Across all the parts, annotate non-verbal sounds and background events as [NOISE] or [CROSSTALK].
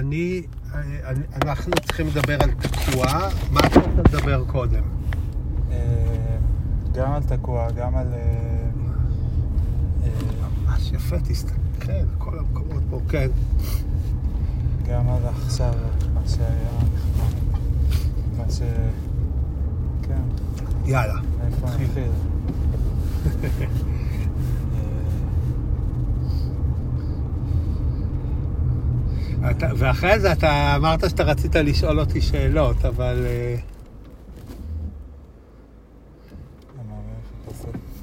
אני, אני, אנחנו צריכים לדבר על תקוע, מה אתה רוצה לדבר קודם? אה, גם על תקוע, גם על... אה, אה, ממש יפה, תסתכל, כל המקומות פה, כן. גם על עכשיו, מה שהיה. מה ש... כן, יאללה. איפה נתחיל. [LAUGHS] נתחיל? אתה, ואחרי זה אתה אמרת שאתה רצית לשאול אותי שאלות, אבל... אה?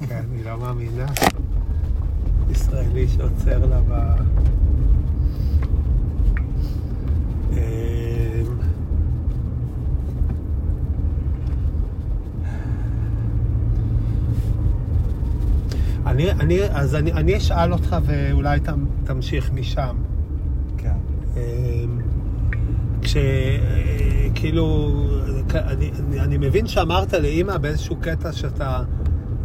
כן, אני לא מאמינה. ישראלי שעוצר לה ב... אמ, אני, אני, אז אני, אני אשאל אותך ואולי תמשיך משם. כן. אמ, כש... אה, אני, אני, מבין שאמרת לאימא באיזשהו קטע שאתה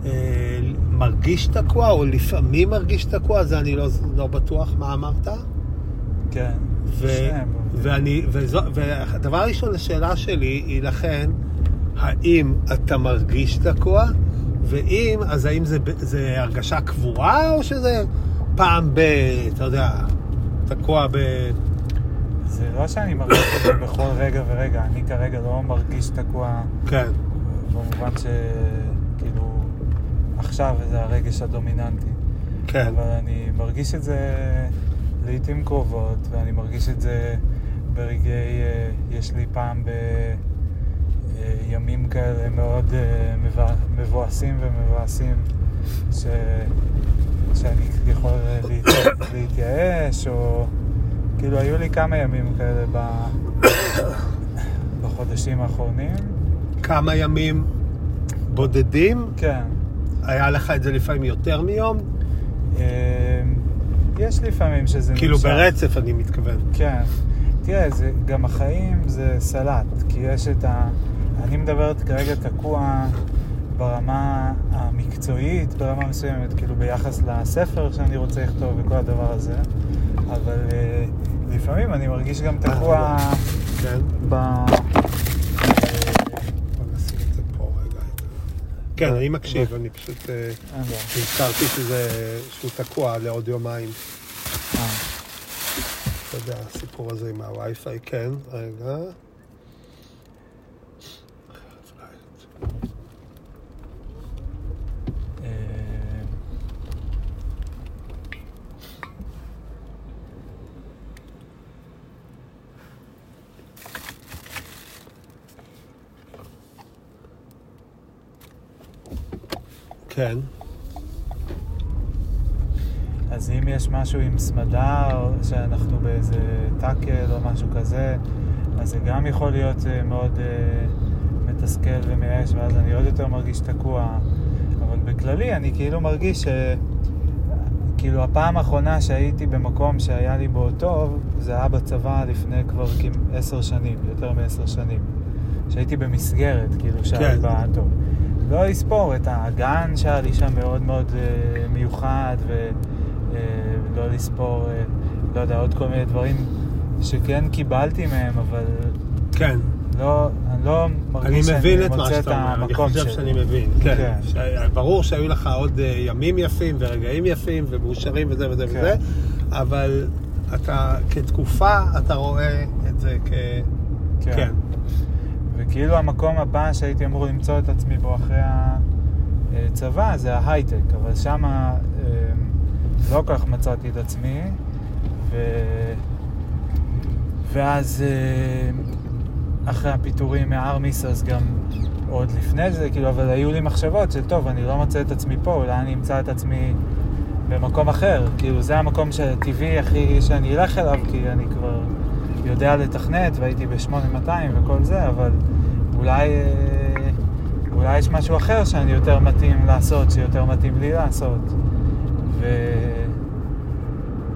אה, מרגיש תקוע, או לפעמים מרגיש תקוע, זה אני לא, לא בטוח מה אמרת. כן. ו, שניהם. ואני, וזו, והדבר הראשון, השאלה שלי היא לכן, האם אתה מרגיש תקוע? ואם, אז האם זה, זה הרגשה קבועה, או שזה פעם ב... אתה יודע, תקוע ב... זה לא שאני מרגיש את זה בכל רגע ורגע, אני כרגע לא מרגיש תקוע כן, במובן שכאילו עכשיו זה הרגש הדומיננטי. כן. אבל אני מרגיש את זה לעיתים קרובות, ואני מרגיש את זה ברגעי, אה, יש לי פעם בימים כאלה מאוד אה, מבואסים ומבואסים, ש... שאני יכול להת... להתייאש, או כאילו היו לי כמה ימים כאלה ב... בחודשים האחרונים. כמה ימים בודדים? כן. היה לך את זה לפעמים יותר מיום? אה, יש לפעמים שזה כאילו נמשך. ברצף, אני מתכוון. כן. תראה, זה, גם החיים זה סלט, כי יש את ה... אני מדברת כרגע תקוע ברמה המקצועית, ברמה מסוימת, כאילו ביחס לספר שאני רוצה לכתוב וכל הדבר הזה, אבל אה, לפעמים אני מרגיש גם תקוע כן. ב... אה, את זה פה רגע. כן, אני מקשיב, אני פשוט אה, בעיה. נזכרתי שזה, שהוא תקוע לעוד יומיים. אה, אתה יודע, הסיפור הזה עם הווי-פיי, כן, רגע. אה, כן. אז אם יש משהו עם סמדר, שאנחנו באיזה טאקל או משהו כזה, אז זה גם יכול להיות אה, מאוד אה, מתסכל ומייאש, ואז אני עוד יותר מרגיש תקוע. אבל בכללי אני כאילו מרגיש ש... כאילו הפעם האחרונה שהייתי במקום שהיה לי בו טוב, זה היה בצבא לפני כבר כמעט עשר שנים, יותר מעשר שנים. שהייתי במסגרת, כאילו שהיה לי כן. בה טוב. לא לספור את הגן שהיה לי שם מאוד מאוד אה, מיוחד, ולא לספור, אה, לא יודע, עוד כל מיני דברים שכן קיבלתי מהם, אבל כן. לא, אני לא אני מרגיש מבין שאני את מה מוצא את שאתה אומר, אני המקום חושב שלי. שאני מבין. כן. כן. ש- ברור שהיו לך עוד אה, ימים יפים ורגעים יפים ומאושרים וזה וזה כן. וזה, אבל אתה, כתקופה, אתה רואה את זה כ... כן. וכאילו המקום הבא שהייתי אמור למצוא את עצמי בו אחרי הצבא זה ההייטק, אבל שמה אה, לא כל כך מצאתי את עצמי, ו... ואז אה, אחרי הפיטורים מהארמיס, אז גם עוד לפני זה, כאילו, אבל היו לי מחשבות של טוב, אני לא מוצא את עצמי פה, אולי אני אמצא את עצמי במקום אחר. כאילו, זה המקום שטבעי הכי שאני אלך אליו, כי אני כבר יודע לתכנת, והייתי ב-8200 וכל זה, אבל אולי, אה, אולי יש משהו אחר שאני יותר מתאים לעשות, שיותר מתאים לי לעשות. ו...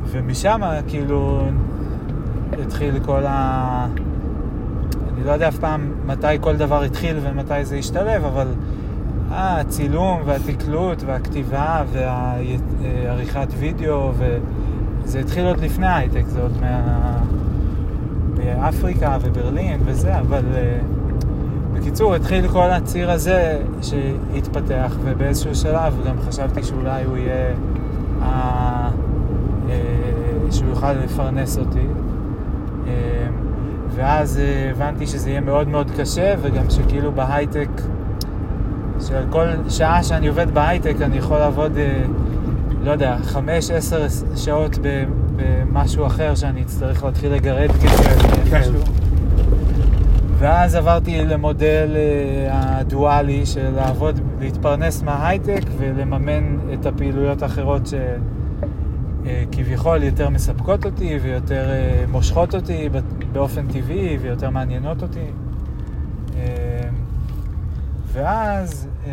ומשם, כאילו, התחיל כל ה... אני לא יודע אף פעם מתי כל דבר התחיל ומתי זה השתלב, אבל אה, הצילום והתקלוט והכתיבה והעריכת וידאו, וזה התחיל עוד לפני ההייטק, זה עוד מה... אפריקה וברלין וזה, אבל אה, בקיצור, התחיל כל הציר הזה שהתפתח, ובאיזשהו שלב גם חשבתי שאולי הוא יהיה, ה- אה, שהוא יוכל לפרנס אותי. אה, ואז אה, הבנתי שזה יהיה מאוד מאוד קשה, וגם שכאילו בהייטק, שעל כל שעה שאני עובד בהייטק אני יכול לעבוד, לא יודע, חמש, עשר שעות במשהו אחר שאני אצטרך להתחיל לגרד כסף. ואז עברתי למודל אה, הדואלי של לעבוד, להתפרנס מההייטק ולממן את הפעילויות האחרות שכביכול יותר מספקות אותי ויותר אה, מושכות אותי באופן טבעי ויותר מעניינות אותי. אה, ואז, אה,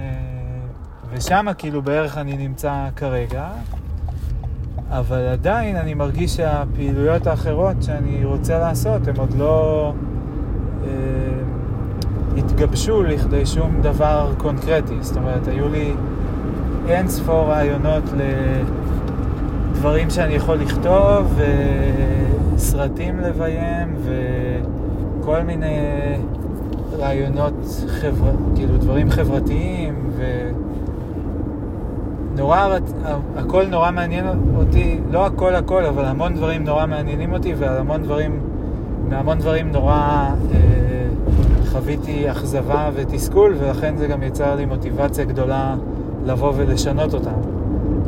ושם כאילו בערך אני נמצא כרגע, אבל עדיין אני מרגיש שהפעילויות האחרות שאני רוצה לעשות הן עוד לא אה, התגבשו לכדי שום דבר קונקרטי. זאת אומרת, היו לי אין ספור רעיונות לדברים שאני יכול לכתוב, וסרטים לביים, וכל מיני רעיונות, חבר... כאילו דברים חברתיים, ו... נורא, הכל נורא מעניין אותי, לא הכל הכל, אבל המון דברים נורא מעניינים אותי, ועל המון דברים, מהמון דברים נורא אה, חוויתי אכזבה ותסכול, ולכן זה גם יצר לי מוטיבציה גדולה לבוא ולשנות אותם.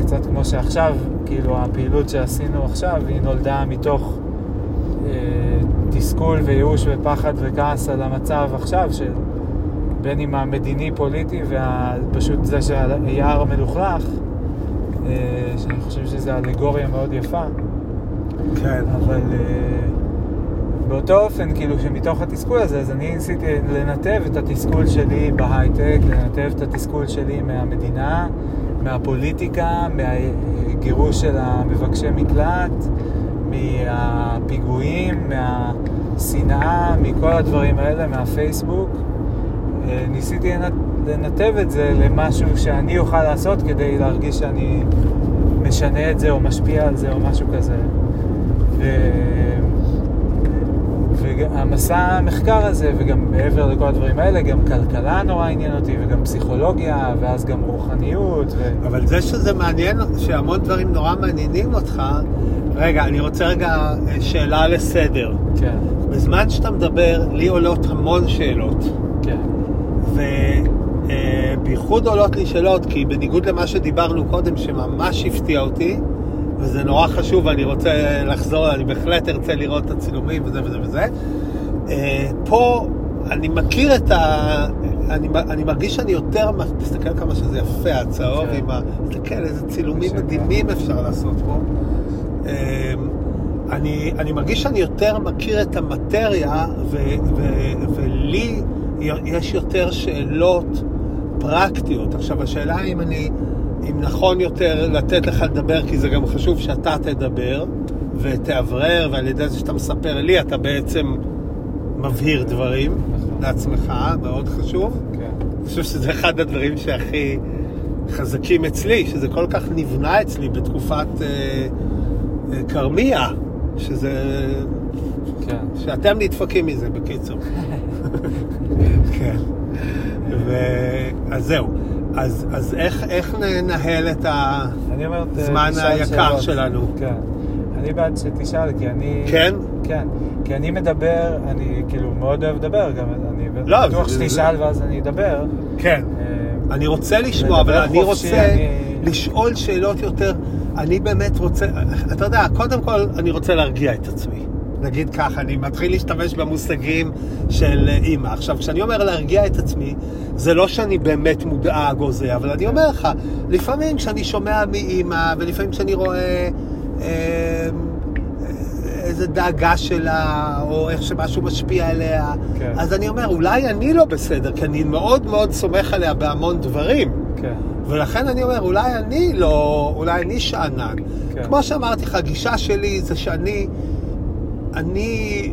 קצת כמו שעכשיו, כאילו הפעילות שעשינו עכשיו, היא נולדה מתוך אה, תסכול וייאוש ופחד וכעס על המצב עכשיו, של בין אם המדיני-פוליטי ופשוט זה שהיער מלוכלך, אה, שאני חושב שזו אלגוריה מאוד יפה, כן. אבל אה, באותו אופן, כאילו שמתוך התסכול הזה, אז אני ניסיתי לנתב את התסכול שלי בהייטק, לנתב את התסכול שלי מהמדינה, מהפוליטיקה, מהגירוש של המבקשי מקלט, מהפיגועים, מהשנאה, מכל הדברים האלה, מהפייסבוק. אה, ניסיתי לנ- לנתב את זה למשהו שאני אוכל לעשות כדי להרגיש שאני משנה את זה או משפיע על זה או משהו כזה. ו... והמסע המחקר הזה, וגם מעבר לכל הדברים האלה, גם כלכלה נורא עניין אותי, וגם פסיכולוגיה, ואז גם רוחניות, ו... אבל זה שזה מעניין, שהמון דברים נורא מעניינים אותך, רגע, אני רוצה רגע אה, שאלה לסדר. כן, בזמן שאתה מדבר, לי עולות המון שאלות. כן, ובייחוד עולות לי שאלות, כי בניגוד למה שדיברנו קודם, שממש הפתיע אותי, וזה נורא חשוב, ואני רוצה לחזור, אני בהחלט ארצה לראות את הצילומים וזה וזה וזה. אה, פה אני מכיר את ה... אני, אני מרגיש שאני יותר, תסתכל כמה שזה יפה, הצהוב כן. עם ה... תסתכל איזה צילומים. מדהימים אפשר לעשות פה. אה, אני, אני מרגיש שאני יותר מכיר את המטריה, ו, ו, ולי יש יותר שאלות פרקטיות. עכשיו, השאלה אם אני, אם נכון יותר לתת לך לדבר, כי זה גם חשוב שאתה תדבר ותאוורר, ועל ידי זה שאתה מספר לי, אתה בעצם מבהיר דברים נכון. לעצמך, מאוד חשוב. כן, אני חושב שזה אחד הדברים שהכי חזקים אצלי, שזה כל כך נבנה אצלי בתקופת אה, אה, כרמיה, שזה... כן. שאתם נדפקים מזה, בקיצור. [LAUGHS] כן. ו... אז זהו. אז, אז איך, איך ננהל את ה... אני אומר, ת- זמן תשאל היקר. שלנו. כן. אני בעד שתשאל, כי אני... כן? כן. כי אני מדבר, אני כאילו מאוד אוהב לדבר, גם אני לא, בטוח זה- זה- שתשאל ואז אני אדבר. כן. אה, אני רוצה לשמוע, אבל לדבר אני חופשי, רוצה אני- לשאול שאלות יותר. אני באמת רוצה, אתה יודע, קודם כל אני רוצה להרגיע את עצמי. נגיד ככה, אני מתחיל להשתמש במושגים של אימא. עכשיו, כשאני אומר להרגיע את עצמי, זה לא שאני באמת מודאג או זה, אבל אני אומר לך, לפעמים כשאני שומע מאימא, ולפעמים כשאני רואה אה, איזה דאגה שלה, או איך שמשהו משפיע עליה, כן. אז אני אומר, אולי אני לא בסדר, כי אני מאוד מאוד סומך עליה בהמון דברים. כן. ולכן אני אומר, אולי אני לא, אולי אני שאנן. כן. כמו שאמרתי לך, הגישה שלי זה שאני, אני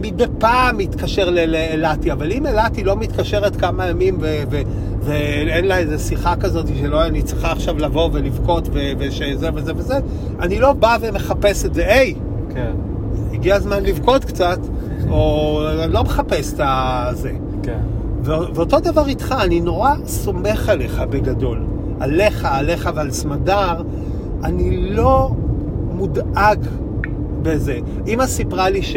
מדי פעם מתקשר לאלעתי, אבל אם אלעתי לא מתקשרת כמה ימים ו- ו- ואין לה איזו שיחה כזאת שלא, אני צריכה עכשיו לבוא ולבכות ו- ושזה וזה וזה, אני לא בא ומחפש את זה, היי, כן. הגיע הזמן לבכות קצת, או לא מחפש את הזה. כן. ו- ואותו דבר איתך, אני נורא סומך עליך בגדול. עליך, עליך ועל סמדר, אני לא מודאג בזה. אמא סיפרה לי ש...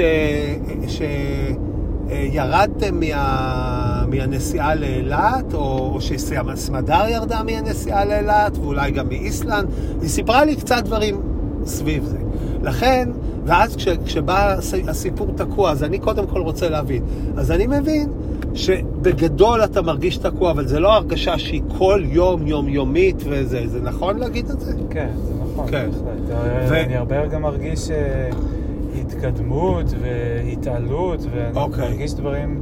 שירדתם מה... מהנסיעה לאילת, או, או שסמדר ירדה מהנסיעה לאילת, ואולי גם מאיסלנד. היא סיפרה לי קצת דברים סביב זה. לכן, ואז כש, כשבא הסיפור תקוע, אז אני קודם כל רוצה להבין. אז אני מבין שבגדול אתה מרגיש תקוע, אבל זה לא הרגשה שהיא כל יום יומיומית וזה, זה נכון להגיד את זה? כן, נכון, כן. בהחלט. ו- אני הרבה גם מרגיש אה, התקדמות והתעלות, ואני אוקיי. מרגיש דברים,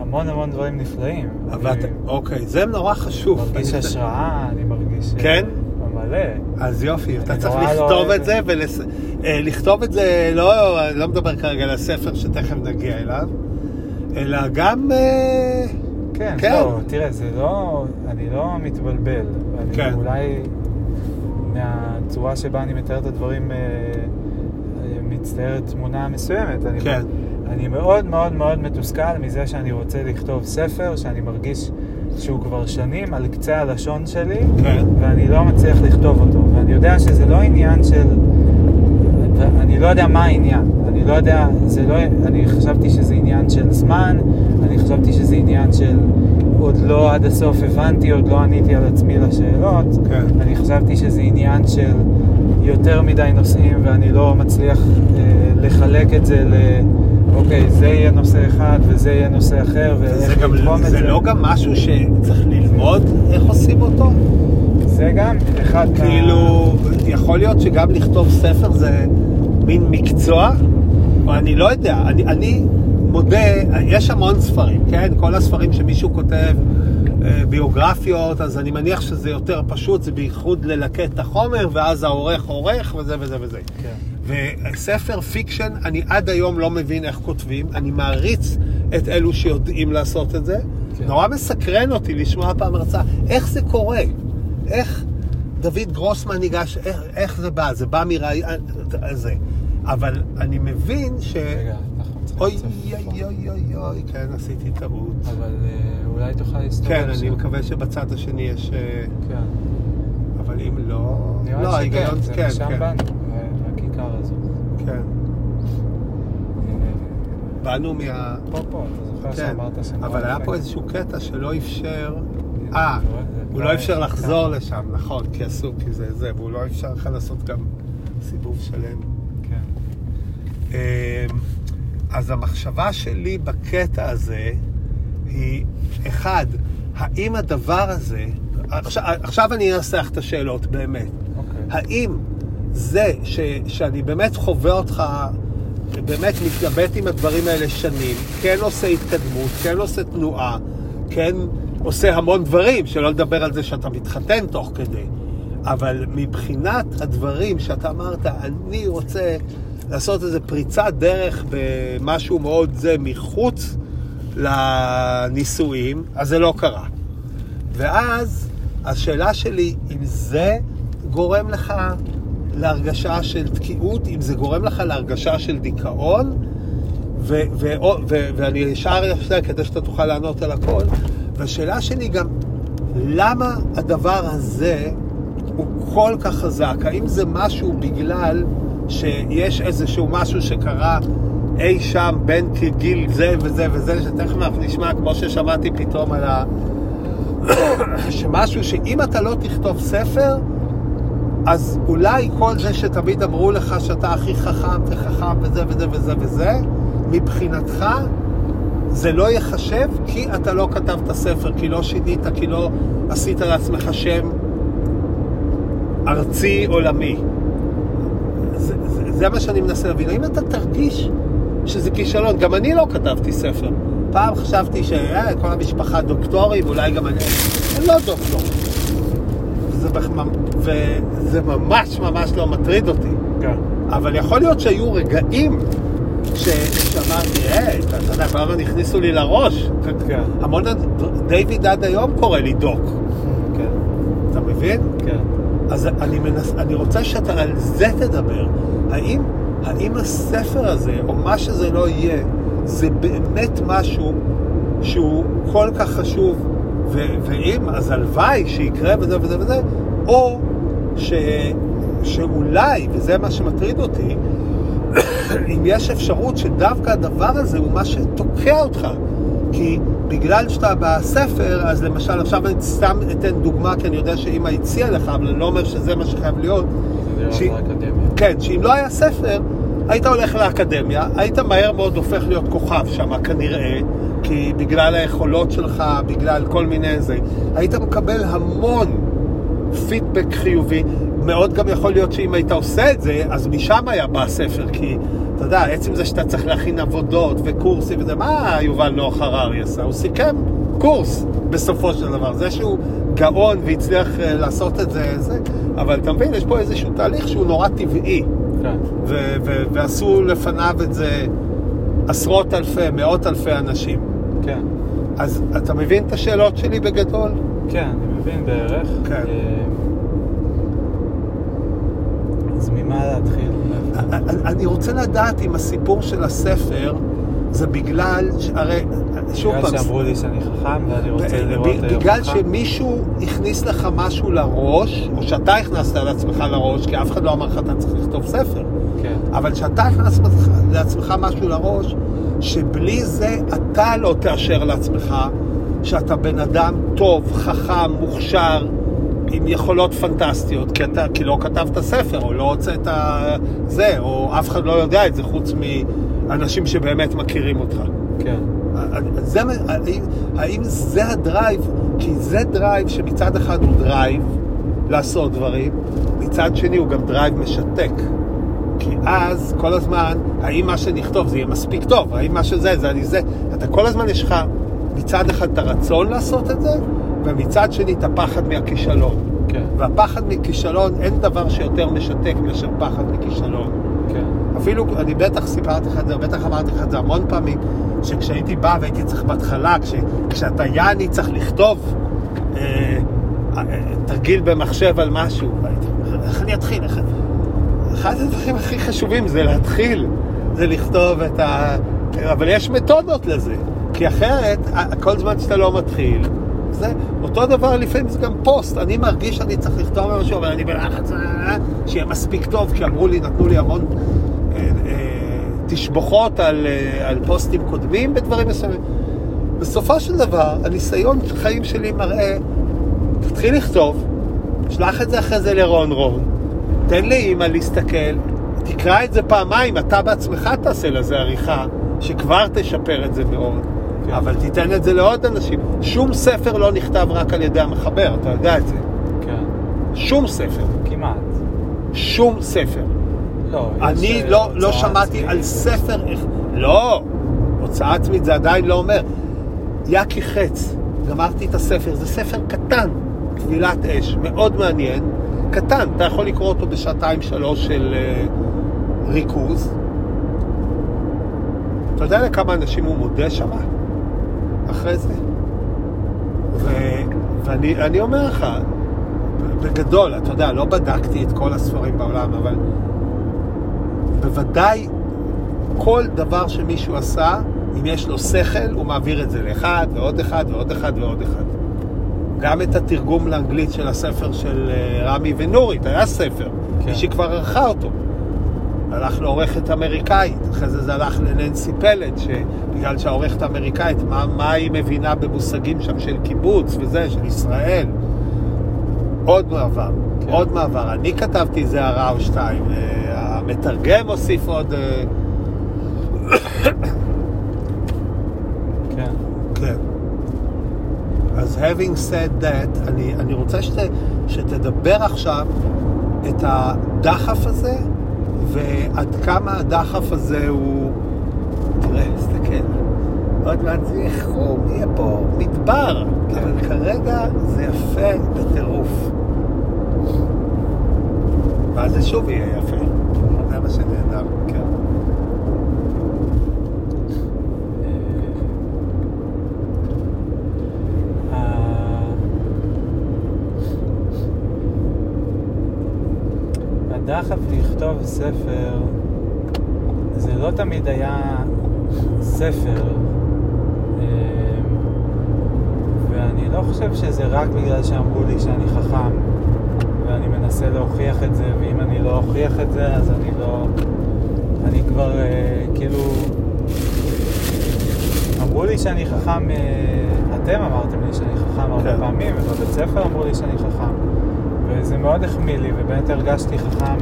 המון המון דברים נפלאים. אבל אני אתה, אוקיי, זה נורא חשוב. מרגיש אני- השראה, אני מרגיש... אה, כן? מלא. אז יופי, אתה אני צריך לא לכתוב את זה, ולס... אה, לכתוב את זה, לא, אני לא מדבר כרגע על הספר שתכף נגיע אליו, אלא גם... אה, כן, כן. לא, תראה, זה לא, אני לא מתבלבל. אני כן. אולי מהצורה שבה אני מתאר את הדברים אה, אה, מצטיירת תמונה מסוימת. אני, כן. אני מאוד מאוד מאוד מתוסכל מזה שאני רוצה לכתוב ספר, שאני מרגיש שהוא כבר שנים על קצה הלשון שלי, כן. ואני לא מצליח לכתוב אותו. ואני יודע שזה לא עניין של... אני לא יודע מה העניין. אני לא יודע, זה לא... אני חשבתי שזה עניין של זמן, אני חשבתי שזה עניין של... עוד לא עד הסוף הבנתי, עוד לא עניתי על עצמי לשאלות. כן. אני חשבתי שזה עניין של יותר מדי נושאים, ואני לא מצליח אה, לחלק את זה ל... אוקיי, זה יהיה נושא אחד וזה יהיה נושא אחר, ואיך גם, לתחום את זה זה. לא גם משהו שצריך ללמוד איך עושים אותו? זה גם אחד מה... כאילו, יכול להיות שגם לכתוב ספר זה מין מקצוע, אני לא יודע, אני, אני מודה, יש המון ספרים, כן? כל הספרים שמישהו כותב אה, ביוגרפיות, אז אני מניח שזה יותר פשוט, זה בייחוד ללקט את החומר, ואז העורך עורך, וזה וזה וזה. כן. וספר fiction, אני עד היום לא מבין איך כותבים, אני מעריץ את אלו שיודעים לעשות את זה. כן. נורא מסקרן אותי לשמוע פעם הרצאה, איך זה קורה? איך דוד גרוסמן ניגש, איך, איך זה בא? זה בא מרעיון, זה. אבל אני מבין ש... רגע, אוי, אוי. אוי, אוי, אוי, כן, עשיתי טעות. אבל אה, אולי תוכל להסתובב כן, אני. מקווה שבצד השני יש... אה, כן. אבל אם לא... נראה לא, ההיגיון, זה כן, משם כן, באנו, אה, הכיכר הזו. כן. באנו מה... פה, פה, אתה זוכר כן, שאמרת שנורא אבל היה. פה איזשהו קטע שלא אפשר... אה? זה הוא בא- לא אפשר לחזור לשם, נכון, כי אסור, כי זה זה, והוא לא אפשר לך לעשות גם סיבוב שלם. כן. אז המחשבה שלי בקטע הזה היא, אחד, האם הדבר הזה, עכשיו, עכשיו אני אנסח את השאלות באמת, אוקיי. האם זה ש, שאני באמת חווה אותך, באמת מתלבט עם הדברים האלה שנים, כן עושה התקדמות, כן עושה תנועה, כן עושה המון דברים, שלא לדבר על זה שאתה מתחתן תוך כדי. אבל מבחינת הדברים שאתה אמרת, אני רוצה לעשות איזו פריצת דרך במשהו מאוד זה מחוץ לנישואים, אז זה לא קרה. ואז השאלה שלי, אם זה גורם לך להרגשה של תקיעות, אם זה גורם לך להרגשה של דיכאון, ו- ו- ו- ואני אשאר יפה כדי שאתה תוכל לענות על הכל. והשאלה שלי גם, למה הדבר הזה הוא כל כך חזק? האם זה משהו בגלל שיש איזשהו משהו שקרה אי שם בין גיל זה וזה וזה, שתכף נשמע כמו ששמעתי פתאום על ה... [COUGHS] שמשהו שאם אתה לא תכתוב ספר, אז אולי כל זה שתמיד אמרו לך שאתה הכי חכם וחכם וזה וזה וזה וזה, מבחינתך זה לא ייחשב כי אתה לא כתבת ספר, כי לא שינית, כי לא עשית לעצמך שם ארצי עולמי. זה, מה שאני מנסה להבין. האם אתה תרגיש שזה כישלון? גם אני לא כתבתי ספר. פעם חשבתי שכל המשפחה דוקטורים, אולי גם אני... אני לא דוקטור. וזה, וזה ממש ממש לא מטריד אותי. כן. אבל יכול להיות שהיו רגעים ש- שאמרתי, היי, אתה אתה יודע, כל הזמן הכניסו לי לראש. כן. המון, דיוויד עד היום קורא לי דוק. כן. אתה מבין? אז אני, מנס, אני רוצה שאתה על זה תדבר. האם, האם הספר הזה, או מה שזה לא יהיה, זה באמת משהו שהוא כל כך חשוב, ו- ואם, אז הלוואי שיקרה וזה וזה וזה, או ש- שאולי, וזה מה שמטריד אותי, [COUGHS] אם יש אפשרות שדווקא הדבר הזה הוא מה שתוקע אותך. כי בגלל שאתה בספר, אז למשל, עכשיו אני סתם אתן דוגמה, כי אני יודע שאמא הציעה לך, אבל אני לא אומר שזה מה שחייב להיות. זה ש- האקדמיה. כן, שאם לא היה ספר, היית הולך לאקדמיה, היית מהר מאוד הופך להיות כוכב שם כנראה, כי בגלל היכולות שלך, בגלל כל מיני זה, היית מקבל המון פידבק חיובי. מאוד גם יכול להיות שאם היית עושה את זה, אז משם היה בא הספר, כי אתה יודע, עצם זה שאתה צריך להכין עבודות וקורסים וזה, מה יובל נוח הררי עשה? הוא סיכם קורס בסופו של דבר. זה שהוא גאון והצליח אה, לעשות את זה, זה, אבל אתה מבין, יש פה איזשהו תהליך שהוא נורא טבעי, כן. ו- ו- ועשו לפניו את זה עשרות אלפי, מאות אלפי אנשים. כן. אז אתה מבין את השאלות שלי בגדול? כן, אני מבין בערך. כן. אה, אז ממה להתחיל? אני רוצה לדעת אם הסיפור של הספר זה בגלל, הרי, שוב בגלל פעם, שאמרו לי שאני חכם ואני רוצה לראות ב- אה, בגלל. שמישהו הכניס לך משהו לראש, או שאתה הכנסת לעצמך לראש, כי אף אחד לא אמר לך אתה צריך לכתוב ספר, כן. אבל שאתה הכנסת לעצמך משהו לראש, שבלי זה אתה לא תאשר לעצמך שאתה בן אדם טוב, חכם, מוכשר, עם יכולות פנטסטיות, כי, אתה, כי לא כתבת ספר, או לא הוצאת זה, או אף אחד לא יודע את זה, חוץ מאנשים שבאמת מכירים אותך. כן. זה, האם, האם זה ה drive? כי זה drive שמצד אחד הוא drive לעשות דברים, מצד שני הוא גם drive משתק. כי אז כל הזמן, האם מה שנכתוב זה יהיה מספיק טוב, האם מה שזה, זה אני זה, אתה כל הזמן יש לך מצד אחד את הרצון לעשות את זה, ומצד שני את הפחד מהכישלון. כן. והפחד מכישלון, אין דבר שיותר משתק מאשר פחד מכישלון. כן. אפילו, אני בטח סיפרתי לך את זה, בטח אמרתי לך את זה המון פעמים, שכשהייתי בא והייתי צריך בהתחלה, כש, כשאתה יעני צריך לכתוב אה, אה, תרגיל במחשב על משהו, איך אני אתחיל? איך... אחד הדברים הכי חשובים זה להתחיל, זה לכתוב את ה... אבל יש מתודות לזה, כי אחרת, כל זמן שאתה לא מתחיל, זה אותו דבר לפעמים זה גם פוסט, אני מרגיש שאני צריך לכתוב משהו, אבל אני בלחץ, אה, שיהיה מספיק טוב, כי אמרו לי, נתנו לי המון אה, אה, תשבוכות על, על פוסטים קודמים בדברים מסוימים. בסופו של דבר, הניסיון חיים שלי מראה, תתחיל לכתוב, שלח את זה אחרי זה לרון רון, תן לאימא להסתכל, תקרא את זה פעמיים, אתה בעצמך תעשה לזה עריכה, שכבר תשפר את זה מאוד. אבל תיתן את זה לעוד אנשים. שום ספר לא נכתב רק על ידי המחבר, אתה יודע את זה. כן. שום ספר. כמעט. שום ספר. לא, אני אה, לא, לא שמעתי עצמית. על ספר... לא, הוצאה עצמית זה עדיין לא אומר. יקי חץ, גמרתי את הספר, זה ספר קטן, טבילת אש, מאוד מעניין, קטן, אתה יכול לקרוא אותו בשעתיים שלוש של אה, ריכוז. אתה יודע לכמה אנשים הוא מודה שם אחרי זה? ו, ואני אני אומר לך, בגדול, אתה יודע, לא בדקתי את כל הספרים בעולם, אבל בוודאי כל דבר שמישהו עשה, אם יש לו שכל, הוא מעביר את זה לאחד ועוד אחד ועוד אחד ועוד אחד. גם את התרגום לאנגלית של הספר של אה, רמי ונורית, היה ספר, כן. מישהי כבר ערכה אותו. הלך לעורכת אמריקאית, אחרי זה זה הלך לננסי פלד, שבגלל שהעורכת האמריקאית, מה, מה היא מבינה במושגים שם של קיבוץ וזה, של ישראל. עוד מעבר, כן. עוד מעבר. אני כתבתי איזה הערה או שתיים, אה, המתרגם הוסיף עוד... אה, כן. כן. אז having said that, אני, אני רוצה שת, שתדבר עכשיו את הדחף הזה, ועד כמה הדחף הזה הוא... תראה, תסתכל. עוד מעט זה חום, יהיה פה מדבר, כן. אבל כרגע זה יפה בטירוף. ואז זה שוב יהיה יפה. זה מה שנהדר, כן. ה- הדחף לכתוב ספר זה לא תמיד היה ספר. אה, ואני לא חושב שזה רק בגלל שאמרו לי שאני חכם, ואני מנסה להוכיח את זה, ואם אני לא אוכיח את זה, אז אני לא... אני כבר אה, כאילו... אמרו לי שאני חכם, אה, אתם אמרתם לי שאני חכם הרבה כן. פעמים, ובבית ספר אמרו לי שאני חכם. וזה מאוד החמיא לי, ובאמת הרגשתי חכם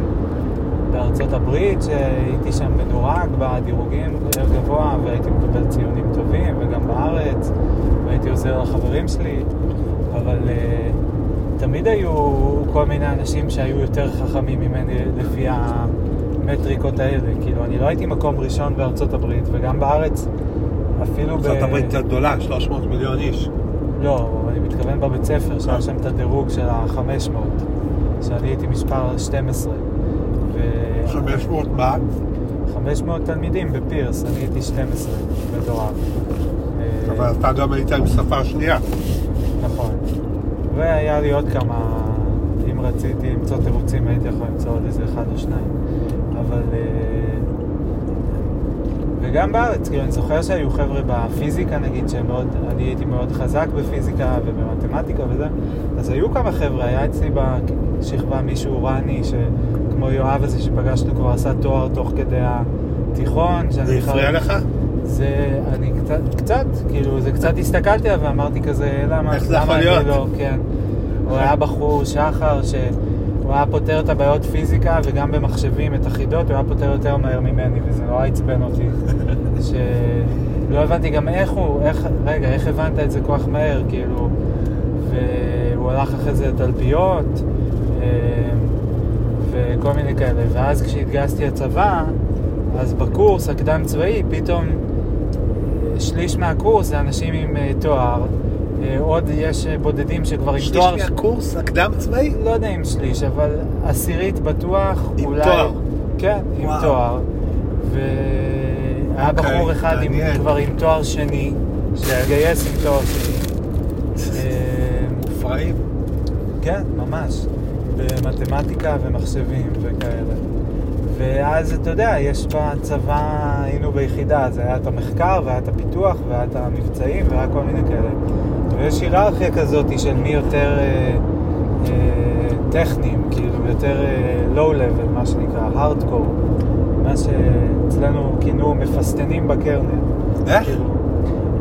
בארצות הברית, שהייתי שם מדורג בדירוגים יותר גבוה, והייתי מקבל ציונים טובים, וגם בארץ, והייתי עוזר לחברים שלי, אבל uh, תמיד היו כל מיני אנשים שהיו יותר חכמים ממני לפי המטריקות האלה. כאילו, אני לא הייתי מקום ראשון בארצות הברית, וגם בארץ, אפילו ב... ארצות הברית יותר גדולה, 300 מיליון איש. לא, אני מתכוון בבית ספר, שהיה שם את הדירוג של ה-500, שאני הייתי מספר 12. ו... 500 מה? 500 תלמידים בפירס, אני הייתי 12 מדורג. אה, אבל אתה גם היית עם שפה שנייה. נכון. והיה לי עוד כמה, אם רציתי למצוא תירוצים, הייתי יכול למצוא עוד איזה אחד או שניים. אבל... אה, וגם בארץ, כאילו, אני זוכר שהיו חבר'ה בפיזיקה, נגיד, שהם מאוד, אני הייתי מאוד חזק בפיזיקה ובמתמטיקה וזה, אז היו כמה חבר'ה, היה אצלי בשכבה מישהו רני, שכמו יואב הזה שפגשנו, כבר עשה תואר תוך כדי התיכון. זה הפריע לך? זה, אני קצת, קצת, כאילו, זה קצת הסתכלתי עליו ואמרתי כזה, למה, איך זה יכול להיות? לא, כן. הוא היה בחור, שחר, שהוא היה פותר את הבעיות פיזיקה וגם במחשבים, את החידות, הוא היה פותר יותר מהר ממני, וזה נורא עצבן אותי. [LAUGHS] שלא הבנתי גם איך הוא, איך, רגע, איך הבנת את זה כל כך מהר, כאילו, והוא הלך אחרי זה לתלפיות, אה, וכל מיני כאלה. ואז כשהתגייסתי לצבא, אז בקורס הקדם צבאי, פתאום אה, שליש מהקורס זה אנשים עם אה, תואר. אה, עוד יש אה, בודדים שכבר עם שליש תואר... מהקורס הקדם צבאי? לא יודע אם שליש, אבל עשירית בטוח, עם אולי... תואר. כן, עם וואו. תואר. והיה אוקיי, בחור אחד עם. כבר עם תואר שני, שהתגייס עם תואר שני. [LAUGHS] אה, מופרעים. כן, ממש. במתמטיקה ומחשבים וכאלה. ואז, אתה יודע, יש בצבא, היינו ביחידה, אז היה את המחקר, והיה את הפיתוח, והיה את המבצעים, והיה כל מיני כאלה. ויש היררכיה כזאת של מי יותר אה, אה, טכניים, כאילו, יותר אה, low-level, מה שנקרא, hardcore. מה שאצלנו כינו מפסטנים בקרנל. איך? כאילו,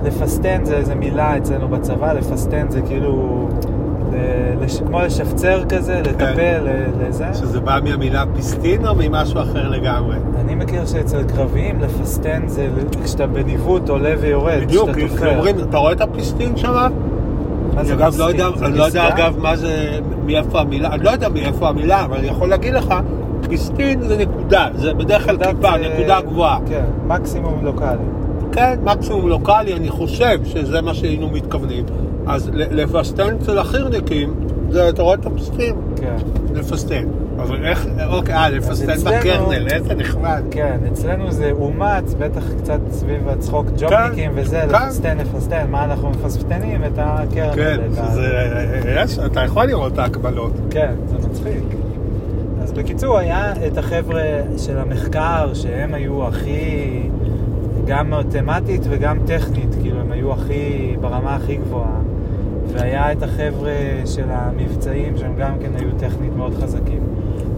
לפסטן זה איזה מילה אצלנו בצבא, לפסטן זה כאילו, ל- לש- כמו לשפצר כזה, לטפל, ל- לזה. שזה בא מהמילה פיסטין או ממשהו אחר לגמרי? אני מכיר שאצל קרביים לפסטן זה כשאתה בניווט עולה ויורד, בדיוק, כשאתה תופר. אומרים, אתה רואה את הפיסטין שם? אני אגב לא פסטין? יודע, אני לא יודע? אגב מה זה, מאיפה המילה, אני לא יודע מאיפה המילה, אבל אני יכול להגיד לך, פיסטין זה נקודה, זה בדרך כלל טיפה, אה, נקודה גבוהה. כן, מקסימום לוקאלי. כן, מקסימום לוקאלי, אני חושב שזה מה שהיינו מתכוונים. אז לפסטן אצל החירניקים, זה, אתה רואה את הפיסטין, כן. לפסטן. אבל איך, אוקיי, אה, אצלנו- בקרנל, איזה נחמד. כן, אצלנו זה אומץ, בטח קצת סביב הצחוק ג'ובניקים וזה, כן. לפסטן, לפסטן, מה אנחנו מפסטנים? את הקרן. כן, יש, אתה יכול לראות את ההקבלות. כן, זה מצחיק. אז בקיצור, היה את החבר'ה של המחקר, שהם היו הכי, גם מתמטית וגם טכנית, כאילו הם היו הכי, ברמה הכי גבוהה. והיה את החבר'ה של המבצעים, שהם גם כן היו טכנית מאוד חזקים.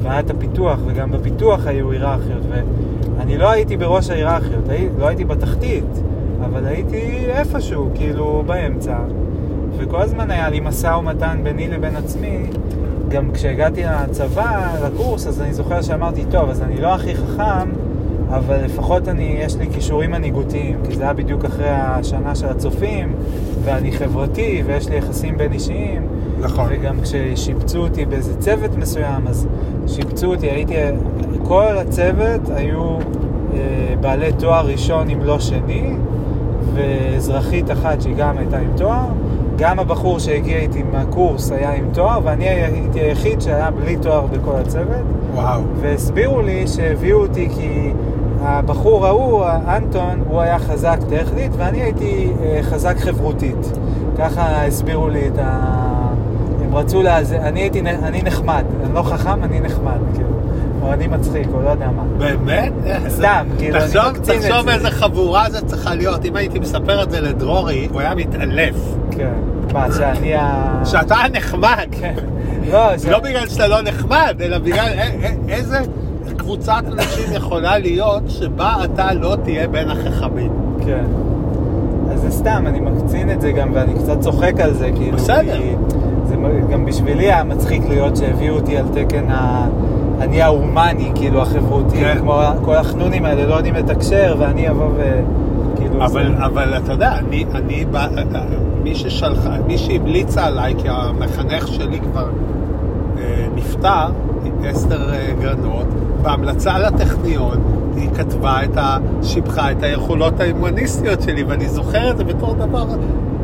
והיה את הפיתוח, וגם בפיתוח היו היררכיות. ואני לא הייתי בראש ההיררכיות, הי, לא הייתי בתחתית, אבל הייתי איפשהו, כאילו, באמצע. וכל הזמן היה לי משא ומתן ביני לבין עצמי. גם כשהגעתי לצבא, לקורס, אז אני זוכר שאמרתי, טוב, אז אני לא הכי חכם, אבל לפחות אני, יש לי כישורים מנהיגותיים, כי זה היה בדיוק אחרי השנה של הצופים, ואני חברתי, ויש לי יחסים בין אישיים. נכון. וגם כששיפצו אותי באיזה צוות מסוים, אז שיפצו אותי, הייתי, כל הצוות היו אה, בעלי תואר ראשון אם לא שני, ואזרחית אחת שהיא גם הייתה עם תואר. גם הבחור שהגיע איתי מהקורס היה עם תואר, ואני הייתי היחיד שהיה בלי תואר בכל הצוות. וואו. והסבירו לי שהביאו אותי כי הבחור ההוא, אנטון, הוא היה חזק טכנית ואני הייתי אה, חזק חברותית. ככה הסבירו לי את ה... הם רצו לזה, אני הייתי, אני נחמד, אני לא חכם, אני נחמד, כאילו. או אני מצחיק, או לא יודע מה. באמת? סתם, כאילו, אני תחשוב, מקצין את תחשוב זה. איזה חבורה זה צריכה להיות. אם הייתי מספר את זה לדרורי, הוא היה מתעלף. כן. מה, שאני ה... שאתה נחמד. כן. לא, ש... לא בגלל שאתה לא נחמד, אלא בגלל א- א- איזה קבוצת אנשים יכולה להיות שבה אתה לא תהיה בין החכמים. כן. אז זה סתם, אני מקצין את זה גם, ואני קצת צוחק על זה, כאילו. בסדר. כי זה גם בשבילי היה מצחיק להיות שהביאו אותי על תקן ה... אני ההומני, כאילו, החברותי, כן. כמו כל החנונים האלה לא יודעים לתקשר, ואני אבוא ו... כאילו... אבל, זה... אבל אתה יודע, אני, אני, בא- מי ששלחה, מי שהמליצה עליי, כי המחנך שלי כבר אה, נפטר, אסתר אה, גרנות, בהמלצה לטכניון, היא כתבה את ה... שיבחה את היכולות ההומניסטיות שלי, ואני זוכר את זה בתור דבר,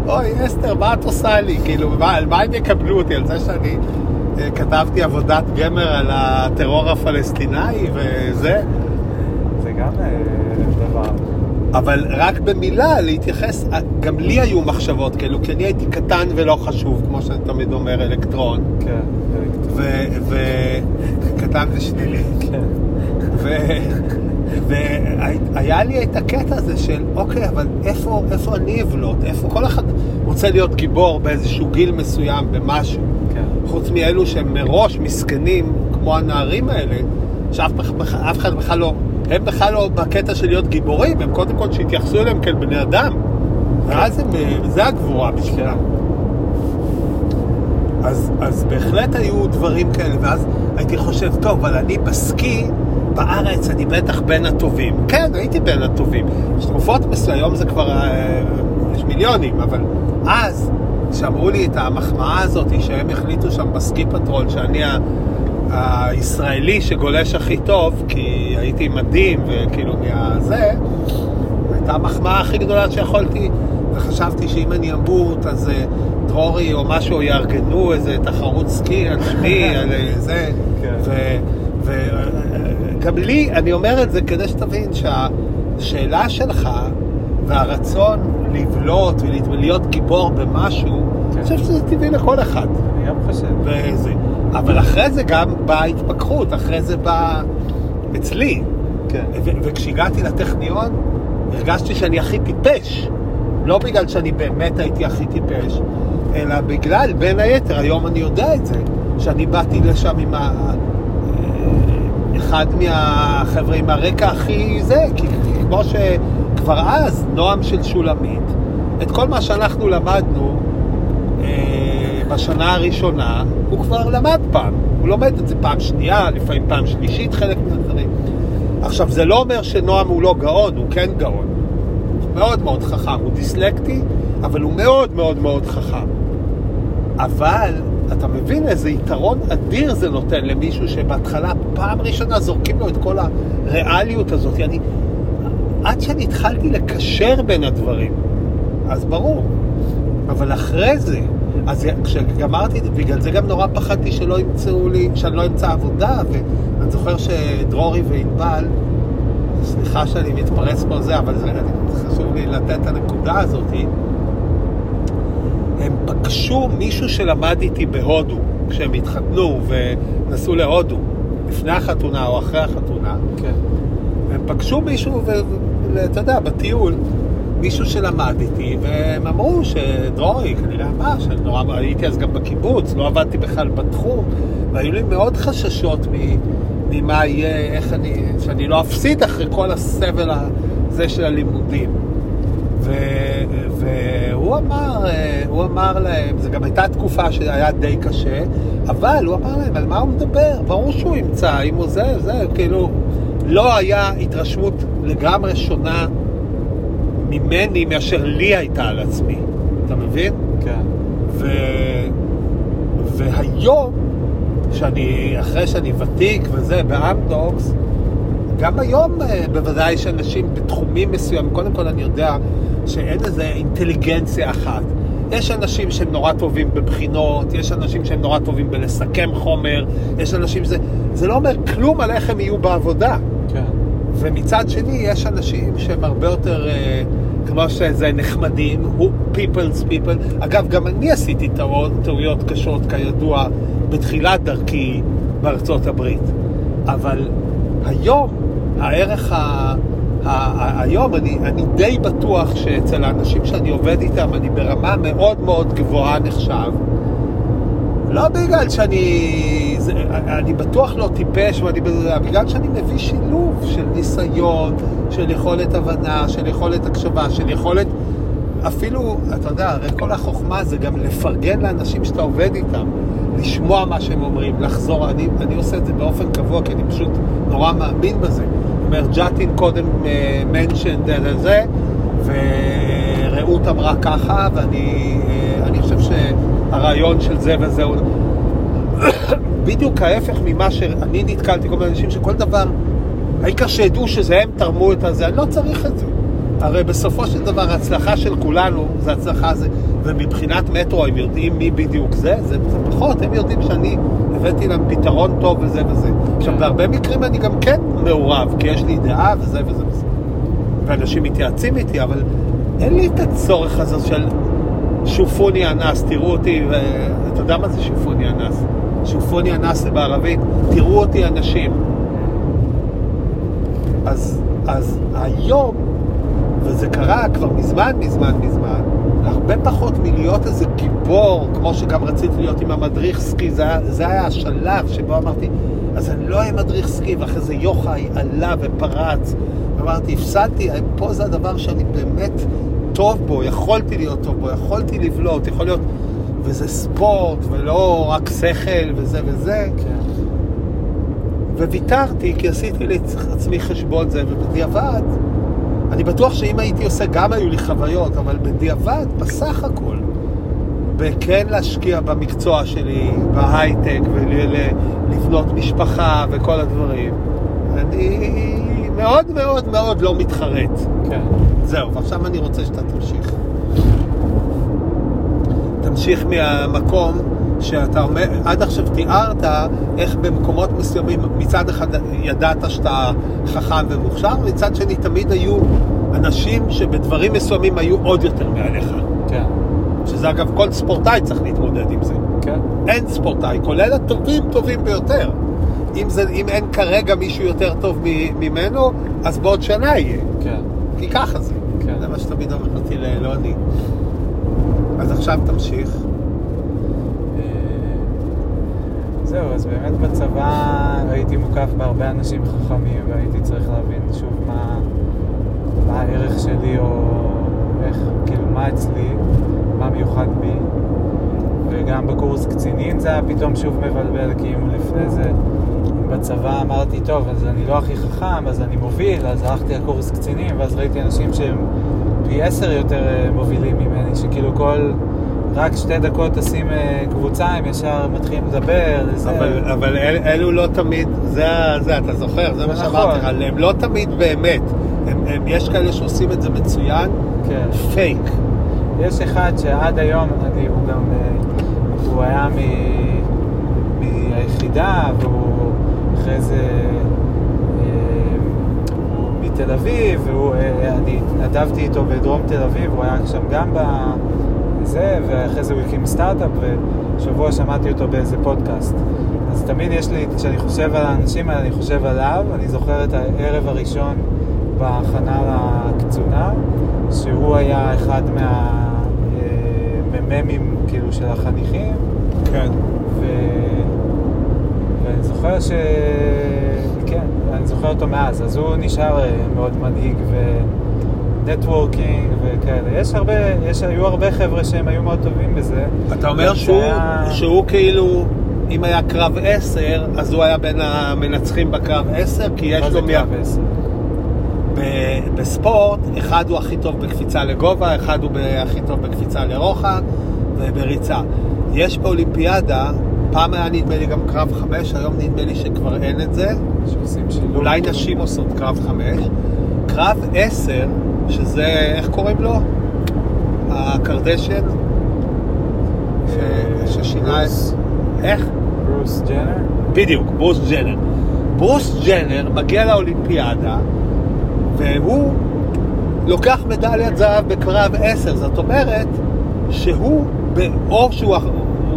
אוי, אסתר, מה את עושה לי? כאילו, מה, על מה הם יקבלו אותי? על זה שאני אה, כתבתי עבודת גמר על הטרור הפלסטיני וזה? זה גם אה, דבר. אבל רק במילה להתייחס, גם לי היו מחשבות כאלו, כי אני הייתי קטן ולא חשוב, כמו שאני תמיד אומר, אלקטרון, כן. וקטן ושלילי. כן. והיה לי את הקטע הזה של, אוקיי, אבל איפה, איפה אני אבלוט? איפה כל אחד רוצה להיות גיבור באיזשהו גיל מסוים, במשהו. כן. חוץ מאלו שהם מראש מסכנים, כמו הנערים האלה, שאף אחד בכלל לא, הם בכלל לא בקטע של להיות גיבורים, הם קודם כל שיתייחסו אליהם כאל בני אדם. ואז הם, אה, זה הגבורה בשבילם. אז, אז בהחלט היו דברים כאלה, ואז הייתי חושב, טוב, אבל אני בסקי, בארץ אני בטח בין הטובים. כן, הייתי בין הטובים. יש תקופות מסוימות, היום זה כבר, אה, יש מיליונים, אבל אז, שאמרו לי את המחמאה הזאת, שהם החליטו שם בסקי פטרול, שאני ה... הישראלי שגולש הכי טוב, כי הייתי מדהים, וכאילו מהזה, הייתה המחמאה הכי גדולה שיכולתי, וחשבתי שאם אני אמות, אז דרורי או משהו יארגנו איזה תחרות סקי על שמי, [LAUGHS] על זה. כן. וגם לי, אני אומר את זה כדי שתבין שהשאלה שלך והרצון לבלוט ולהיות גיבור במשהו, כן. אני חושב שזה טבעי לכל אחד. אני גם חושב. אבל אחרי זה גם באה התפכחות, אחרי זה בא אצלי. כן. וכשהגעתי לטכניון, הרגשתי שאני הכי טיפש. לא בגלל שאני באמת הייתי הכי טיפש, אלא בגלל, בין היתר, היום אני יודע את זה, שאני באתי לשם עם ה... אה, אחד מהחבר'ה עם הרקע הכי זה, כי כמו שכבר אז, נועם של שולמית, את כל מה שאנחנו למדנו אה, בשנה הראשונה, הוא כבר למד פעם. הוא לומד את זה פעם שנייה, לפעמים פעם שלישית, חלק מהדברים. עכשיו, זה לא אומר שנועם הוא לא גאון, הוא כן גאון. הוא מאוד מאוד חכם, הוא דיסלקטי, אבל הוא מאוד מאוד מאוד חכם. אבל אתה מבין איזה יתרון אדיר זה נותן למישהו שבהתחלה, פעם ראשונה זורקים לו את כל הריאליות הזאת. אני, עד שאני התחלתי לקשר בין הדברים, אז ברור. אבל אחרי זה, אז כשגמרתי, בגלל זה גם נורא פחדתי שלא ימצאו לי, שאני לא אמצא עבודה, ואני זוכר שדרורי וענבל, סליחה שאני מתפרץ פה זה, אבל זה, חשוב לי לתת את הנקודה הזאת, פגשו מישהו שלמד איתי בהודו, כשהם התחתנו ונסעו להודו, לפני החתונה או אחרי החתונה, כן. הם פגשו מישהו, ואתה יודע, בטיול, מישהו שלמד איתי, והם אמרו שדרורי, כנראה אמר, שאני נורא, הייתי אז גם בקיבוץ, לא עבדתי בכלל בתחום, והיו לי מאוד חששות מ- ממה יהיה, איך אני, שאני לא אפסיד אחרי כל הסבל הזה של הלימודים. ו, והוא אמר, אה, הוא אמר להם, זו גם הייתה תקופה שהיה די קשה, אבל הוא אמר להם, על מה הוא מדבר? ברור שהוא ימצא, אם הוא זה, זה, כאילו, לא היה התרשמות לגמרי שונה ממני מאשר לי הייתה על עצמי, אתה מבין? כן. ו... והיום, שאני, אחרי שאני ותיק וזה, באמדוקס, גם היום אה, בוודאי יש אנשים בתחומים מסוימים, קודם כל אני יודע שאין איזה אינטליגנציה אחת. יש אנשים שהם נורא טובים בבחינות, יש אנשים שהם נורא טובים בלסכם חומר, יש אנשים שזה... זה לא אומר כלום על איך הם יהיו בעבודה. כן. ומצד שני, יש אנשים שהם הרבה יותר, אה, כמו שזה נחמדים, הוא people's people. אגב, גם אני עשיתי טעויות, טעויות קשות, כידוע, בתחילת דרכי בארצות הברית. אבל היום, הערך ה... ה- ה- היום אני, אני די בטוח שאצל האנשים שאני עובד איתם, אני ברמה מאוד מאוד גבוהה נחשב. לא בגלל שאני... זה, אני בטוח לא טיפש, ואני, בגלל שאני מביא שילוב של ניסיון, של יכולת הבנה, של יכולת הקשבה, של יכולת... אפילו, אתה יודע, הרי כל החוכמה זה גם לפרגן לאנשים שאתה עובד איתם, לשמוע מה שהם אומרים, לחזור. אני, אני עושה את זה באופן קבוע, כי אני פשוט נורא מאמין בזה. זאת אומרת, ג'אטין קודם מנשן זה, ורעות אמרה ככה, ואני אה, אני חושב שהרעיון של זה וזה הוא... [COUGHS] בדיוק ההפך ממה שאני נתקלתי, כל מיני אנשים שכל דבר, העיקר שידעו שזה הם תרמו את הזה, אני לא צריך את זה. הרי בסופו של דבר ההצלחה של כולנו זה הצלחה זה, ומבחינת מטרו הם יודעים מי בדיוק זה, זה, זה פחות, הם יודעים שאני הבאתי להם פתרון טוב וזה וזה. עכשיו, בהרבה מקרים אני גם כן מעורב, כי יש לי דעה וזה וזה וזה. ואנשים מתייעצים איתי, אבל אין לי את הצורך הזה של שופוני אנס, תראו אותי, ואתה יודע מה זה שופוני אנס? שופוני אנס זה בערבית, תראו אותי אנשים. אז, אז היום, וזה קרה כבר מזמן, מזמן, מזמן, הרבה פחות מלהיות איזה גיבור, כמו שגם רציתי להיות עם המדריך סקי, זה, זה היה השלב שבו אמרתי, אז אני לא אהיה מדריך סקי, ואחרי זה יוחאי עלה ופרץ, ואמרתי, הפסדתי, פה זה הדבר שאני באמת טוב בו, יכולתי להיות טוב בו, יכולתי לבלוט, יכול להיות, וזה ספורט, ולא רק שכל וזה וזה, כן. וויתרתי, כי עשיתי לעצמי חשבון זה, ובדיעבד, אני בטוח שאם הייתי עושה, גם היו לי חוויות, אבל בדיעבד, בסך הכל, בכן להשקיע במקצוע שלי, בהייטק, ולבנות משפחה וכל הדברים, אני מאוד מאוד מאוד לא מתחרט. כן. זהו, ועכשיו אני רוצה שאתה תמשיך. תמשיך מהמקום שאתה אומר, עד עכשיו תיארת איך במקומות מסוימים מצד אחד ידעת שאתה חכם ומוכשר, מצד שני תמיד היו אנשים שבדברים מסוימים היו עוד יותר מעליך. כן. שזה אגב כל ספורטאי צריך להתמודד עם זה. כן. אין ספורטאי, כולל הטובים טובים ביותר. אם, זה, אם אין כרגע מישהו יותר טוב ממנו, אז בעוד שנה יהיה. כן. כי ככה זה. כן. זה מה שתמיד אמרתי לאלוני. אז עכשיו תמשיך. אה, זהו, אז באמת בצבא הייתי מוקף בהרבה אנשים חכמים והייתי צריך להבין שוב מה, מה הערך שלי או איך, כאילו מה אצלי, מה מיוחד בי. וגם בקורס קצינים זה היה פתאום שוב מבלבל, כי אם לפני זה בצבא אמרתי, טוב, אז אני לא הכי חכם, אז אני מוביל, אז הלכתי לקורס קצינים, ואז ראיתי אנשים שהם פי עשר יותר אה, מובילים ממני, שכאילו כל... רק שתי דקות תשים אה, קבוצה, הם ישר מתחילים לדבר, זה... אבל, אבל אל, אלו לא תמיד, זה, זה, אתה זוכר, זה מה נכון. שאמרתי לך, הם לא תמיד באמת. הם, הם, יש כאלה שעושים את זה מצוין, כן. פייק. יש אחד שעד היום, אני, הוא גם, אה, הוא היה מ, מהיחידה, והוא אחרי זה, אה, מתל אביב, והוא, אני התנדבתי איתו בדרום תל אביב, הוא היה שם גם בזה, ואחרי זה הוא הקים סטארט-אפ, ושבוע שמעתי אותו באיזה פודקאסט. אז תמיד יש לי, כשאני חושב על האנשים האלה, אני חושב עליו, אני זוכר את הערב הראשון בהכנה לקצונה, שהוא היה אחד מהמ"מים כאילו של החניכים, כן. ו... ואני זוכר ש... כן, אני זוכר אותו מאז, אז הוא נשאר אה, מאוד מנהיג ונטוורקינג וכאלה. יש הרבה, יש, היו הרבה חבר'ה שהם היו מאוד טובים בזה. אתה אומר שהוא, שהיה- שהוא כאילו, אם היה קרב עשר, אז הוא היה בין המנצחים בקרב עשר, כי יש מה זה לו... קרב עשר? ב- בספורט, אחד הוא הכי טוב בקפיצה לגובה, אחד הוא ב- הכי טוב בקפיצה לרוחב ובריצה. יש באולימפיאדה, פעם היה נדמה לי גם קרב חמש, היום נדמה לי שכבר אין את זה. שעושים שילוב. אולי נשים עושות קרב חמש. קרב עשר, שזה, איך קוראים לו? הקרדשן? ש- ששינה את... איך? ברוס ג'נר? בדיוק, ברוס ג'נר. ברוס ג'נר מגיע לאולימפיאדה, והוא לוקח מדליית זהב בקרב 10. זאת אומרת שהוא, או שהוא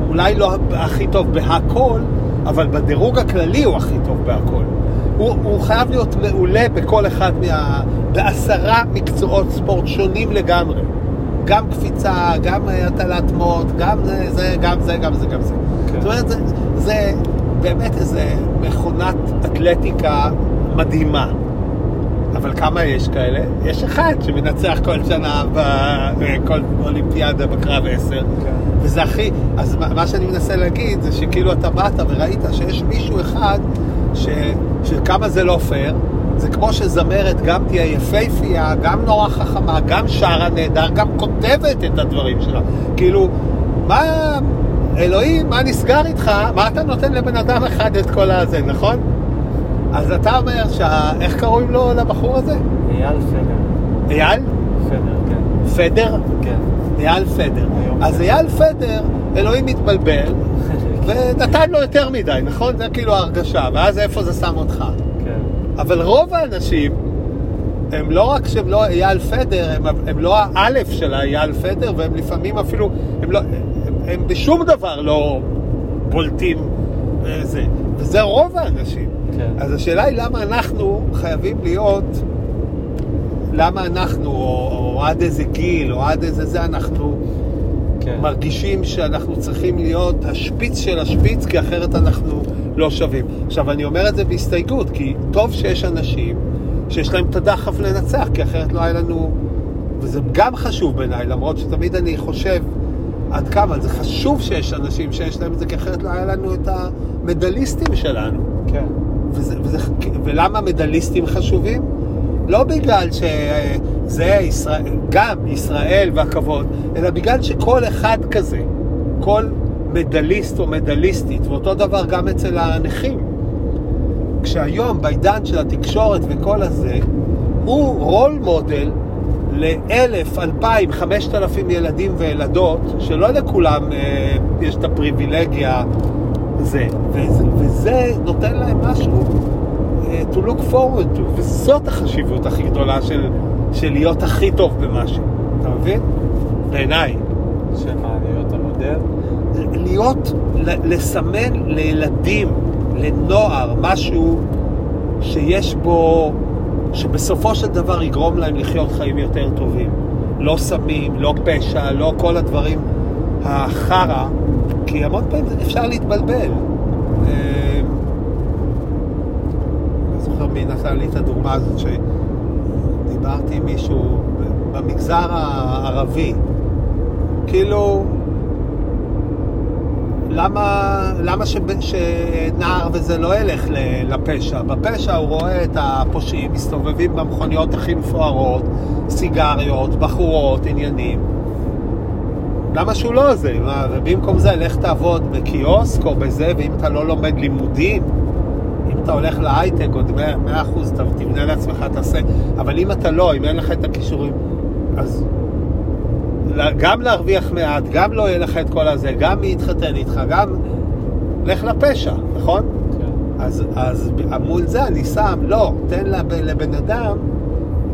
אולי לא הכי טוב בהכל, אבל בדירוג הכללי הוא הכי טוב בהכל. הוא, הוא חייב להיות מעולה בכל אחד מה... בעשרה מקצועות ספורט שונים לגמרי. גם קפיצה, גם אה, הטלת מוט, גם זה, זה, גם זה, גם זה, גם זה. כן. זאת אומרת, זה, זה באמת איזה מכונת אתלטיקה מדהימה. אבל כמה יש כאלה? יש אחד שמנצח כל שנה בכל אולימפיאדה בקרב 10. כן. וזה הכי... אז מה מה שאני מנסה להגיד זה שכאילו אתה באת וראית שיש מישהו אחד ש, שכמה זה לא פייר. זה כמו שזמרת גם תהיה יפייפייה, גם נורא חכמה, גם שרה נהדר, גם כותבת את הדברים שלה. כאילו, מה... אלוהים, מה נסגר איתך? מה אתה נותן לבן אדם אחד את כל הזה, נכון? אז אתה אומר שה... איך קוראים לו לבחור הזה? אייל פדר. אייל? פדר, כן. פדר? כן. אייל פדר. אז פדר. אייל פדר, אלוהים מתבלבל, [LAUGHS] ונתן לו יותר מדי, נכון? זה כאילו ההרגשה, ואז איפה זה שם אותך? אבל רוב האנשים, הם לא רק שהם לא אייל פדר, הם, הם לא האלף של האייל פדר, והם לפעמים אפילו, הם, לא, הם, הם בשום דבר לא בולטים וזה. וזה רוב האנשים. כן. אז השאלה היא למה אנחנו חייבים להיות, למה אנחנו, או, או עד איזה גיל, או עד איזה זה, אנחנו כן. מרגישים שאנחנו צריכים להיות השפיץ של השפיץ, כי אחרת אנחנו לא שווים. עכשיו, אני אומר את זה בהסתייגות, כי טוב שיש אנשים שיש להם את הדחף לנצח, כי אחרת לא היה לנו... וזה גם חשוב בעיניי, למרות שתמיד אני חושב עד כמה, זה חשוב שיש אנשים שיש להם את זה, כי אחרת לא היה לנו את המדליסטים שלנו. כן. וזה, וזה, ולמה מדליסטים חשובים? לא בגלל שזה ישראל, גם ישראל והכבוד, אלא בגלל שכל אחד כזה, כל מדליסט או מדליסטית, ואותו דבר גם אצל הנכים. כשהיום, בעידן של התקשורת וכל הזה, הוא רול מודל לאלף, אלפיים, חמשת אלפים ילדים וילדות, שלא לכולם אה, יש את הפריבילגיה זה, וזה, וזה נותן להם משהו אה, to look forward to, וזאת החשיבות הכי גדולה של, של להיות הכי טוב במשהו, אתה מבין? בעיניי. שמה, להיות המודל? להיות, לסמן לילדים, לנוער, משהו שיש בו, שבסופו של דבר יגרום להם לחיות חיים יותר טובים. לא סמים, לא פשע, לא כל הדברים החרא, כי המון פעמים אפשר להתבלבל. אה, אני זוכר מי נתן לי את הדוגמה הזאת, שדיברתי עם מישהו במגזר הערבי, כאילו, למה, למה ש, שנער וזה לא ילך לפשע? בפשע הוא רואה את הפושעים מסתובבים במכוניות הכי מפוארות, סיגריות, בחורות, עניינים. למה שהוא לא זה? מה, ובמקום זה לך תעבוד בקיוסק או בזה, ואם אתה לא לומד לימודים, אם אתה הולך להייטק עוד 100 אחוז, תבנה לעצמך, תעשה, אבל אם אתה לא, אם אין לך את הכישורים, אז גם להרוויח מעט, גם לא יהיה לך את כל הזה, גם מי יתחתן איתך, גם לך לפשע, נכון? כן. אז, אז מול זה אני שם, לא, תן לב, לבן אדם,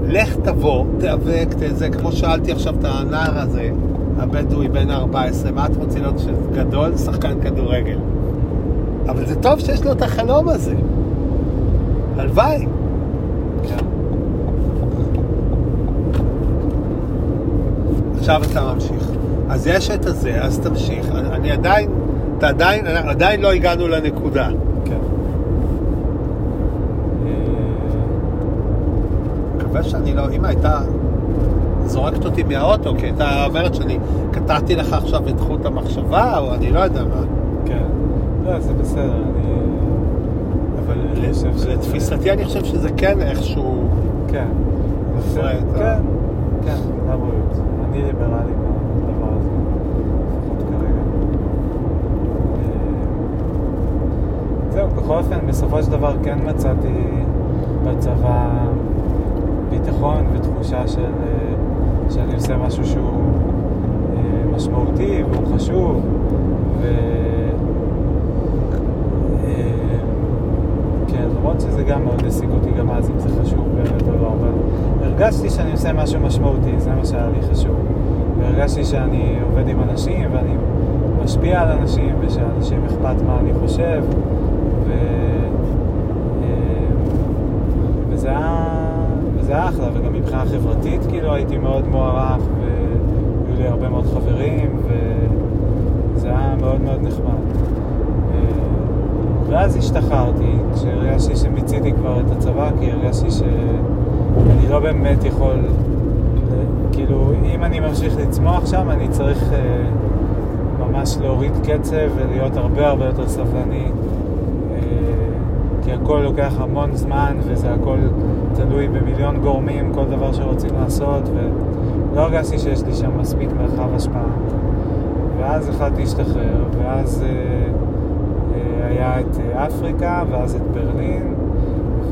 לך תבוא, תיאבק, זה כמו שאלתי עכשיו את הנער הזה, הבדואי בן 14, מה את רוצה להיות גדול? שחקן כדורגל. אבל זה טוב שיש לו את החלום הזה. הלוואי. עכשיו אתה ממשיך. אז יש את הזה, אז תמשיך. אני, עדיין, אתה עדיין, עדיין לא הגענו לנקודה. כן. אה, מקווה שאני לא, אמא הייתה זורקת אותי מהאוטו, כי הייתה אומרת שאני קטעתי לך עכשיו את חוט המחשבה, או אני לא יודע מה. כן. לא, זה בסדר, אני... אבל אני חושב שזה- לתפיסתי אני חושב שזה כן איכשהו כן. מפרה את ה... כן, כן. אני ליברלי בדבר הזה, לפחות כרגע. אה, זהו, בכל אופן, בסופו של דבר כן מצאתי בצבא ביטחון ותחושה של, אה, שאני עושה משהו שהוא אה, משמעותי והוא חשוב. אה, כן, למרות שזה גם מאוד העסיק אותי גם אז, אם זה חשוב באמת או לא, אבל הרגשתי שאני עושה משהו משמעותי, זה מה שהיה לי חשוב. והרגשתי שאני עובד עם אנשים ואני משפיע על אנשים ושאנשים אכפת מה אני חושב. ו... אה, וזה היה, וזה היה אחלה, וגם מבחינה חברתית, כאילו, הייתי מאוד מוערך, והיו לי הרבה מאוד חברים, וזה היה מאוד מאוד נחמד. ואז השתחררתי, כשהרגשתי שמיציתי כבר את הצבא, כי הרגשתי שאני לא באמת יכול, כאילו, אם אני ממשיך לצמוח שם, אני צריך אה, ממש להוריד קצב ולהיות הרבה הרבה יותר סבלני. אה, כי הכל לוקח המון זמן וזה הכל תלוי במיליון גורמים, כל דבר שרוצים לעשות, ולא הרגשתי שיש לי שם מספיק מרחב השפעה. ואז החלטתי להשתחרר, ואז... אה, היה את אה, אפריקה, ואז את ברלין,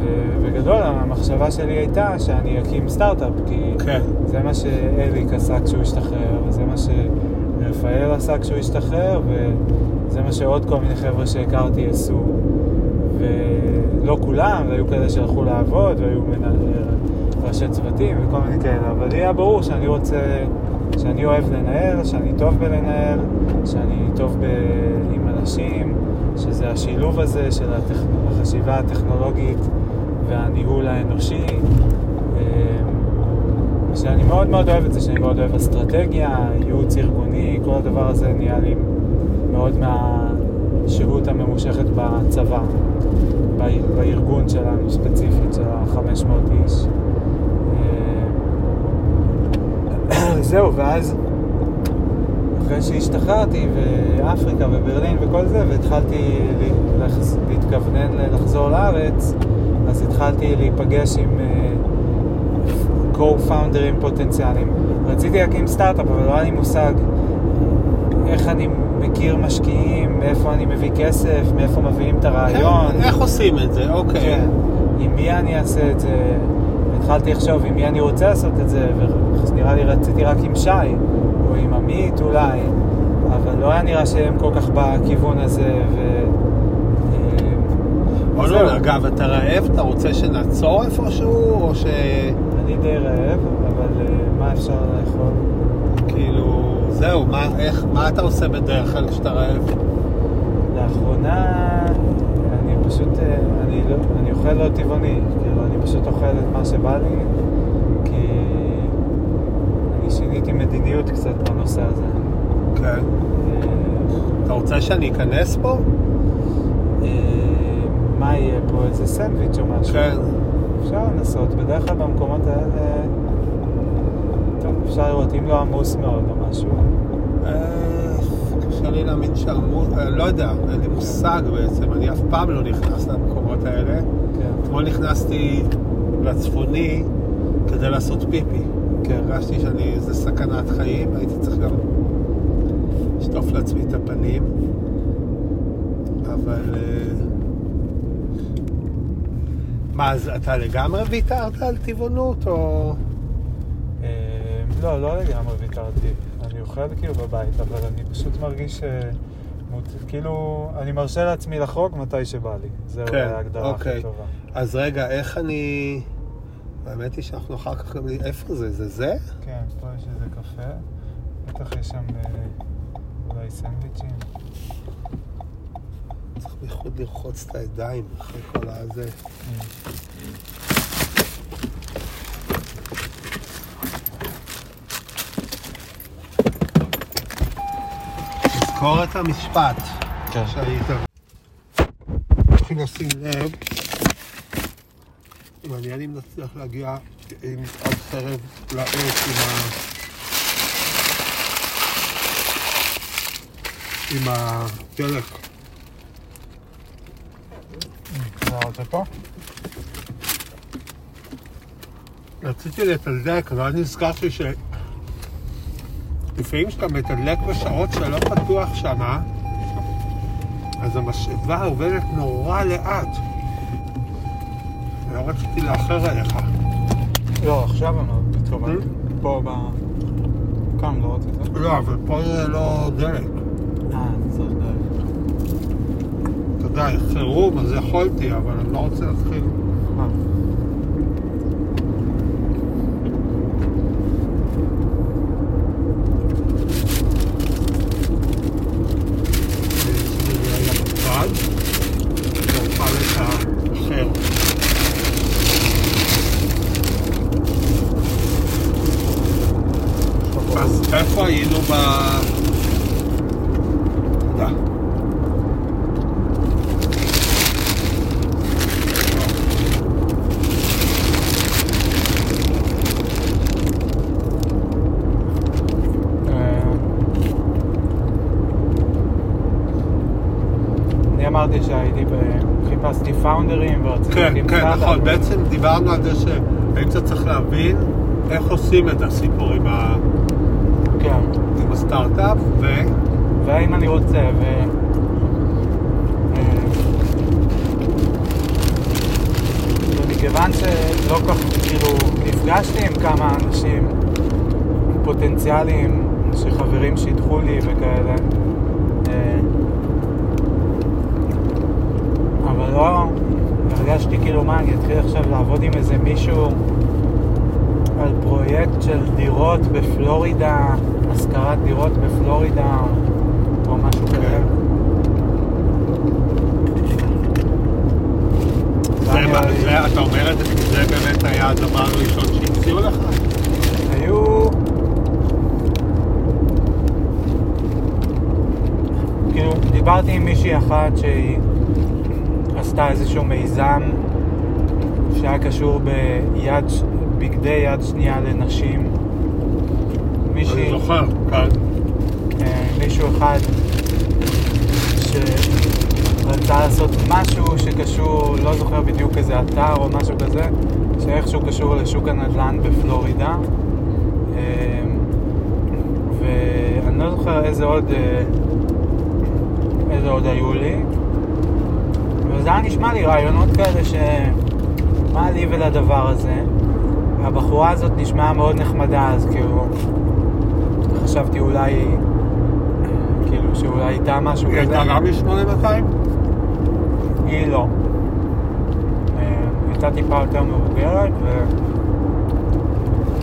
ובגדול המחשבה שלי הייתה שאני אקים סטארט-אפ, כי כן. זה מה שאליק עשה כשהוא השתחרר, וזה מה שרפאל עשה כשהוא השתחרר, וזה מה שעוד כל מיני חבר'ה שהכרתי עשו. ולא כולם, והיו כאלה שהלכו לעבוד, והיו מנהל, ראשי צוותים וכל מיני כאלה, אבל היה ברור שאני רוצה, שאני אוהב לנהל, שאני טוב בלנהל, שאני טוב ב... עם אנשים, שזה השילוב הזה של. החשיבה הטכנולוגית והניהול האנושי, אה, שאני מאוד מאוד אוהב את זה, שאני מאוד אוהב אסטרטגיה, ייעוץ ארגוני, כל הדבר הזה נהיה לי מאוד מהשהות הממושכת בצבא, בארגון שלנו ספציפית, של ה-500 איש. אה, [COUGHS] זהו, ואז אחרי שהשתחררתי, ואפריקה וברלין וכל זה, והתחלתי להתכוונן לחזור לארץ, אז התחלתי להיפגש עם uh, co-founders פוטנציאליים. רציתי להקים סטארט-אפ, אבל לא היה לי מושג איך אני מכיר משקיעים, מאיפה אני מביא כסף, מאיפה מביאים את הרעיון. איך עושים את זה, אוקיי. כן, עם מי אני אעשה את זה. התחלתי לחשוב עם מי אני רוצה לעשות את זה, ונראה לי רציתי רק עם שי. עמית אולי, אבל לא היה נראה שהם כל כך בכיוון הזה, ו... אה, לא, אגב, אתה רעב? אתה רוצה שנעצור איפשהו, או ש... אני די רעב, אבל אה, מה אפשר לאכול? כאילו, זהו, מה, איך, מה אתה עושה בדרך כלל כשאתה רעב? לאחרונה, אני פשוט, אה, אני, לא, אני אוכל לא טבעוני, כאילו, אני פשוט אוכל את מה שבא לי, כי שיניתי מדיניות קצת בנושא הזה. כן. אה, אתה רוצה שאני אכנס פה? אה, מה יהיה פה? איזה סנדוויץ' או משהו? כן. אפשר לנסות, בדרך כלל במקומות האלה... טוב, אפשר לראות, אם לא עמוס מאוד או משהו. אה, קשה לי להאמין שעמוס, לא יודע, אין לי מושג בעצם, אני אף פעם לא נכנס למקומות האלה. כן. אתמול נכנסתי לצפוני כדי לעשות פיפי. כי הרגשתי שאני, זה סכנת חיים, הייתי צריך גם לשטוף לעצמי את הפנים, אבל... אה, מה, אז אתה לגמרי ויתרת על טבעונות, או... אה, לא, לא לגמרי ויתרתי. אני אוכל כאילו בבית, אבל אני פשוט מרגיש ש... כאילו, אני מרשה לעצמי לחרוג מתי שבא לי. זו כן, ההגדרה אוקיי. הכי טובה. אז רגע, איך אני... האמת היא שאנחנו אחר כך גם... איפה זה? זה זה? כן, פה יש איזה קפה. בטח יש שם אה, אולי סנדוויצ'ים. צריך בייחוד לרחוץ את הידיים אחרי כל הזה. תזכור את המשפט כן. שהיית. צריכים לשים לב מעניין אם נצליח להגיע עם עד חרב לעץ עם ה... עם הדלק. זה פה? רציתי לתדלק, אבל נזכרתי ש... לפעמים כשאתה מתדלק בשעות שלא פתוח שמה, אז המשאבה עובדת נורא לאט. לא רציתי לאחר עליך. לא, עכשיו לא התכוונתי. פה ב... כאן לא רצית? לא, אבל פה זה לא דלק. אה, צריך דלק. אתה יודע, חירום, אז יכולתי, אבל אני לא רוצה להתחיל. אז איפה היינו ב... תודה. אה, אני אמרתי שהייתי, ב- חיפשתי פאונדרים ורציתי כן, להקים כן, סטארט-אפ. נכון. בעצם דיברנו על זה שהיית צריך להבין איך עושים את הסיפור עם ה- כן. עם הסטארט-אפ, ו... והאם אני רוצה, ו... אה, ומכיוון שלא כך, כאילו, נפגשתי עם כמה אנשים פוטנציאליים, שחברים שידחו לי וכאלה, אה, אבל לא, הרגשתי כאילו, מה, אני אתחיל עכשיו לעבוד עם איזה מישהו על פרויקט של דירות בפלורידה, השכרת דירות בפלורידה, או משהו כזה. זה ואני- מה- זה- אתה אומר את זה כי זה באמת היה הדבר הראשון שהציעו לך? היו... כאילו, דיברתי עם מישהי אחת שהיא עשתה איזשהו מיזם שהיה קשור ביד, בגדי יד שנייה לנשים. מישהי... אני זוכר, כן. אה, מישהו אחד שרצה לעשות משהו שקשור, לא זוכר בדיוק איזה אתר או משהו כזה, שאיכשהו קשור לשוק הנדל"ן בפלורידה. אה, ואני לא זוכר איזה עוד, אה, איזה עוד היו לי. וזה היה נשמע לי רעיונות כאלה ש... מה לי ולדבר הזה? הבחורה הזאת נשמעה מאוד נחמדה, אז כאילו... חשבתי אולי, כאילו, שאולי איתה משהו היא כזה. הייתה גם מ-8200? היא לא. אה, היא הייתה טיפה יותר מבוגרת,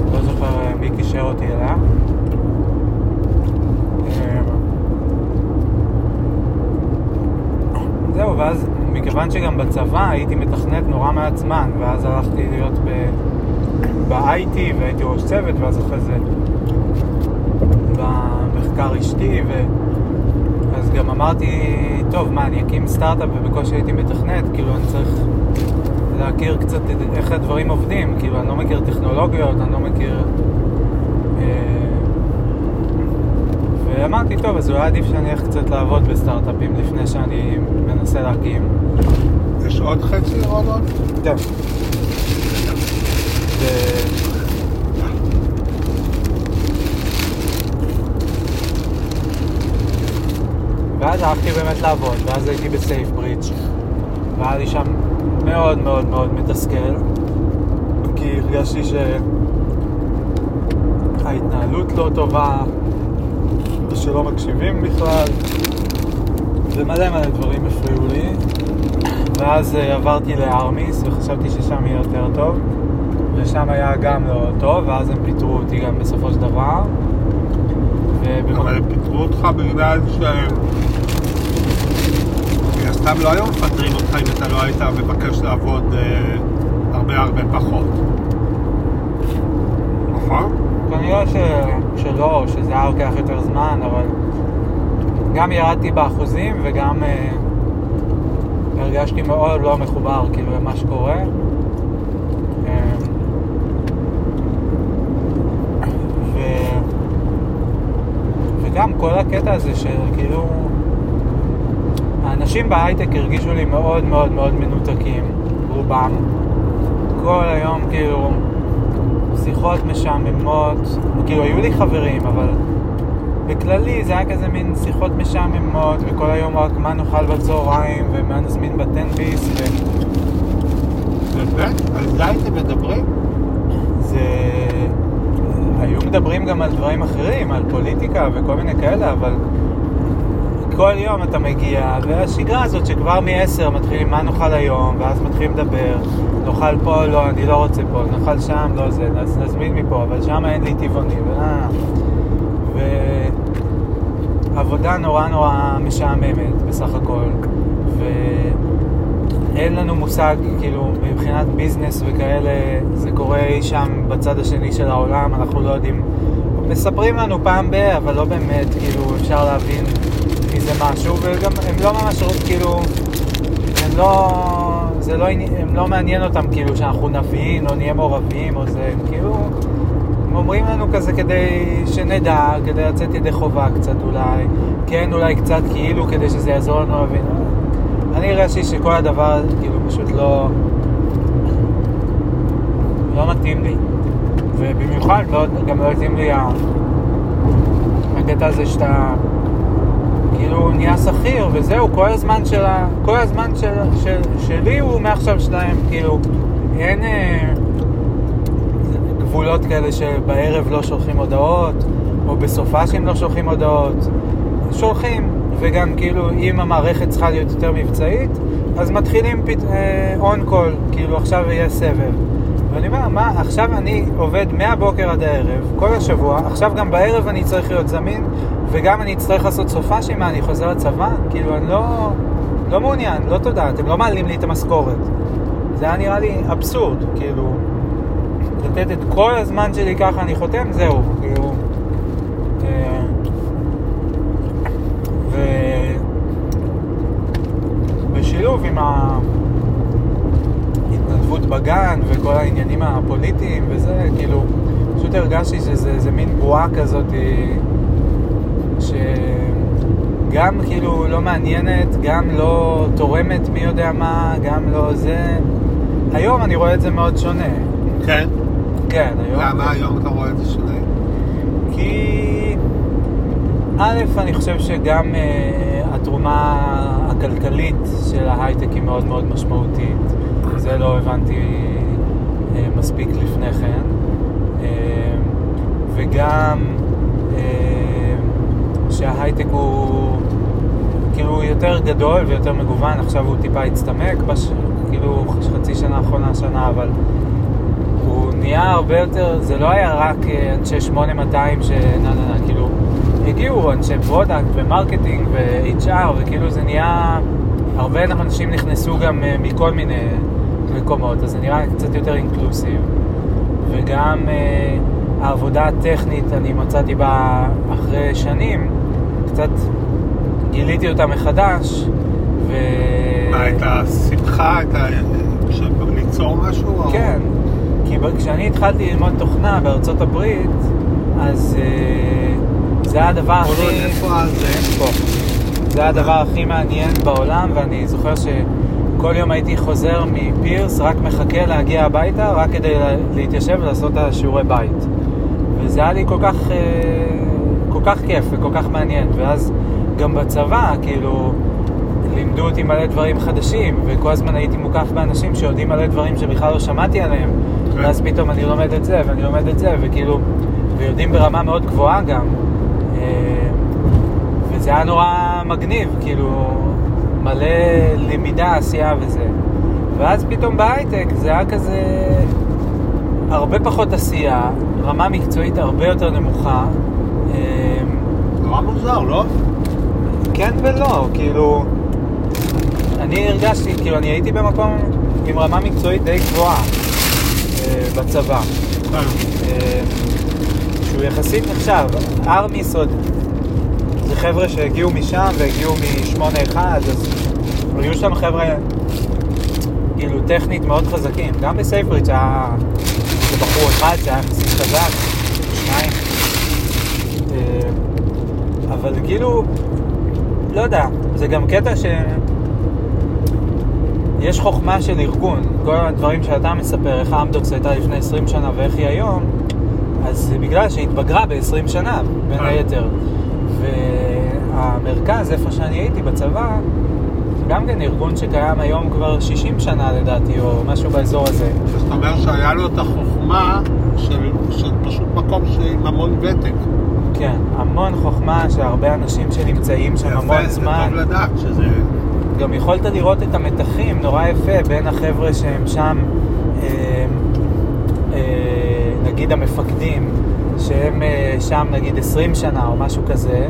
ולא זוכר אה, מי קישר אותי אליה. אה, זהו, ואז מכיוון שגם בצבא הייתי מתכנת נורא מעט זמן, ואז הלכתי להיות ב- ב-IT והייתי ראש צוות, ואז אחרי זה במחקר אשתי, ו... אז גם אמרתי, טוב, מה, אני אקים סטארט-אפ ובקושי הייתי מתכנת, כאילו אני צריך להכיר קצת איך הדברים עובדים, כאילו אני לא מכיר טכנולוגיות, אני לא מכיר... אה, ואמרתי, טוב, אז אולי עדיף שאני אלך קצת לעבוד בסטארט-אפים לפני שאני מנסה להקים. יש עוד חצי, רודון? כן. ואז הלכתי באמת לעבוד, ואז הייתי בסייף ברידג' והיה לי שם מאוד מאוד מאוד מתסכל, כי הרגשתי שההתנהלות לא טובה, ושלא מקשיבים בכלל, ומלא מלא דברים הפריעו לי. ואז אה, עברתי לארמיס וחשבתי ששם יהיה יותר טוב ושם היה גם לא טוב ואז הם פיטרו אותי גם בסופו של דבר ובמק- אבל הם פיטרו אותך בגלל. מן הסתם לא היו מפטרים אותך אם אתה לא היית מבקש לעבוד אה, הרבה הרבה פחות. נכון? כנראה ש... שלא, שזה היה לוקח יותר זמן אבל גם ירדתי באחוזים וגם אה, הרגשתי מאוד לא מחובר כאילו למה שקורה אה, ו... וגם כל הקטע הזה של כאילו האנשים בהייטק הרגישו לי מאוד מאוד מאוד מנותקים, רובם. כל היום כאילו שיחות משעממות, כאילו היו לי חברים, אבל בכללי זה היה כזה מין שיחות משעממות, וכל היום רק מה נאכל בצהריים, ומה נזמין בטנביס, ו... באמת? על זה הייתם מדברים? זה... היו מדברים גם על דברים אחרים, על פוליטיקה וכל מיני כאלה, אבל כל יום אתה מגיע, והשגרה הזאת שכבר מ-10 מתחילים מה נאכל היום, ואז מתחילים לדבר, נאכל פה, לא, אני לא רוצה פה, נאכל שם, לא זה, אז נזמין מפה, אבל שם אין לי טבעוני, ו... ועבודה נורא נורא משעממת בסך הכל, ואין לנו מושג, כאילו, מבחינת ביזנס וכאלה, זה קורה אי שם בצד השני של העולם, אנחנו לא יודעים. מספרים לנו פעם ב, אבל לא באמת, כאילו, אפשר להבין מזה משהו, וגם הם לא ממש, כאילו, הם לא, זה לא, הם לא מעניין אותם, כאילו, שאנחנו נבין, או נהיה מעורבים, או זה, הם כאילו, הם אומרים לנו כזה כדי שנדע, כדי לצאת ידי חובה קצת אולי, כן, אולי קצת כאילו, כדי שזה יעזור לנו להבין. אני הרגשתי שכל הדבר, כאילו, פשוט לא, לא מתאים לי. ובמיוחד לא, גם לא התאים לי הקטע הזה שאתה כאילו נהיה שכיר וזהו, כל הזמן של. כל הזמן של, של, שלי הוא מעכשיו שלהם, כאילו אין אה, גבולות כאלה שבערב לא שולחים הודעות, או בסופה שהם לא שולחים הודעות, שולחים, וגם כאילו אם המערכת צריכה להיות יותר מבצעית, אז מתחילים פת... און קול, כאילו עכשיו יהיה סבב. ואני אומר, מה, עכשיו אני עובד מהבוקר עד הערב, כל השבוע, עכשיו גם בערב אני צריך להיות זמין, וגם אני אצטרך לעשות סופה שמה, אני חוזר לצבא? כאילו, אני לא, לא מעוניין, לא תודה, אתם לא מעלים לי את המשכורת. זה היה נראה לי אבסורד, כאילו, לתת את כל הזמן שלי ככה, אני חותם, זהו, כאילו. אה, ו... בשילוב עם ההתנדבות בגן וכל העניינים הפוליטיים וזה, כאילו, פשוט הרגשתי שזה מין בועה כזאת שגם כאילו לא מעניינת, גם לא תורמת מי יודע מה, גם לא זה. היום אני רואה את זה מאוד שונה. כן? כן, היום. למה היום אתה רואה את זה שונה? כי א', אני חושב שגם uh, התרומה הכלכלית של ההייטק היא מאוד מאוד משמעותית. זה לא הבנתי uh, מספיק לפני כן. Uh, וגם שההייטק הוא כאילו יותר גדול ויותר מגוון, עכשיו הוא טיפה הצטמק, בש... כאילו חצי שנה האחרונה, שנה, אבל הוא נהיה הרבה יותר, זה לא היה רק אה, אנשי 8200 ש... נה נה נה, כאילו, הגיעו אנשי product ו marketing ו-HR, וכאילו זה נהיה, הרבה אנשים נכנסו גם אה, מכל מיני מקומות, אז זה נראה קצת יותר inclusive. וגם אה, העבודה הטכנית, אני מצאתי בה אחרי שנים, קצת גיליתי אותה מחדש, ו... מה, את השמחה, את ה... של ליצור משהו? או- כן, כי ב- כשאני התחלתי ללמוד תוכנה בארצות הברית, אז אה, זה היה הדבר נראה, הכי... איפה זה? פה. זה היה הדבר הכי מעניין בעולם, ואני זוכר שכל יום הייתי חוזר מפירס, רק מחכה להגיע הביתה, רק כדי לה- להתיישב ולעשות את השיעורי בית. וזה היה לי כל כך, כל כך כיף וכל כך מעניין. ואז גם בצבא, כאילו, לימדו אותי מלא דברים חדשים, וכל הזמן הייתי מוקף באנשים שיודעים מלא דברים שבכלל לא שמעתי עליהם. כן. ואז פתאום אני לומד את זה, ואני לומד את זה, וכאילו, ויודעים ברמה מאוד גבוהה גם. אה, וזה היה נורא מגניב, כאילו, מלא למידה, עשייה וזה. ואז פתאום בהייטק זה היה כזה הרבה פחות עשייה, רמה מקצועית הרבה יותר נמוכה. אה, נורא מוזר, לא? כן ולא, כאילו, אני הרגשתי, כאילו, אני הייתי במקום עם רמה מקצועית די גבוהה אה, בצבא. כן. אה, שהוא יחסית נחשב. ארמיס עוד, זה חבר'ה שהגיעו משם והגיעו מ-8-1, אז היו שם חבר'ה, כאילו, טכנית מאוד חזקים. גם בסייפריץ' היה איזה בחור אחד שהיה יחסית חזק, שניים. אה, אבל כאילו, לא יודע, זה גם קטע ש... יש חוכמה של ארגון, כל הדברים שאתה מספר, איך אמדוקס הייתה לפני 20 שנה ואיך היא היום, אז זה בגלל שהיא התבגרה ב-20 שנה, בין אה. היתר. והמרכז, איפה שאני הייתי בצבא, גם כן ארגון שקיים היום כבר 60 שנה לדעתי, או משהו באזור הזה. זאת אומרת שהיה לו את החוכמה של, של פשוט מקום עם המון ותק. כן, המון חוכמה שהרבה אנשים שנמצאים שם המון יפה, זה זמן. טוב לדעת שזה... גם יכולת לראות את המתחים נורא יפה בין החבר'ה שהם שם, אה, אה, נגיד המפקדים, שהם אה, שם נגיד 20 שנה או משהו כזה,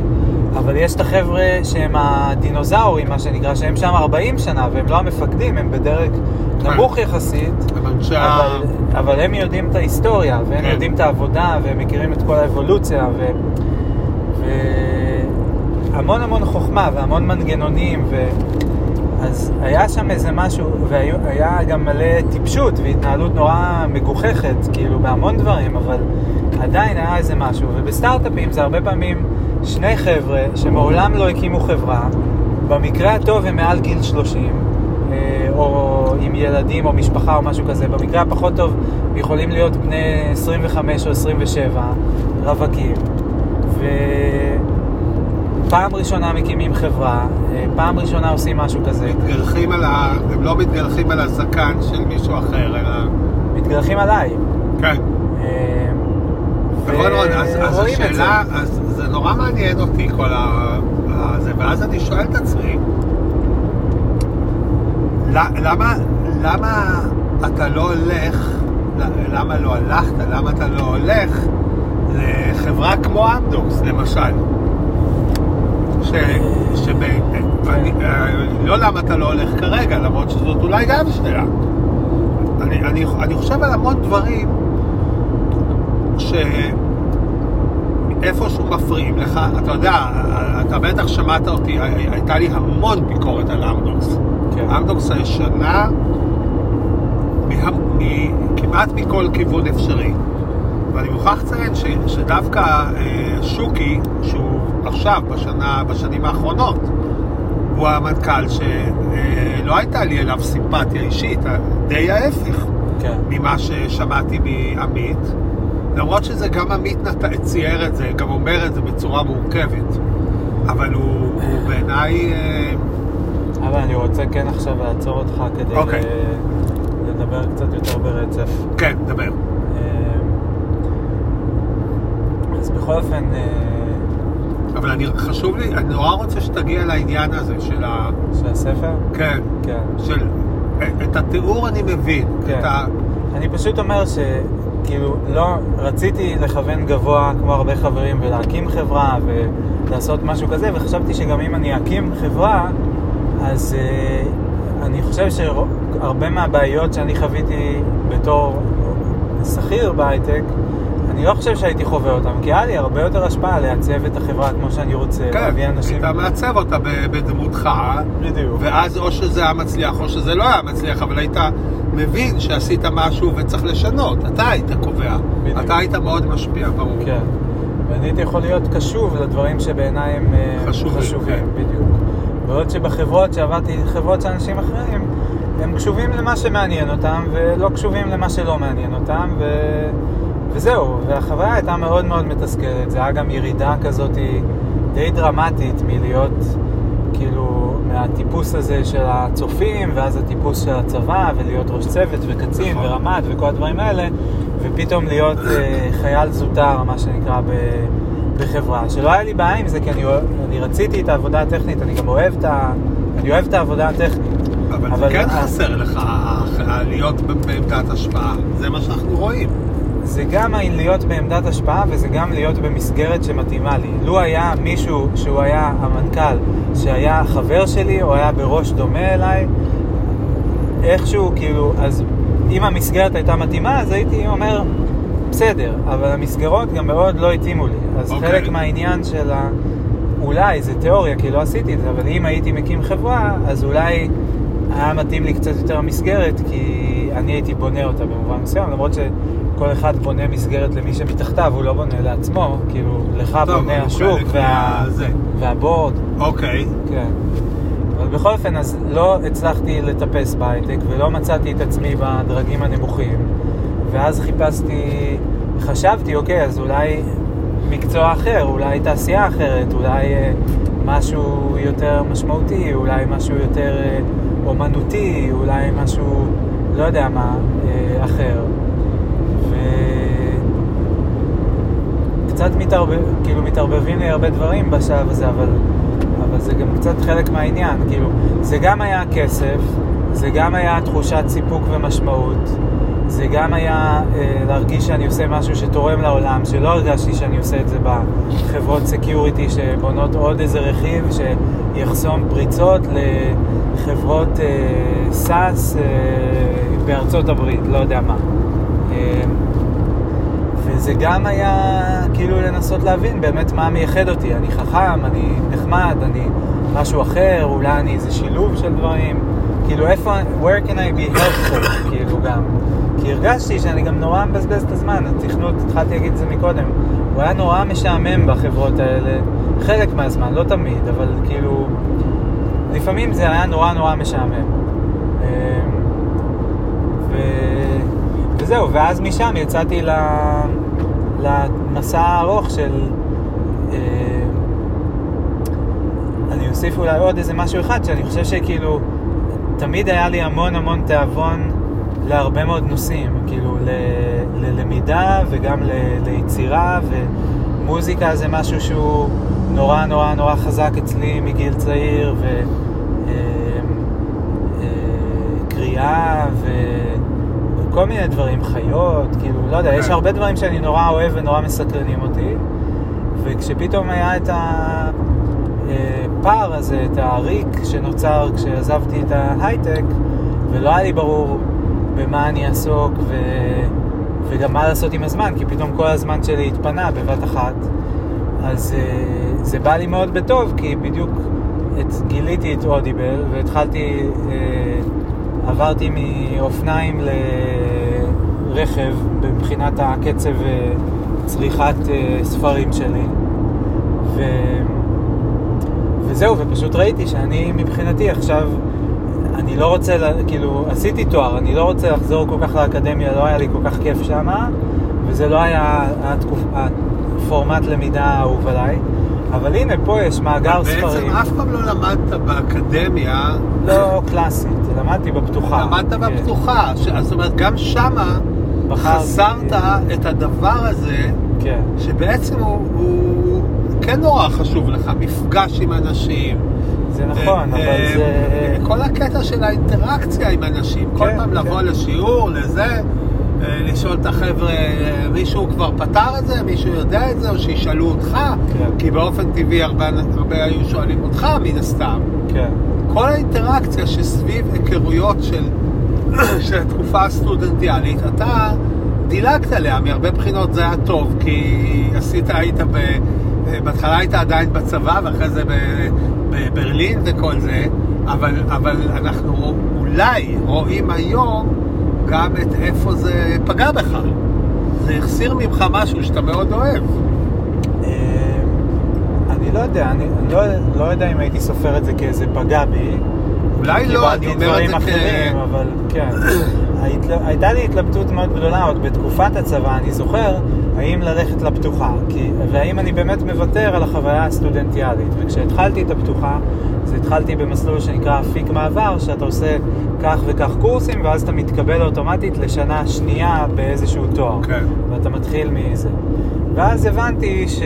אבל יש את החבר'ה שהם הדינוזאורים, מה שנקרא, שהם שם 40 שנה, והם לא המפקדים, הם בדרג נמוך יחסית. אבל, אבל הם יודעים את ההיסטוריה, והם כן. יודעים את העבודה, והם מכירים את כל האבולוציה, ו... והמון המון חוכמה והמון מנגנונים, ו... אז היה שם איזה משהו, והיה גם מלא טיפשות והתנהלות נורא מגוחכת, כאילו, בהמון דברים, אבל עדיין היה איזה משהו. ובסטארט-אפים זה הרבה פעמים שני חבר'ה שמעולם לא הקימו חברה, במקרה הטוב הם מעל גיל 30, אה, או עם ילדים או משפחה או משהו כזה, במקרה הפחות טוב יכולים להיות בני 25 או 27, רווקים, ופעם ראשונה מקימים חברה, אה, פעם ראשונה עושים משהו כזה, מתגלחים על ה... הם לא מתגלחים על הזקן של מישהו אחר, אלא... מתגלחים עליי. כן. נכון, רון, אז, אז השאלה, אז זה נורא מעניין אותי כל ה... הזה, ואז אני שואל את עצמי, למה, למה אתה לא הולך, למה לא הלכת, למה אתה לא הולך לחברה כמו אמדוקס, למשל? ש... שב... אני, לא למה אתה לא הולך כרגע, למרות שזאת אולי גם שאלה. אני, אני, אני חושב על המון דברים שאיפשהו מפריעים לך, אתה יודע, אתה בטח שמעת אותי, הייתה לי המון ביקורת על אמדוקס. כן. אמדוקס הישנה, מה, מ, כמעט מכל כיוון אפשרי. ואני מוכרח לציין ש, שדווקא אה, שוקי, שהוא עכשיו, בשנה, בשנים האחרונות, הוא המנכ"ל שלא הייתה לי אליו סימפתיה אישית, די ההפך. כן. ממה ששמעתי מעמית, למרות שזה גם עמית נת... צייר את זה, גם אומר את זה בצורה מורכבת, אבל הוא, הוא בעיניי... אה, אבל אני רוצה כן עכשיו לעצור אותך כדי אוקיי. ל- לדבר קצת יותר ברצף. כן, דבר. אה, אז בכל אופן, אה, אבל אני, חשוב לי, אני נורא רוצה שתגיע לעניין הזה של ה... של הספר? כן, כן. של... את התיאור אני מבין, כן. את ה... אני פשוט אומר שכאילו לא, רציתי לכוון גבוה כמו הרבה חברים ולהקים חברה ולעשות משהו כזה וחשבתי שגם אם אני אקים חברה אז אה, אני חושב שהרבה מהבעיות שאני חוויתי בתור שכיר בהייטק אני לא חושב שהייתי חווה אותם, כי היה לי הרבה יותר השפעה לעצב את החברה כמו שאני רוצה, כן, להביא אנשים... היית מעצב אותה בדמותך, בדיוק. ואז או שזה היה מצליח או שזה לא היה מצליח, אבל היית מבין שעשית משהו וצריך לשנות. אתה היית קובע. בדיוק. אתה היית מאוד משפיע, ברור. כן. ואני הייתי יכול להיות קשוב לדברים שבעיניי הם אה, חשובים, חשובים כן. בדיוק. בעוד שבחברות שעבדתי, חברות של אנשים אחרים, הם קשובים למה שמעניין אותם, ולא קשובים למה שלא מעניין אותם, ו... וזהו. והחוויה הייתה מאוד מאוד מתסכלת. זה היה גם ירידה כזאת די דרמטית מלהיות, כאילו, מהטיפוס הזה של הצופים, ואז הטיפוס של הצבא, ולהיות ראש צוות וקצין נכון. ורמ"ד וכל הדברים האלה, ופתאום להיות אה, חייל זוטר, מה שנקרא, ב... בחברה. שלא היה לי בעיה עם זה, כי אני, אני רציתי את העבודה הטכנית, אני גם אוהב את, ה... אני אוהב את העבודה הטכנית. אבל, אבל זה כן חסר לך, להיות בעמדת השפעה. זה מה שאנחנו רואים. זה גם להיות בעמדת השפעה וזה גם להיות במסגרת שמתאימה לי. לו היה מישהו שהוא היה המנכ"ל, שהיה חבר שלי או היה בראש דומה אליי, איכשהו, כאילו, אז אם המסגרת הייתה מתאימה, אז הייתי אומר, בסדר, אבל המסגרות גם מאוד לא התאימו לי. אז אוקיי. חלק מהעניין של ה... אולי, זה תיאוריה, כי לא עשיתי את זה, אבל אם הייתי מקים חברה, אז אולי היה מתאים לי קצת יותר המסגרת, כי אני הייתי בונה אותה במובן מסוים, למרות שכל אחד בונה מסגרת למי שמתחתיו, הוא לא בונה לעצמו, כאילו, לך טוב, בונה השוק וה... והבורד. אוקיי. כן. אבל בכל אופן, אז לא הצלחתי לטפס בהייטק ולא מצאתי את עצמי בדרגים הנמוכים. ואז חיפשתי, חשבתי, אוקיי, אז אולי מקצוע אחר, אולי תעשייה אחרת, אולי אה, משהו יותר משמעותי, אולי משהו יותר אה, אומנותי, אולי משהו, לא יודע מה, אה, אחר. ו... קצת מתערבב, כאילו מתערבבים לי הרבה דברים בשלב הזה, אבל, אבל זה גם קצת חלק מהעניין. כאילו, זה גם היה כסף, זה גם היה תחושת סיפוק ומשמעות, זה גם היה אה, להרגיש שאני עושה משהו שתורם לעולם, שלא הרגשתי שאני עושה את זה בחברות security שבונות עוד איזה רכיב שיחסום פריצות לחברות אה, סאס אה, בארצות הברית, לא יודע מה. אה, וזה גם היה כאילו לנסות להבין באמת מה מייחד אותי. אני חכם, אני נחמד, אני משהו אחר, אולי אני איזה שילוב של דברים. כאילו איפה, where can I be helpful, כאילו גם. כי הרגשתי שאני גם נורא מבזבז את הזמן, התכנות, התחלתי להגיד את זה מקודם, הוא היה נורא משעמם בחברות האלה, חלק מהזמן, לא תמיד, אבל כאילו, לפעמים זה היה נורא נורא משעמם. אמ, ו... וזהו, ואז משם יצאתי ל... למסע הארוך של... אה, אני אוסיף אולי עוד איזה משהו אחד, שאני חושב שכאילו, תמיד היה לי המון המון תיאבון להרבה מאוד נושאים, כאילו ל... ללמידה וגם ל... ליצירה, ומוזיקה זה משהו שהוא נורא נורא נורא חזק אצלי מגיל צעיר, וקריאה, ו... כל מיני דברים, חיות, כאילו, לא יודע, יש כן. הרבה דברים שאני נורא אוהב ונורא מסקרנים אותי, וכשפתאום היה את הפער הזה, את הריק שנוצר כשעזבתי את ההייטק, ולא היה לי ברור במה אני אעסוק ו... וגם מה לעשות עם הזמן, כי פתאום כל הזמן שלי התפנה בבת אחת, אז uh, זה בא לי מאוד בטוב, כי בדיוק את, גיליתי את אודיבל והתחלתי... Uh, עברתי מאופניים לרכב מבחינת הקצב אה, צריכת אה, ספרים שלי. ו... וזהו, ופשוט ראיתי שאני מבחינתי עכשיו, אני לא רוצה, כאילו, עשיתי תואר, אני לא רוצה לחזור כל כך לאקדמיה, לא היה לי כל כך כיף שמה, וזה לא היה התקופ... הפורמט למידה האהוב עליי. אבל הנה, פה יש מאגר ספרים. בעצם אף פעם לא למדת באקדמיה, לא קלאסית, למדתי בפתוחה. למדת כן. בפתוחה. ש- זאת אומרת, גם שמה חסרת את הדבר הזה, כן. שבעצם הוא, הוא כן נורא חשוב לך, מפגש עם אנשים. זה נכון, אה, אבל אה, זה... כל הקטע של האינטראקציה עם אנשים, כל כן, פעם לבוא כן. לשיעור, לזה, לשאול את החבר'ה, אה, מישהו כבר פתר את זה, מישהו יודע את זה, או שישאלו אותך, כן. כי באופן טבעי הרבה, הרבה היו שואלים אותך מן הסתם. כן, כל האינטראקציה שסביב היכרויות של, [COUGHS] של התקופה הסטודנטיאלית, אתה דילגת עליה, מהרבה בחינות זה היה טוב, כי עשית, היית ב... בהתחלה היית עדיין בצבא, ואחרי זה ב- בברלין וכל זה, אבל, אבל אנחנו אולי רואים היום גם את איפה זה פגע בך. זה החסיר ממך משהו שאתה מאוד אוהב. אה, אני לא יודע, אני לא, לא יודע אם הייתי סופר את זה כאיזה פגע בי. אולי לא, אני אומר את זה כ... אבל כן. [COUGHS] הייתה לי התלבטות מאוד גדולה עוד בתקופת הצבא, אני זוכר, האם ללכת לפתוחה, כי, והאם אני באמת מוותר על החוויה הסטודנטיאלית. וכשהתחלתי את הפתוחה, אז התחלתי במסלול שנקרא אפיק מעבר, שאתה עושה כך וכך קורסים, ואז אתה מתקבל אוטומטית לשנה שנייה באיזשהו תואר. כן. ואתה מתחיל מזה. ואז הבנתי ש...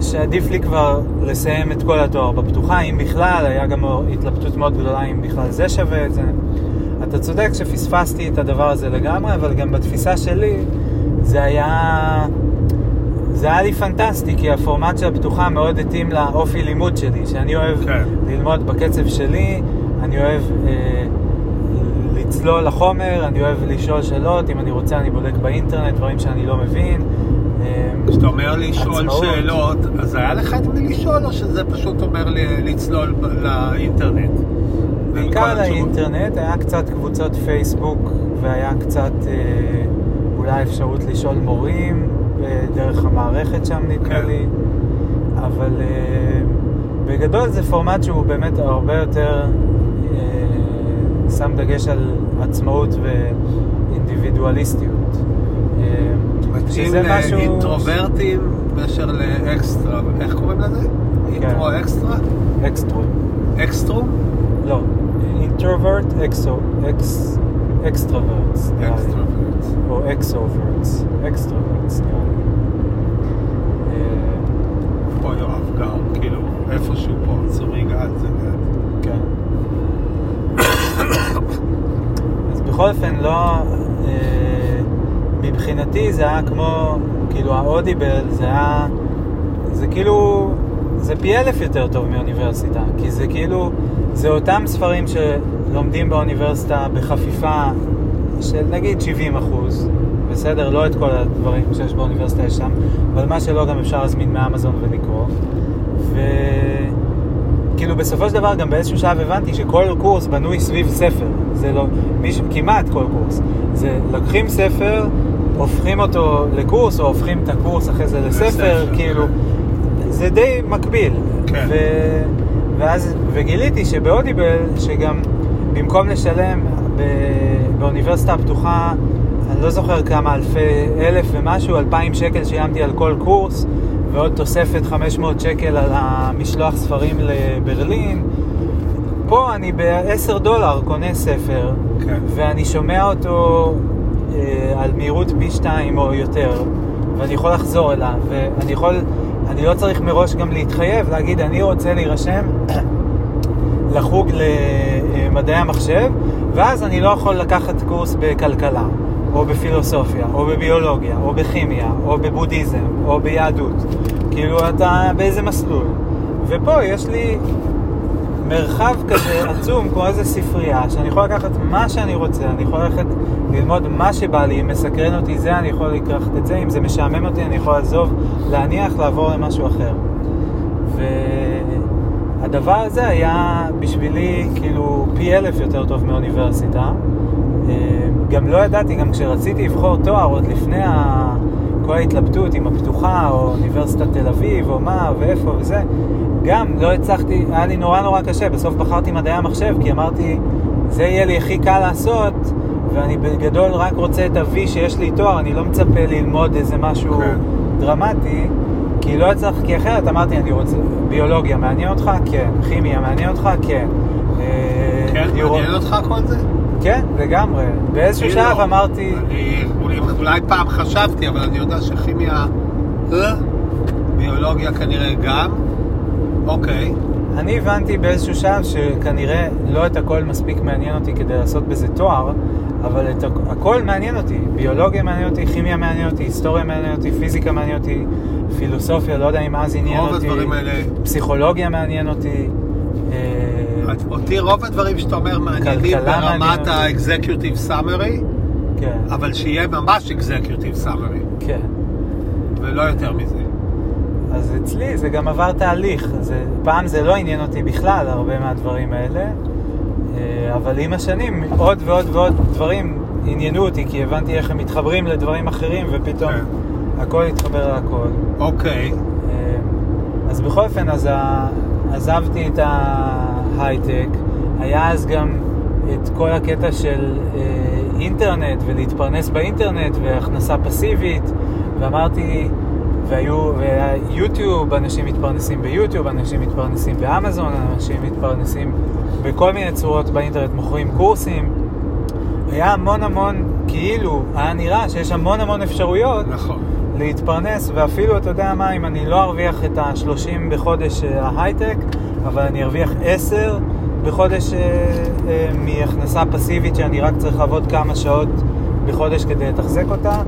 שעדיף לי כבר לסיים את כל התואר בפתוחה, אם בכלל, היה גם התלבטות מאוד גדולה אם בכלל זה שווה את זה. אתה צודק שפספסתי את הדבר הזה לגמרי, אבל גם בתפיסה שלי זה היה... זה היה לי פנטסטי, כי הפורמט של הפתוחה מאוד התאים לאופי לימוד שלי, שאני אוהב כן. ללמוד בקצב שלי, אני אוהב אה, לצלול לחומר, אני אוהב לשאול שאלות, אם אני רוצה אני בודק באינטרנט, דברים שאני לא מבין. אה, כשאתה אומר לשאול. שאלות, אז היה לך את מי לשאול, או שזה פשוט אומר לי לצלול לאינטרנט? בעיקר? האינטרנט, היה קצת קבוצות פייסבוק והיה קצת אה, אולי אפשרות לשאול מורים אה, דרך המערכת שם נדמה כן. לי, אבל אה, בגדול זה פורמט שהוא באמת הרבה יותר אה, שם דגש על עצמאות ואינדיבידואליסטיות. מתאים משהו- לאינטרוברטים מאשר לאקסטרה, איך קוראים לזה? כן. אינטרו אקסטרה? אקסטרום. אקסטרום? לא, אינטרוברט, אקסו, אקס, אקסטרוברטס. נראה לי. אקסטרוברט. או אקסוברטס, אקסטרוברטס נראה לי. פה יואב גר, כאילו, איפשהו פה, צורי גד זה גד. כן. אז בכל בכל אופן לא... אה, מבחינתי זה היה כמו, כאילו האודיבל זה היה... זה כאילו... זה פי אלף יותר טוב מאוניברסיטה, כי זה כאילו... זה אותם ספרים שלומדים באוניברסיטה בחפיפה של נגיד 70 אחוז, בסדר? לא את כל הדברים שיש באוניברסיטה יש שם, אבל מה שלא גם אפשר להזמין מאמזון ולקרוא. וכאילו בסופו של דבר גם באיזשהו שלב הבנתי שכל קורס בנוי סביב ספר. זה לא, מיש... כמעט כל קורס. זה לוקחים ספר, הופכים אותו לקורס, או הופכים את הקורס אחרי זה לספר, כאילו. זה די מקביל. כן. ו... ואז, וגיליתי שבאודיבל, שגם במקום לשלם. באוניברסיטה הפתוחה, אני לא זוכר כמה אלפי, אלף ומשהו, אלפיים שקל שילמתי על כל קורס, ועוד תוספת 500 שקל על המשלוח ספרים לברלין. פה אני ב-10 דולר קונה ספר, כן. ואני שומע אותו אה, על מהירות פי שתיים או יותר, ואני יכול לחזור אליו, ואני יכול, אני לא צריך מראש גם להתחייב, להגיד, אני רוצה להירשם לחוג למדעי המחשב, ואז אני לא יכול לקחת קורס בכלכלה, או בפילוסופיה, או בביולוגיה, או בכימיה, או בבודהיזם, או ביהדות. כאילו, אתה באיזה מסלול. ופה יש לי מרחב כזה עצום, כמו איזה ספרייה, שאני יכול לקחת מה שאני רוצה, אני יכול ללכת ללמוד מה שבא לי, אם מסקרן אותי זה, אני יכול לקחת את זה, אם זה משעמם אותי, אני יכול לעזוב, להניח, לעבור למשהו אחר. והדבר הזה היה בשבילי כאילו פי אלף יותר טוב מאוניברסיטה. אה, גם לא ידעתי, גם כשרציתי לבחור תואר, עוד לפני ה... כל ההתלבטות עם הפתוחה, או אוניברסיטת תל אביב, או מה, ואיפה וזה, גם לא הצלחתי, היה לי נורא נורא קשה, בסוף בחרתי מדעי המחשב, כי אמרתי, זה יהיה לי הכי קל לעשות, ואני בגדול רק רוצה את ה-V שיש לי תואר, אני לא מצפה ללמוד איזה משהו כן. דרמטי, כי לא הצלחתי, כי אחרת אמרתי, אני רוצה, ביולוגיה מעניין אותך? כן. כימיה מעניין אותך? כן. אה, כן, מעניין אותך כל זה? כן, לגמרי. באיזשהו לא. שלב אמרתי, אני אולי- אולי פעם חשבתי, אבל אני יודע שכימיה... אה, ביולוגיה כנראה גם. אוקיי. אני הבנתי באיזשהו שלב שכנראה לא את הכל מספיק מעניין אותי כדי לעשות בזה תואר, אבל את הכ- הכל מעניין אותי. ביולוגיה מעניין אותי, כימיה מעניין אותי, היסטוריה מעניין אותי, פיזיקה מעניין אותי, פילוסופיה, לא יודע אם אז עניין אותי, האלה... פסיכולוגיה מעניין אותי. אה, אותי רוב הדברים שאתה אומר מעניינים ברמת. ה-executive summary, כן, אבל שיהיה ממש executive summary, כן. ולא יותר מזה. אז אצלי זה גם עבר תהליך. זה, פעם זה לא עניין אותי בכלל, הרבה מהדברים האלה, אבל עם השנים עוד ועוד ועוד דברים עניינו אותי, כי הבנתי איך הם מתחברים לדברים אחרים, ופתאום כן. הכל התחבר להכל. אוקיי. אה, אז בכל אופן, אז. עזבתי את ההייטק, היה אז גם את כל הקטע של אה, אינטרנט ולהתפרנס באינטרנט והכנסה פסיבית, ואמרתי, והיו, ויוטיוב, אנשים מתפרנסים ביוטיוב, אנשים מתפרנסים באמזון, אנשים מתפרנסים בכל מיני צורות באינטרנט, מוכרים קורסים. היה המון המון, כאילו, היה נראה שיש המון המון אפשרויות נכון. להתפרנס, ואפילו, אתה יודע מה, אם אני לא ארוויח את ה-30 בחודש אה, ההייטק, אבל אני ארוויח 10 בחודש אה, אה, מהכנסה פסיבית שאני רק צריך לעבוד כמה שעות בחודש כדי לתחזק אותה,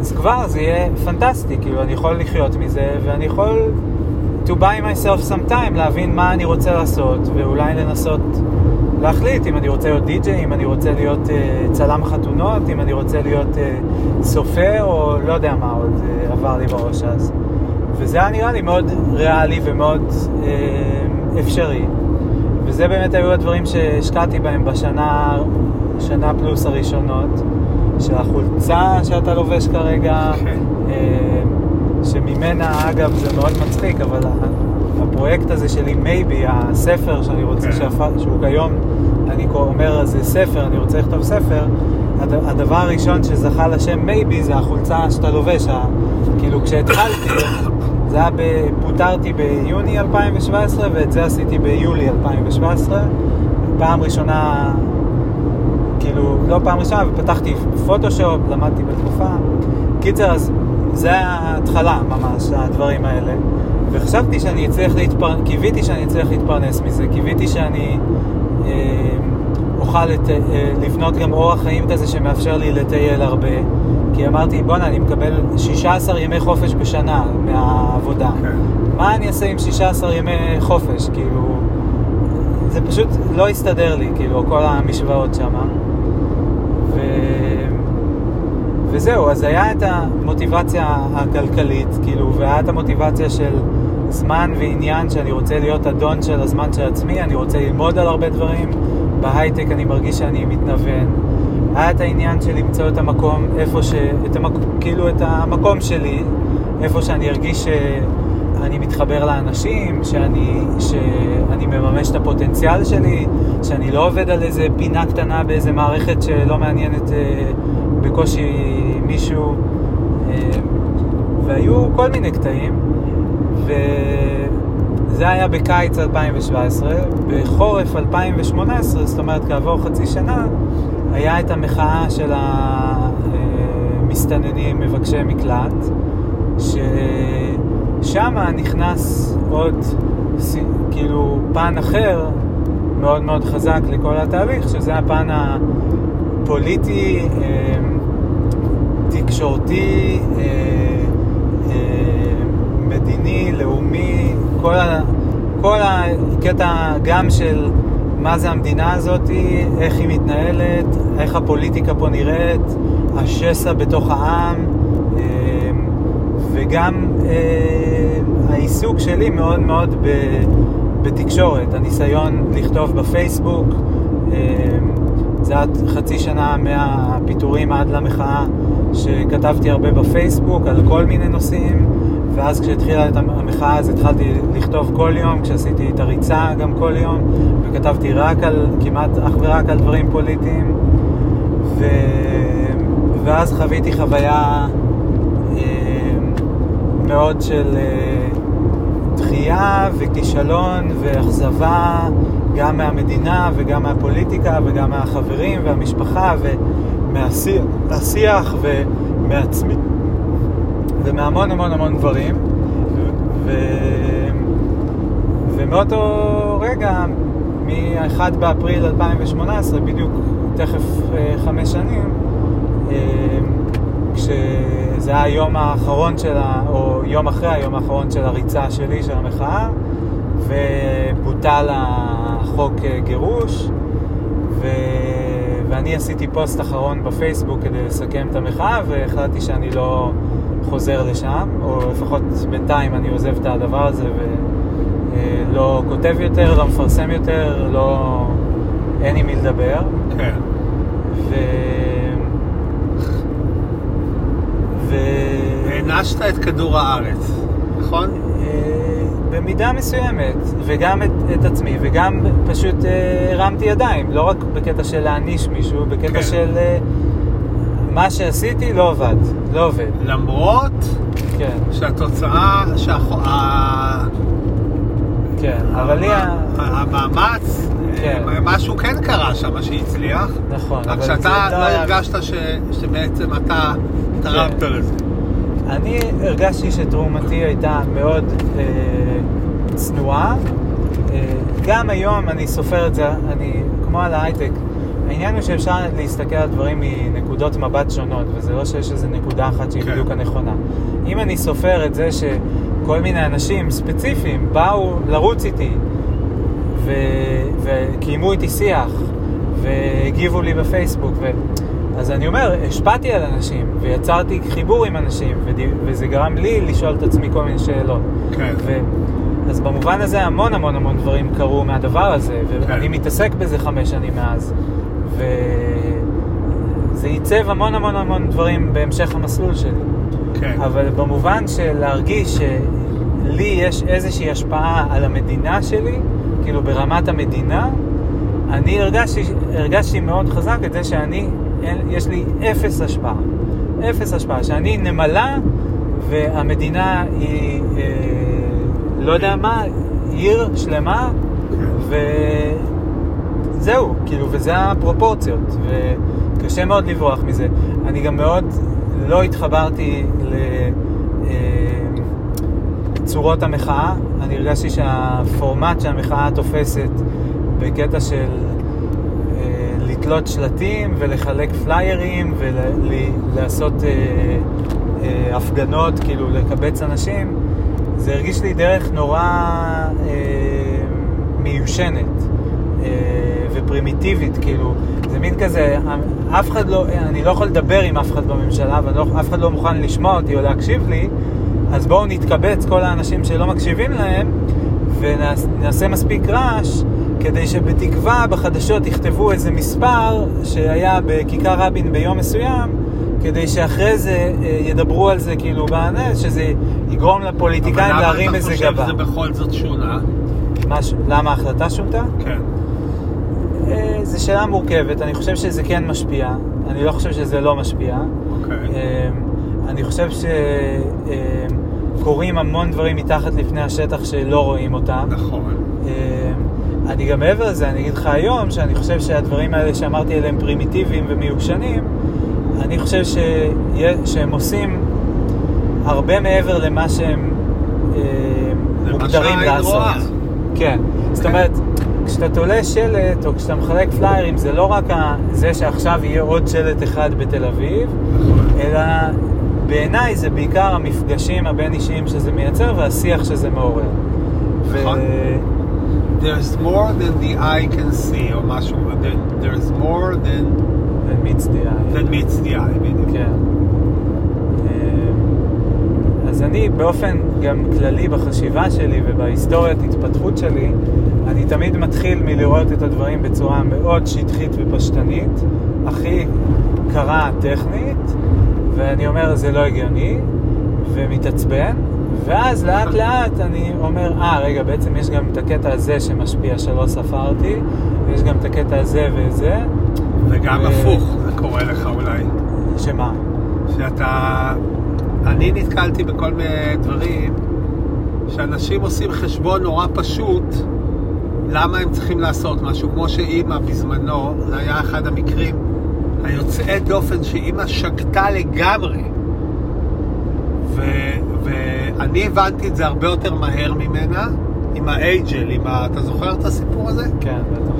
אז כבר זה יהיה פנטסטי, כאילו אני יכול לחיות מזה, ואני יכול to buy myself some time, להבין מה אני רוצה לעשות, ואולי לנסות להחליט אם אני רוצה להיות די-ג'יי, אם אני רוצה להיות uh, צלם חתונות, אם אני רוצה להיות uh, סופר, או לא יודע מה עוד uh, עבר לי בראש אז. וזה היה נראה לי מאוד ריאלי ומאוד אה, אפשרי. וזה באמת היו הדברים שהשקעתי בהם בשנה, שנה פלוס הראשונות, של החולצה שאתה לובש כרגע, כן. אה, שממנה, אגב, זה מאוד מצחיק, אבל הפרויקט הזה שלי, Maybe, הספר שאני רוצה, כן. שהפך, שהוא כיום, אני אומר, זה ספר, אני רוצה לכתוב ספר, הד- הדבר הראשון שזכה לשם Maybe זה החולצה שאתה לובש, ה- כאילו כשהתחלתי, [COUGHS] זה היה, ב- פוטרתי ביוני 2017, ואת זה עשיתי ביולי 2017, פעם ראשונה כאילו, לא פעם ראשונה, ופתחתי פוטושופ, למדתי בתקופה. קיצר, אז זה ההתחלה ממש, הדברים האלה. וחשבתי שאני אצליח להתפרנס, קיוויתי שאני אצליח להתפרנס מזה, קיוויתי שאני אה, אוכל לת... אה, לבנות גם אורח חיים כזה שמאפשר לי לטייל הרבה. כי אמרתי, בואנה, אני מקבל 16 ימי חופש בשנה מהעבודה. כן. מה אני אעשה עם 16 ימי חופש? כאילו, זה פשוט לא הסתדר לי, כאילו, כל המשוואות שם. ו... וזהו, אז היה את המוטיבציה הכלכלית, כאילו, והיה את המוטיבציה של זמן ועניין, שאני רוצה להיות אדון של הזמן של עצמי, אני רוצה ללמוד על הרבה דברים. בהייטק אני מרגיש שאני מתנוון. היה את העניין של למצוא את המקום, איפה ש... את המק... כאילו את המקום שלי, איפה שאני ארגיש שאני מתחבר לאנשים, שאני, שאני מממש את הפוטנציאל שלי, שאני לא עובד על איזה פינה קטנה באיזה מערכת שלא מעניינת אה, בקושי מישהו. אה, והיו כל מיני קטעים, וזה היה בקיץ 2017. בחורף 2018, זאת אומרת כעבור חצי שנה, היה את המחאה של המסתננים מבקשי מקלט, ששם נכנס עוד כאילו פן אחר מאוד מאוד חזק לכל התהליך, שזה הפן הפוליטי, אה, תקשורתי, אה, אה, מדיני, לאומי, כל, ה, כל הקטע גם של מה זה המדינה הזאת, איך היא מתנהלת, איך הפוליטיקה פה נראית, השסע בתוך העם, וגם העיסוק שלי מאוד מאוד בתקשורת, הניסיון לכתוב בפייסבוק, זה עד חצי שנה מהפיטורים עד למחאה שכתבתי הרבה בפייסבוק על כל מיני נושאים ואז כשהתחילה את המחאה אז התחלתי לכתוב כל יום, כשעשיתי את הריצה גם כל יום וכתבתי רק על, כמעט אך ורק על דברים פוליטיים. ו... ואז חוויתי חוויה אה, מאוד של אה, דחייה וכישלון ואכזבה גם מהמדינה וגם מהפוליטיקה וגם מהחברים והמשפחה ומהשיח ומעצמי ומהמון המון המון דברים. ו... ומאותו רגע, מ-1 באפריל 2018, בדיוק תכף אה, חמש שנים, אה, כשזה היה היום האחרון של ה... או יום אחרי היום האחרון של הריצה שלי, של המחאה, ובוטל החוק אה, גירוש, ו... ואני עשיתי פוסט אחרון בפייסבוק כדי לסכם את המחאה, והחלטתי שאני לא חוזר לשם, או לפחות בינתיים אני עוזב את הדבר הזה ולא כותב יותר, לא מפרסם יותר, לא... אין עם מי לדבר. כן. ו... ו... הענשת את כדור הארץ, נכון? אה, במידה מסוימת, וגם את, את עצמי, וגם פשוט אה, הרמתי ידיים, לא רק בקטע של להעניש מישהו, בקטע כן. של אה, מה שעשיתי לא עבד, לא עובד. למרות כן. שהתוצאה, שהחו... כן, אבל לי... המאמץ, כן. משהו כן קרה שם שהצליח. נכון, רק שאתה לא הרגשת ש... שבעצם אתה תרמת כן. לזה. אני הרגשתי שתרומתי הייתה מאוד אה, צנועה. אה, גם היום אני סופר את זה, אני, כמו על ההייטק, העניין הוא שאפשר להסתכל על דברים מנקודות מבט שונות, וזה לא שיש איזו נקודה אחת שהיא כן. בדיוק הנכונה. אם אני סופר את זה שכל מיני אנשים ספציפיים באו לרוץ איתי, ו... וקיימו איתי שיח, והגיבו לי בפייסבוק, ו... אז אני אומר, השפעתי על אנשים, ויצרתי חיבור עם אנשים. וזה גרם לי לשאול את עצמי כל מיני שאלות. כן. ו... אז במובן הזה המון המון המון דברים קרו מהדבר הזה, ואני כן. מתעסק בזה חמש שנים מאז. וזה ייצב המון המון המון דברים בהמשך המסלול שלי. כן. אבל במובן של להרגיש שלי יש איזושהי השפעה על המדינה שלי, כאילו ברמת המדינה, אני הרגשתי, הרגשתי מאוד חזק את זה שאני, יש לי אפס השפעה. אפס השפעה. שאני נמלה והמדינה היא, אה, לא יודע מה, עיר שלמה, כן. ו... זהו, כאילו, וזה הפרופורציות, וקשה מאוד לברוח מזה. אני גם מאוד לא התחברתי לצורות המחאה, אני הרגשתי שהפורמט שהמחאה תופסת בקטע של אה, לתלות שלטים ולחלק פליירים ולעשות אה, אה, הפגנות, כאילו לקבץ אנשים, זה הרגיש לי דרך נורא אה, מיושנת אה, ופרימיטיבית, כאילו, זה מין כזה, אף אחד לא, אני לא יכול לדבר עם אף אחד בממשלה, ואף אחד לא מוכן לשמוע אותי או להקשיב לי, אז בואו נתקבץ כל האנשים שלא מקשיבים להם, ונעשה מספיק רעש כדי שבתקווה בחדשות יכתבו איזה מספר שהיה בכיכר רבין ביום מסוים, כדי שאחרי זה אה, ידברו על זה כאילו בענה, שזה יגרום לפוליטיקאים להרים איזה גבה. אבל למה אתה חושב שזה בכל זאת שונה? מש... למה ההחלטה שונתה? כן. אה, זו שאלה מורכבת, אני חושב שזה כן משפיע, אני לא חושב שזה לא משפיע. אוקיי. אני חושב שקורים המון דברים מתחת לפני השטח שלא רואים אותם. נכון. אני גם מעבר לזה, אני אגיד לך היום, שאני חושב שהדברים האלה שאמרתי עליהם פרימיטיביים ומיושנים, אני חושב ש... שהם עושים הרבה מעבר למה שהם אה, מוגדרים לעשות. רואה. כן. זאת אומרת, כשאתה תולה שלט או כשאתה מחלק פליירים, זה לא רק זה שעכשיו יהיה עוד שלט אחד בתל אביב, נכון. אלא בעיניי זה בעיקר המפגשים הבין-אישיים שזה מייצר והשיח שזה מעורר. נכון. ו... there's more than the eye can see, או משהו, there's more than... than meets the eye. than meets the eye, בדיוק. כן. אה, אז אני באופן גם כללי בחשיבה שלי ובהיסטוריית התפתחות שלי, אני תמיד מתחיל מלראות את הדברים בצורה מאוד שטחית ופשטנית, הכי קרה טכנית, ואני אומר, זה לא הגיוני, ומתעצבן, ואז לאט לאט אני אומר, אה, רגע, בעצם יש גם את הקטע הזה שמשפיע שלא ספרתי, ויש גם את הקטע הזה וזה. וגם ו... הפוך, זה קורה לך אולי. שמה? שאתה... אני נתקלתי בכל מיני דברים שאנשים עושים חשבון נורא פשוט למה הם צריכים לעשות משהו, כמו שאימא בזמנו, זה היה אחד המקרים היוצאי דופן שאימא שגתה לגמרי. ו... אני הבנתי את זה הרבה יותר מהר ממנה, עם האייג'ל, עם ה... אתה זוכר את הסיפור הזה? כן, בטח.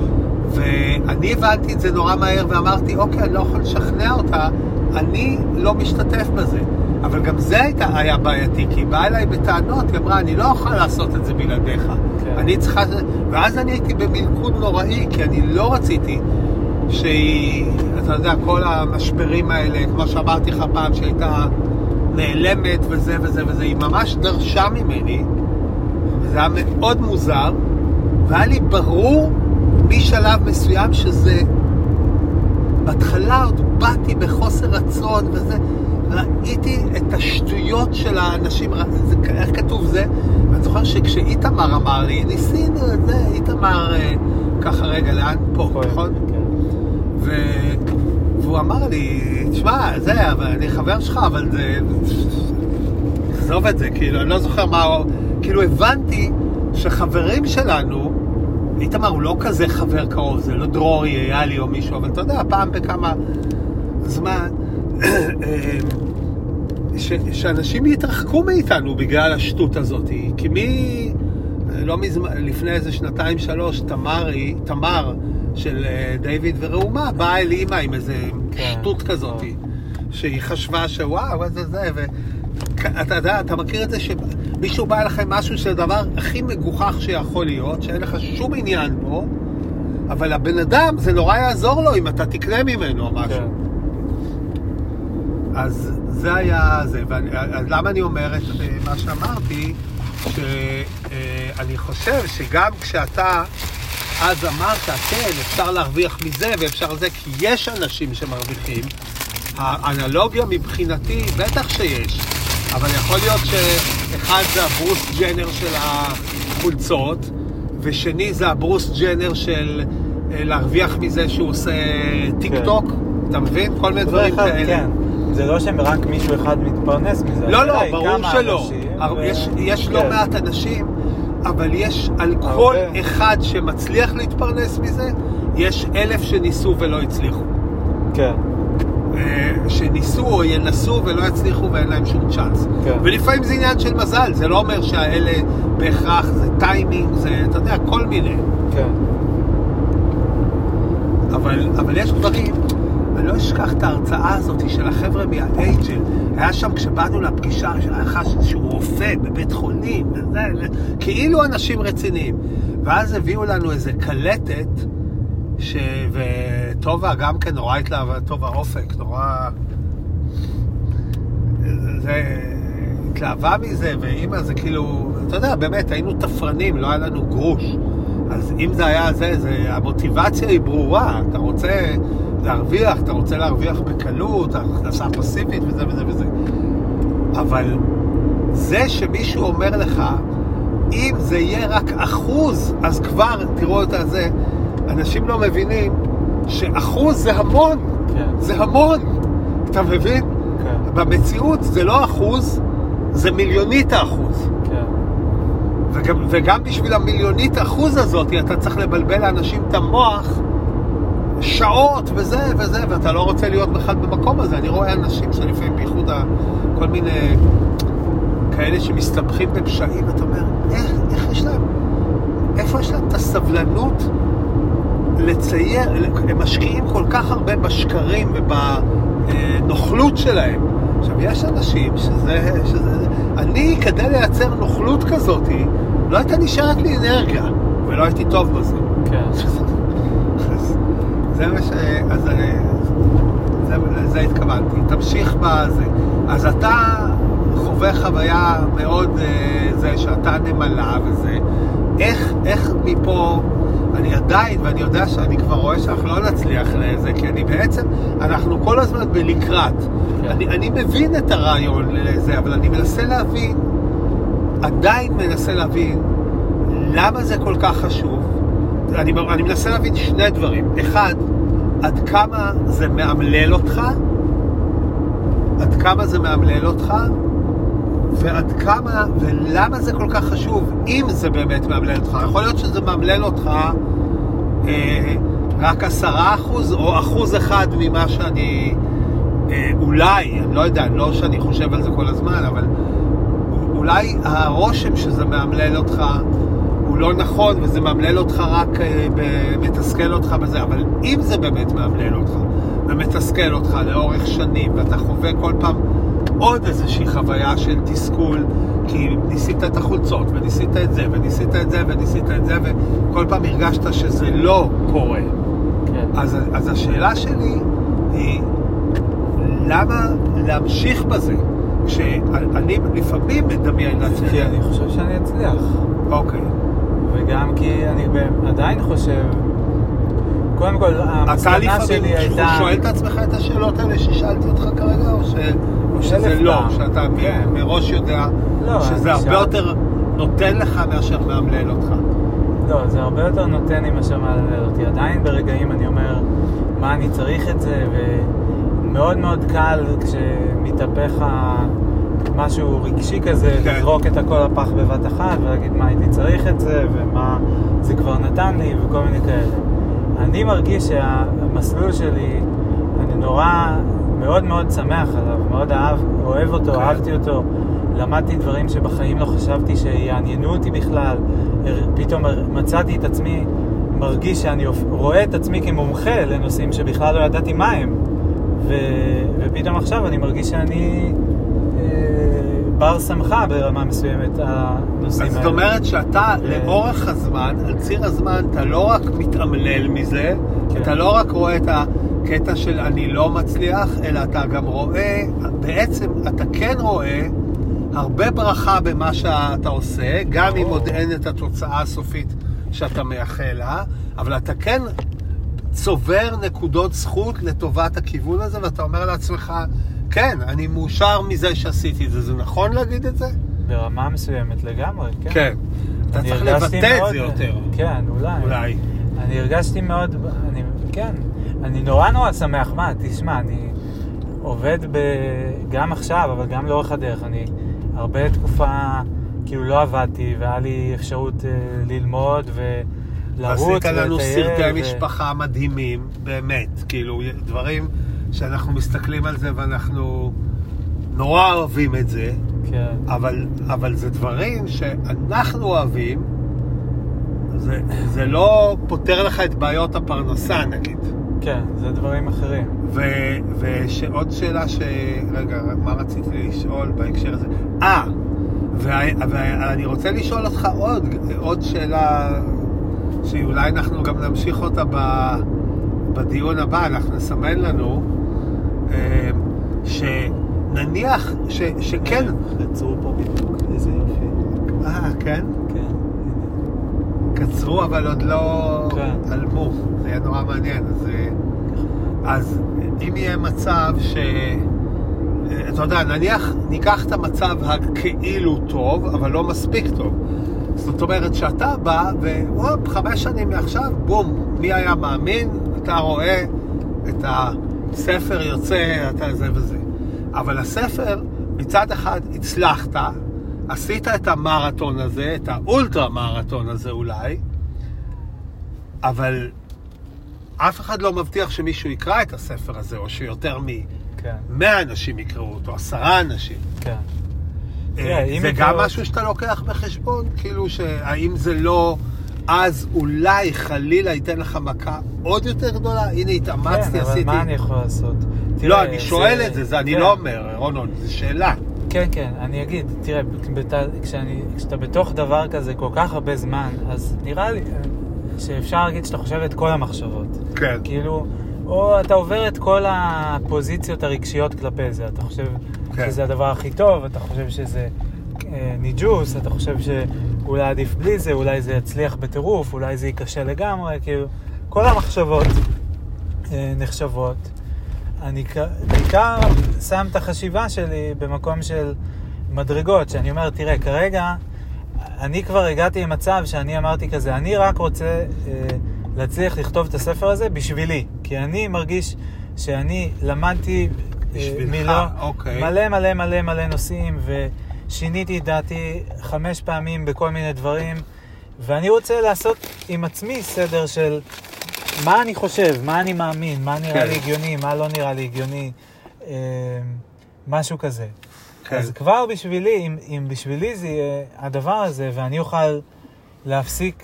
ואני הבנתי את זה נורא מהר ואמרתי, אוקיי, אני לא יכול לשכנע אותה, אני לא משתתף בזה. אבל גם זה הייתה, היה בעייתי, כי היא באה אליי בטענות, היא אמרה, אני לא אוכל לעשות את זה בלעדיך. כן. אני צריכה... ואז אני הייתי במלכוד נוראי, כי אני לא רציתי שהיא, אתה יודע, כל המשברים האלה, כמו שאמרתי לך פעם, שהייתה נעלמת וזה וזה וזה, היא ממש דרשה ממני, וזה היה מאוד מוזר, והיה לי ברור משלב מסוים שזה... בהתחלה עוד באתי בחוסר רצון וזה, ראיתי את השטויות של האנשים, זה, איך כתוב זה? ואני זוכר שכשאיתמר אמר לי, ניסינו את זה, איתמר אה, ככה רגע, לאן? פה, נכון? כן. ו... והוא אמר לי, תשמע, זה, אבל אני חבר שלך, אבל זה... עזוב את זה, כאילו, אני לא זוכר מה... כאילו, הבנתי שחברים שלנו, איתמר הוא לא כזה חבר קרוב, זה לא דרורי, איילי או מישהו, אבל אתה יודע, פעם בכמה זמן, [CLEARS THROAT] ש, שאנשים יתרחקו מאיתנו בגלל השטות הזאת. כי מי... לא מזמן, לפני איזה שנתיים, שלוש, תמרי, תמר, של אה, דיוויד וראומה, באה אל אימא עם איזה כן. שטות כזאת, שהיא חשבה שוואו, איזה זה, ואתה יודע, אתה מכיר את זה שמישהו בא אליך עם משהו שזה הדבר הכי מגוחך שיכול להיות, שאין לך שום עניין בו, אבל הבן אדם, זה נורא יעזור לו אם אתה תקנה ממנו משהו. כן. אז זה היה זה, ולמה אני אומר את אה, מה שאמרתי? שאני חושב שגם כשאתה אז אמרת, כן, אפשר להרוויח מזה ואפשר זה, כי יש אנשים שמרוויחים. האנלוגיה מבחינתי, בטח שיש, אבל יכול להיות שאחד זה הברוס ג'נר של החולצות, ושני זה הברוס ג'נר של אה, להרוויח מזה שהוא עושה טיק טוק, כן. אתה מבין? כל מיני דברים כאלה. כן. זה לא שרק מישהו אחד מתפרנס מזה. לא, לא, ברור שלא. ו... יש, יש לא כן. לא מעט אנשים אבל יש על כל אחד שמצליח להתפרנס מזה, יש אלף שניסו ולא הצליחו. כן. אה, שניסו או ינסו ולא יצליחו ואין להם שום צ'אנס. כן. ולפעמים זה עניין של מזל, זה לא אומר שהאלה בהכרח, זה טיימינג, זה, אתה יודע, כל מיני. כן. אבל, אבל יש דברים, אני לא אשכח את ההרצאה הזאת של החבר'ה מהאייג'ל. היה שם כשבאנו לפגישה, שהיה חש שהוא רופא בבית חולים, וזה, כאילו אנשים רציניים. ואז הביאו לנו איזה קלטת, ש... וטובה גם כן נורא התלהבה, טובה אופק, נורא... זה... התלהבה מזה, ואימא זה כאילו, אתה יודע, באמת, היינו תפרנים, לא היה לנו גרוש. אז אם זה היה זה, זה, המוטיבציה היא ברורה, אתה רוצה להרוויח, אתה רוצה להרוויח בקלות, הכנסה פסיבית וזה וזה וזה. אבל זה שמישהו אומר לך, אם זה יהיה רק אחוז, אז כבר, תראו את זה, אנשים לא מבינים שאחוז זה המון, כן, זה המון, אתה מבין? כן, במציאות זה לא אחוז, זה מיליונית האחוז. כן. וגם, וגם בשביל המיליונית אחוז הזאת, אתה צריך לבלבל לאנשים את המוח שעות וזה וזה, ואתה לא רוצה להיות בכלל במקום הזה. אני רואה אנשים שלפעמים, בייחוד כל מיני כאלה שמסתבכים בפשעים, אתה אומר, איך, איך יש להם, איפה יש להם את הסבלנות לצייר, הם משקיעים כל כך הרבה בשקרים ובנוכלות שלהם. עכשיו, יש אנשים שזה, שזה... אני, כדי לייצר נוכלות כזאת, לא הייתה נשארת לי אנרגיה, ולא הייתי טוב בזה. כן. [LAUGHS] זה מה ש... אז אני... זה, לזה התכוונתי. תמשיך בזה. אז אתה חווה חוויה מאוד אה, זה, שאתה נמלה וזה. איך, איך מפה... אני עדיין, ואני יודע שאני כבר רואה שאנחנו לא נצליח לזה, כי אני בעצם, אנחנו כל הזמן בלקראת. כן. אני, אני מבין את הרעיון לזה, אבל אני מנסה להבין, עדיין מנסה להבין, למה זה כל כך חשוב. אני, אני מנסה להבין שני דברים. אחד, עד כמה זה מאמלל אותך, עד כמה זה מאמלל אותך, ועד כמה, ולמה זה כל כך חשוב, אם זה באמת מאמלל אותך. יכול להיות שזה מאמלל אותך אה, רק עשרה אחוז, או אחוז אחד ממה שאני, אה, אולי, אני לא יודע, לא שאני חושב על זה כל הזמן, אבל אולי הרושם שזה מאמלל אותך לא נכון, וזה מאמלל אותך רק, אה, מתסכל אותך בזה, אבל אם זה באמת מאמלל אותך, ומתסכל אותך לאורך שנים, ואתה חווה כל פעם עוד איזושהי חוויה של תסכול, כי ניסית את החולצות, וניסית את זה, וניסית את זה, וניסית את זה, וכל פעם הרגשת שזה לא קורה. כן. אז, אז השאלה שלי היא, למה להמשיך בזה? כשאני לפעמים מדמיין לעצמי... כי אני חושב שאני אצליח. אוקיי. וגם כי אני עדיין חושב... קודם כל, אתה המסקנה לפעמים שלי הייתה... שואל את עצמך את השאלות האלה ששאלתי אותך כרגע, או, ש... או שזה לא, פעם. שאתה כן. מראש יודע לא, שזה הרבה שאל- יותר נותן לך מאשר מאמלל אותך? לא, זה הרבה יותר נותן לי מאשר מעלמל אותי. עדיין ברגעים אני אומר, מה אני צריך את זה, ומאוד מאוד קל כשמתהפך ה- משהו רגשי כזה, כן. לזרוק את הכל לפח בבת אחת ולהגיד מה הייתי צריך את זה, ומה זה כבר נתן לי, וכל מיני כאלה. אני מרגיש שהמסלול שלי, אני נורא, מאוד מאוד שמח עליו, מאוד אהב, אוהב אותו, כן. אהבתי אותו. למדתי דברים שבחיים לא חשבתי שיעניינו אותי בכלל. פתאום מצאתי את עצמי, מרגיש שאני רואה את עצמי כמומחה לנושאים שבכלל לא ידעתי מה הם. ו... ופתאום עכשיו אני מרגיש שאני בר שמחה ברמה מסוימת הנושאים האלה. זאת אומרת שאתה ו- לאורך הזמן, על ציר הזמן, אתה לא רק מתאמלל מזה, כן. אתה לא רק רואה את הקטע של אני לא מצליח, אלא אתה גם רואה, בעצם אתה כן רואה הרבה ברכה במה שאתה עושה, גם אם. עוד אין את התוצאה הסופית שאתה מייחל לה, אבל אתה כן צובר נקודות זכות לטובת הכיוון הזה, ואתה אומר לעצמך, כן, אני מאושר מזה שעשיתי את זה. זה נכון להגיד את זה? ברמה מסוימת לגמרי, כן. כן. אתה צריך לבטא את זה יותר. כן, אולי. אולי. אני הרגשתי מאוד, אני, כן, אני נורא נורא שמח, מה, תשמע, אני עובד ב, גם עכשיו, אבל גם לאורך הדרך, אני הרבה תקופה, כאילו לא עבדתי, והיה לי אפשרות אה, ללמוד ולרוץ עשית לנו ולטייל, סרטי ו- משפחה מדהימים, באמת. כאילו, דברים שאנחנו מסתכלים על זה ואנחנו נורא אוהבים את זה, כן, אבל, אבל זה דברים שאנחנו אוהבים, זה, זה לא פותר לך את בעיות הפרנסה, נגיד. כן, זה דברים אחרים. ו- ושעוד שאלה ש... רגע, מה רציתי לשאול בהקשר הזה? אה, ואני רוצה לשאול אותך עוד, עוד שאלה שאולי אנחנו גם נמשיך אותה ב- בדיון הבא, אנחנו נסמן לנו, שנניח ש- שכן... עצרו פה בדיוק, איזה יופי. אה, כן? כן. קצרו אבל עוד לא כן. עלמו, זה היה נורא מעניין. אז, אה, אז אם יהיה מצב ש... אה, אתה יודע, נניח ניקח את המצב הכאילו טוב, אבל לא מספיק טוב. זאת אומרת שאתה בא, והופ, חמש שנים מעכשיו, בום, מי היה מאמין? אתה רואה את הספר יוצא, אתה זה וזה. אבל הספר, מצד אחד הצלחת, עשית את המרתון הזה, את האולטרה מרתון הזה אולי, אבל אף אחד לא מבטיח שמישהו יקרא את הספר הזה, או שיותר כן, מ-100 אנשים יקראו אותו, עשרה אנשים. כן. אה, זה גם אותו- משהו שאתה לוקח בחשבון? כאילו, שהאם זה לא... אז אולי חלילה ייתן לך מכה עוד יותר גדולה? הנה, התאמצתי, כן, אבל עשיתי... מה אני יכול לעשות? לא, תראה, אני שואל את זה, זה אני כן. לא אומר, רונון, זו שאלה. כן, כן, אני אגיד, תראה, בת, כשאני, כשאתה בתוך דבר כזה כל כך הרבה זמן, אז נראה לי שאפשר להגיד שאתה חושב את כל המחשבות. כן. כאילו, או אתה עובר את כל הפוזיציות הרגשיות כלפי זה. אתה חושב כן. שזה הדבר הכי טוב, אתה חושב שזה אה, ניג'וס, אתה חושב שאולי עדיף בלי זה, אולי זה יצליח בטירוף, אולי זה ייכשל לגמרי, כאילו, כל המחשבות אה, נחשבות. אני בעיקר שם את החשיבה שלי במקום של מדרגות, שאני אומר, תראה, כרגע אני כבר הגעתי למצב שאני אמרתי כזה, אני רק רוצה אה, להצליח לכתוב את הספר הזה בשבילי, כי אני מרגיש שאני למדתי אה, בשבילך, מלא, אוקיי. מלא מלא מלא מלא נושאים, ושיניתי את דעתי חמש פעמים בכל מיני דברים, ואני רוצה לעשות עם עצמי סדר של מה אני חושב, מה אני מאמין, מה נראה כן. לי הגיוני, מה לא נראה לי הגיוני, אה, משהו כזה. כן. אז כבר בשבילי, אם, אם בשבילי זה יהיה הדבר הזה, ואני אוכל להפסיק,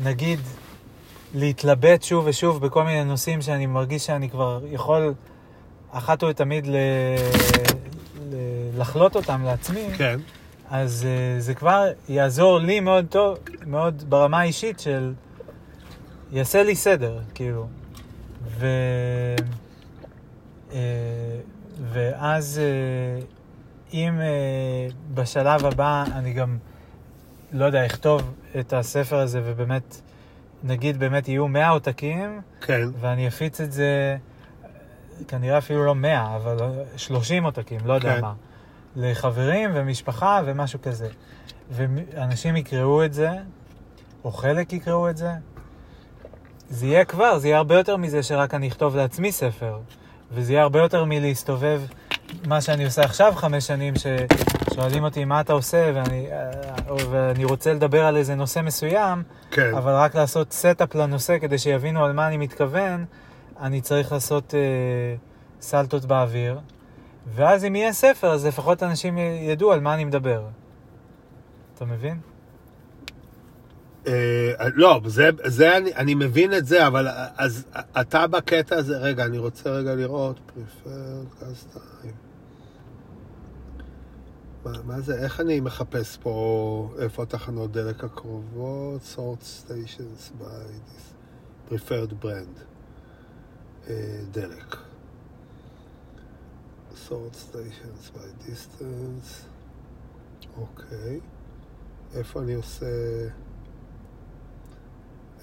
נגיד, להתלבט שוב ושוב בכל מיני נושאים שאני מרגיש שאני כבר יכול אחת ולתמיד ל... ל... לחלוט אותם לעצמי, כן. אז uh, זה כבר יעזור לי מאוד טוב, מאוד ברמה האישית של... יעשה לי סדר, כאילו. ו... אה, ואז אה, אם אה, בשלב הבא אני גם, לא יודע, אכתוב את הספר הזה ובאמת, נגיד באמת יהיו 100 עותקים, כן. ואני אפיץ את זה, כנראה אפילו לא 100, אבל 30 עותקים, לא יודע כן. מה. לחברים ומשפחה ומשהו כזה. ואנשים יקראו את זה, או חלק יקראו את זה, זה יהיה כבר, זה יהיה הרבה יותר מזה שרק אני אכתוב לעצמי ספר. וזה יהיה הרבה יותר מלהסתובב, מה שאני עושה עכשיו חמש שנים, ששואלים אותי מה אתה עושה, ואני, אה, ואני רוצה לדבר על איזה נושא מסוים, כן. אבל רק לעשות setup לנושא כדי שיבינו על מה אני מתכוון, אני צריך לעשות אה, סלטות באוויר. ואז אם יהיה ספר, אז לפחות אנשים ידעו על מה אני מדבר. אתה מבין? אה, לא, זה, זה אני, אני מבין את זה, אבל אז אתה בקטע הזה, רגע, אני רוצה רגע לראות. מה, מה זה, איך אני מחפש פה, איפה התחנות דלק הקרובות? sort stations by this preferred brand. אה, דלק. sort stations by distance. אוקיי. איפה אני עושה...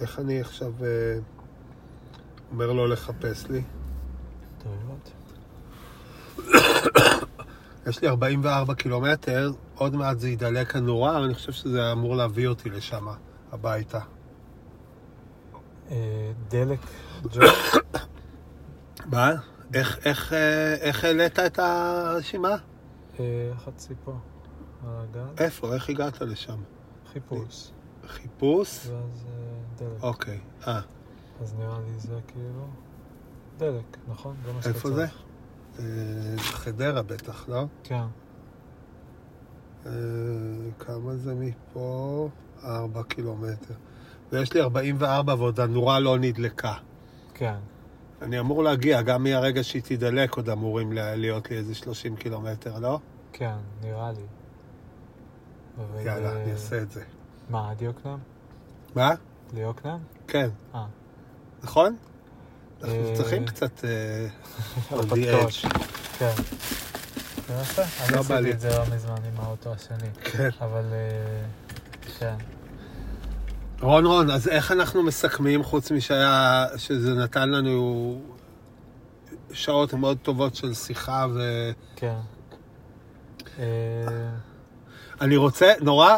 איך אני עכשיו אה, אומר לו לחפש לי? [COUGHS] יש לי 44 קילומטר, עוד מעט זה ידלק הנורה, אני חושב שזה אמור להביא אותי לשם, הביתה. אה, דלק, ג'ו, [COUGHS] מה? איך, איך, אה, איך העלית את הרשימה? אה, חצי פה, על הגג, איפה? איך הגעת לשם? חיפוש, חיפוש? ואז אה, דלק. אוקיי. אה, אז נראה לי זה כאילו... דלק, נכון? זה מה שאתה איפה זה? חדרה בטח, לא? כן. כמה זה מפה? 4 קילומטר. ויש לי 44 ועוד הנורה לא נדלקה. כן. אני אמור להגיע, גם מהרגע שהיא תידלק עוד אמורים לה- להיות לי איזה 30 קילומטר, לא? כן, נראה לי. יאללה, אה, אני אעשה את זה. מה, עד יוקנעם? מה? ליוקנעם? כן. אה. נכון? אנחנו אה, צריכים קצת on the edge. כן. זה יפה. אני לא בא לי. עשיתי את זה לא מזמן עם האוטו השני. כן. אבל, אה, כן. רון רון, אז איך אנחנו מסכמים, חוץ משהיה, שזה נתן לנו שעות מאוד טובות של שיחה ו... כן. אה, אני רוצה, נורא,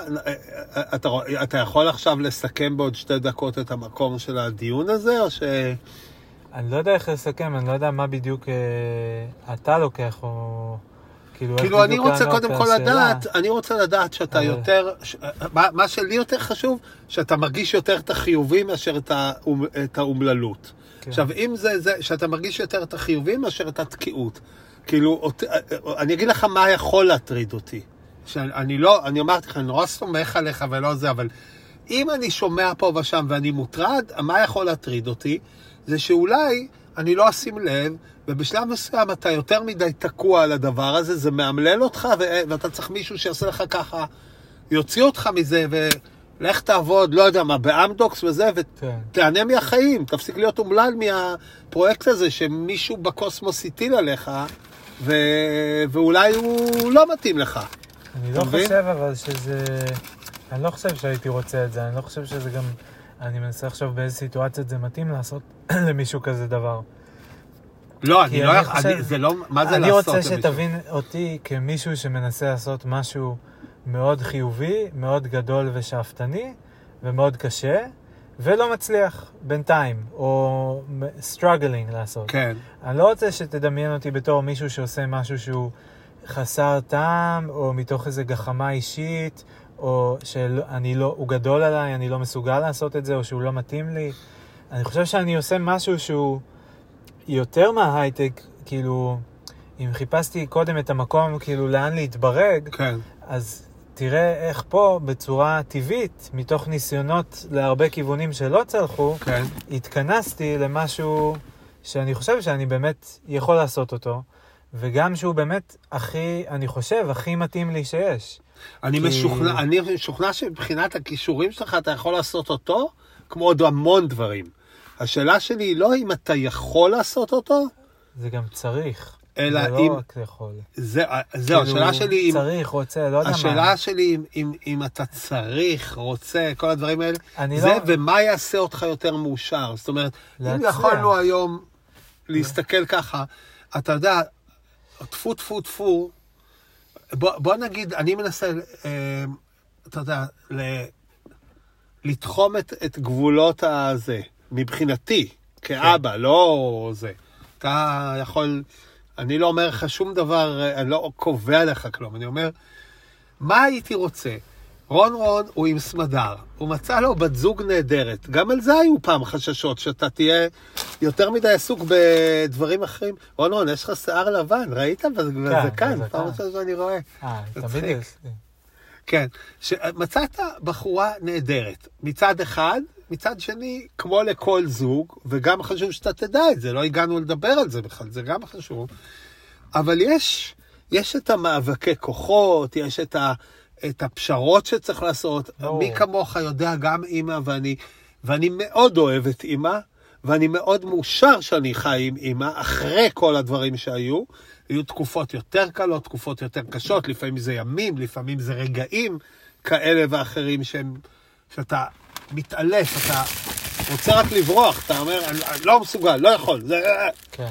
אתה, אתה יכול עכשיו לסכם בעוד שתי דקות את המקום של הדיון הזה, או ש... אני לא יודע איך לסכם, אני לא יודע מה בדיוק אה, אתה לוקח, או... כאילו, כאילו, אני רוצה קודם כל. לדעת, אני רוצה לדעת שאתה אבל- יותר, ש- מה, מה שלי יותר חשוב, שאתה מרגיש יותר את החיובי מאשר את, האומ, את האומללות. כן. עכשיו, אם זה זה, שאתה מרגיש יותר את החיובי מאשר את התקיעות. כאילו, אות- אני אגיד לך מה יכול להטריד אותי. שאני לא, אני אמרתי לך, אני נורא סומך עליך ולא זה, אבל אם אני שומע פה ושם ואני מוטרד, מה יכול להטריד אותי? זה שאולי אני לא אשים לב, ובשלב מסוים אתה יותר מדי תקוע על הדבר הזה, זה מאמלל אותך, ו- ואתה צריך מישהו שיעשה לך ככה, יוציא אותך מזה, ולך תעבוד, לא יודע מה, באמדוקס וזה, כן. ותהנה מהחיים, תפסיק להיות אומלל מהפרויקט הזה שמישהו בקוסמוס הטיל עליך, ו... ואולי הוא לא מתאים לך. אני לא מבין? חושב אבל שזה... אני לא חושב שהייתי רוצה את זה, אני לא חושב שזה גם... אני מנסה לחשוב באיזה סיטואציות זה מתאים לעשות [CLEARS THROAT] למישהו כזה דבר. לא, אני לא אני יכול, חושב- אני- זה לא, מה זה אני לעשות רוצה למישהו? שתבין אותי כמישהו שמנסה לעשות משהו מאוד חיובי, מאוד גדול ושאפתני, ומאוד קשה, ולא מצליח בינתיים, או struggling לעשות. כן. אני לא רוצה שתדמיין אותי בתור מישהו שעושה משהו שהוא חסר טעם, או מתוך איזו גחמה אישית, או שאני לא, הוא גדול עליי, אני לא מסוגל לעשות את זה, או שהוא לא מתאים לי. אני חושב שאני עושה משהו שהוא יותר מההייטק, כאילו, אם חיפשתי קודם את המקום, כאילו, לאן להתברג, כן. אז תראה איך פה, בצורה טבעית, מתוך ניסיונות להרבה כיוונים שלא צלחו, כן. התכנסתי למשהו שאני חושב שאני באמת יכול לעשות אותו, וגם שהוא באמת הכי, אני חושב, הכי מתאים לי שיש. אני כי- משוכנע, אני משוכנע שמבחינת הכישורים שלך אתה יכול לעשות אותו, כמו עוד המון דברים. השאלה שלי היא לא אם אתה יכול לעשות אותו, זה גם צריך. אלא זה אם- לא רק יכול. זה, זהו, כאילו, השאלה שלי אם... צריך, רוצה, לא יודע מה. השאלה שלי אם, אם, אם אתה צריך, רוצה, כל הדברים האלה, אני זה לא- ומה יעשה אותך יותר מאושר. זאת אומרת, אם להצליח. יכולנו היום להסתכל ככה, אתה יודע, טפו טפו טפו, בוא, בוא נגיד, אני מנסה, אה, אתה יודע, ל, לתחום את, את גבולות הזה, מבחינתי, כאבא, לא זה. אתה יכול, אני לא אומר לך שום דבר, אה, אני לא קובע לך כלום, אני אומר, מה הייתי רוצה? רון רון הוא עם סמדר, הוא מצא לו בת זוג נהדרת. גם על זה היו פעם חששות, שאתה תהיה יותר מדי עסוק בדברים אחרים. רון רון, יש לך שיער לבן, ראית? וזה כן, כאן, בזקן. פעם ראשונה שאני רואה. אה, תמיד. יש לי. כן, שמצאת בחורה נהדרת. מצד אחד, מצד שני, כמו לכל זוג, וגם חשוב שאתה תדע את זה, לא הגענו לדבר על זה בכלל, זה גם חשוב. אבל יש, יש את המאבקי כוחות, יש את, ה, את הפשרות שצריך לעשות. ברור. מי כמוך יודע, גם אימא, ואני, ואני מאוד אוהב את אימא, ואני מאוד מאושר שאני חי עם אימא, אחרי כל הדברים שהיו. היו תקופות יותר קלות, תקופות יותר קשות, לפעמים זה ימים, לפעמים זה רגעים כאלה ואחרים שהם, שאתה מתעלף, אתה רוצה רק לברוח, אתה אומר, אני, אני לא מסוגל, לא יכול, זה... כן.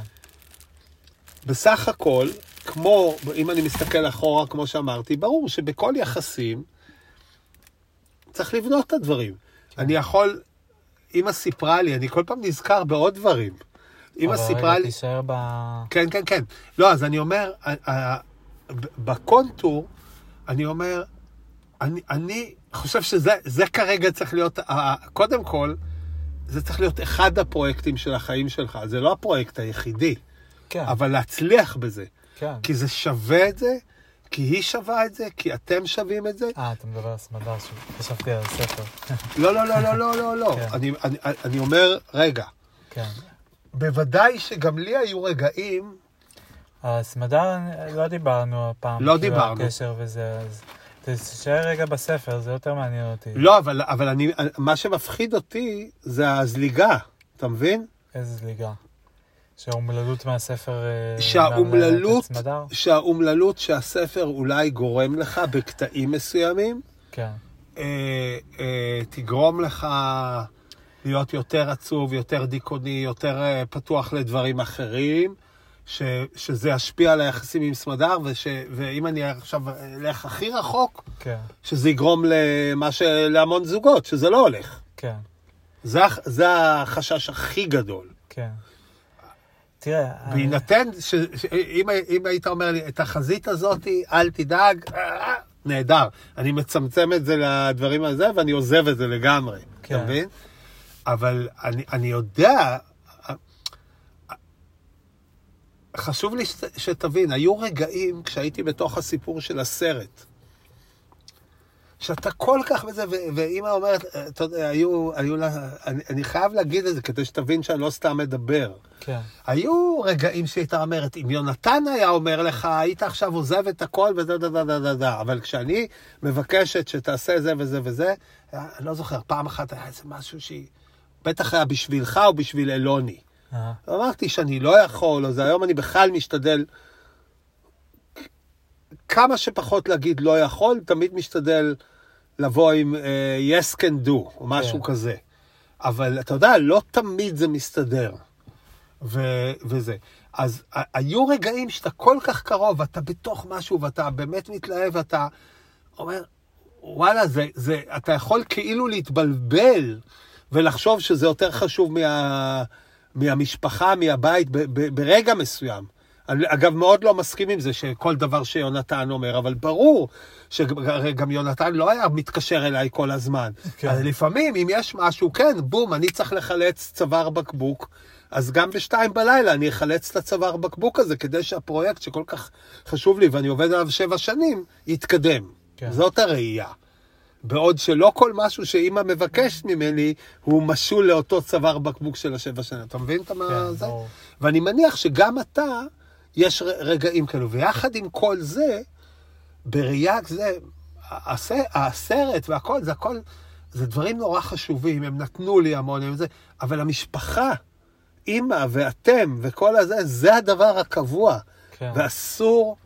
בסך הכל, כמו, אם אני מסתכל אחורה, כמו שאמרתי, ברור שבכל יחסים צריך לבנות את הדברים. כן. אני יכול, אמא סיפרה לי, אני כל פעם נזכר בעוד דברים. אמא סיפרה רגע, לי... תישאר ב... כן, כן, כן. לא, אז אני אומר, בקונטור, אני אומר, אני, אני חושב שזה זה כרגע צריך להיות, קודם כל, זה צריך להיות אחד הפרויקטים של החיים שלך, זה לא הפרויקט היחידי, כן, אבל להצליח בזה. כן. כי זה שווה את זה, כי היא שווה את זה, כי אתם שווים את זה. אה, אתה מדבר על סמדר, חשבתי על הספר. [LAUGHS] לא, לא, לא, לא, לא, לא, לא. כן. אני, אני, אני אומר, רגע, כן. בוודאי שגם לי היו רגעים, הסמדר, אני- לא דיברנו הפעם. לא כאילו, דיברנו. הקשר וזה, אז תישאר רגע בספר, זה יותר מעניין אותי. לא, אבל, אבל אני, מה שמפחיד אותי זה הזליגה, אתה מבין? איזה זליגה. שהאומללות מהספר... אה, שהאומללות? שהאומללות שהספר אולי גורם לך בקטעים מסוימים, כן, אה, אה, תגרום לך להיות יותר עצוב, יותר דיכאוני, יותר אה, פתוח לדברים אחרים, ש, שזה ישפיע על היחסים עם סמדר, וש, ואם אני עכשיו אלך הכי רחוק, כן, שזה יגרום למה ש... להמון זוגות, שזה לא הולך. כן, זה, זה החשש הכי גדול. כן. תראה, בהינתן, ש- ש- אם, אם היית אומר לי, את החזית הזאת, אל תדאג, אה, נהדר. אני מצמצם את זה לדברים הזה, ואני עוזב את זה לגמרי, כן. אתה מבין? אבל אני, אני יודע, חשוב לי שת, שתבין, היו רגעים כשהייתי בתוך הסיפור של הסרט, שאתה כל כך בזה, ואימא אומרת, אה, אתה יודע, היו, היו לה, אני, אני חייב להגיד את זה כדי שתבין שאני לא סתם מדבר. כן, היו רגעים שהייתה אומרת, אם יונתן היה אומר לך, היית עכשיו עוזב את הכל ודה דה דה דה דה דה, אבל כשאני מבקשת שתעשה זה וזה וזה, אני לא זוכר, פעם אחת היה איזה משהו שהיא, בטח היה בשבילך או בשביל אלוני. אה, אמרתי שאני לא יכול, או זה היום אני בכלל משתדל כמה שפחות להגיד לא יכול, תמיד משתדל לבוא עם uh, yes can do, או משהו כן. כזה. אבל אתה יודע, לא תמיד זה מסתדר. ו- וזה. אז ה- היו רגעים שאתה כל כך קרוב, ואתה בתוך משהו, ואתה באמת מתלהב, ואתה אומר, וואלה, זה, זה, אתה יכול כאילו להתבלבל ולחשוב שזה יותר חשוב מה, מהמשפחה, מהבית, ב, ב, ברגע מסוים. אני, אגב, מאוד לא מסכים עם זה שכל דבר שיונתן אומר, אבל ברור שגם יונתן לא היה מתקשר אליי כל הזמן. כן. אז לפעמים, אם יש משהו, כן, בום, אני צריך לחלץ צוואר בקבוק, אז גם בשתיים בלילה אני אחלץ את הצוואר בקבוק הזה, כדי שהפרויקט שכל כך חשוב לי ואני עובד עליו שבע שנים, יתקדם. כן. זאת הראייה. בעוד שלא כל משהו שאימא מבקשת ממני, הוא משול לאותו צוואר בקבוק של השבע שנים. אתה מבין את מה כן, זה? ברור. ואני מניח שגם אתה, יש רגעים כאלו. ויחד עם כל זה, בראייה זה, הס- הסרט והכל, זה הכל, זה דברים נורא חשובים, הם נתנו לי המון, הם זה, אבל המשפחה, אימא ואתם וכל הזה, זה הדבר הקבוע. כן. ואסור,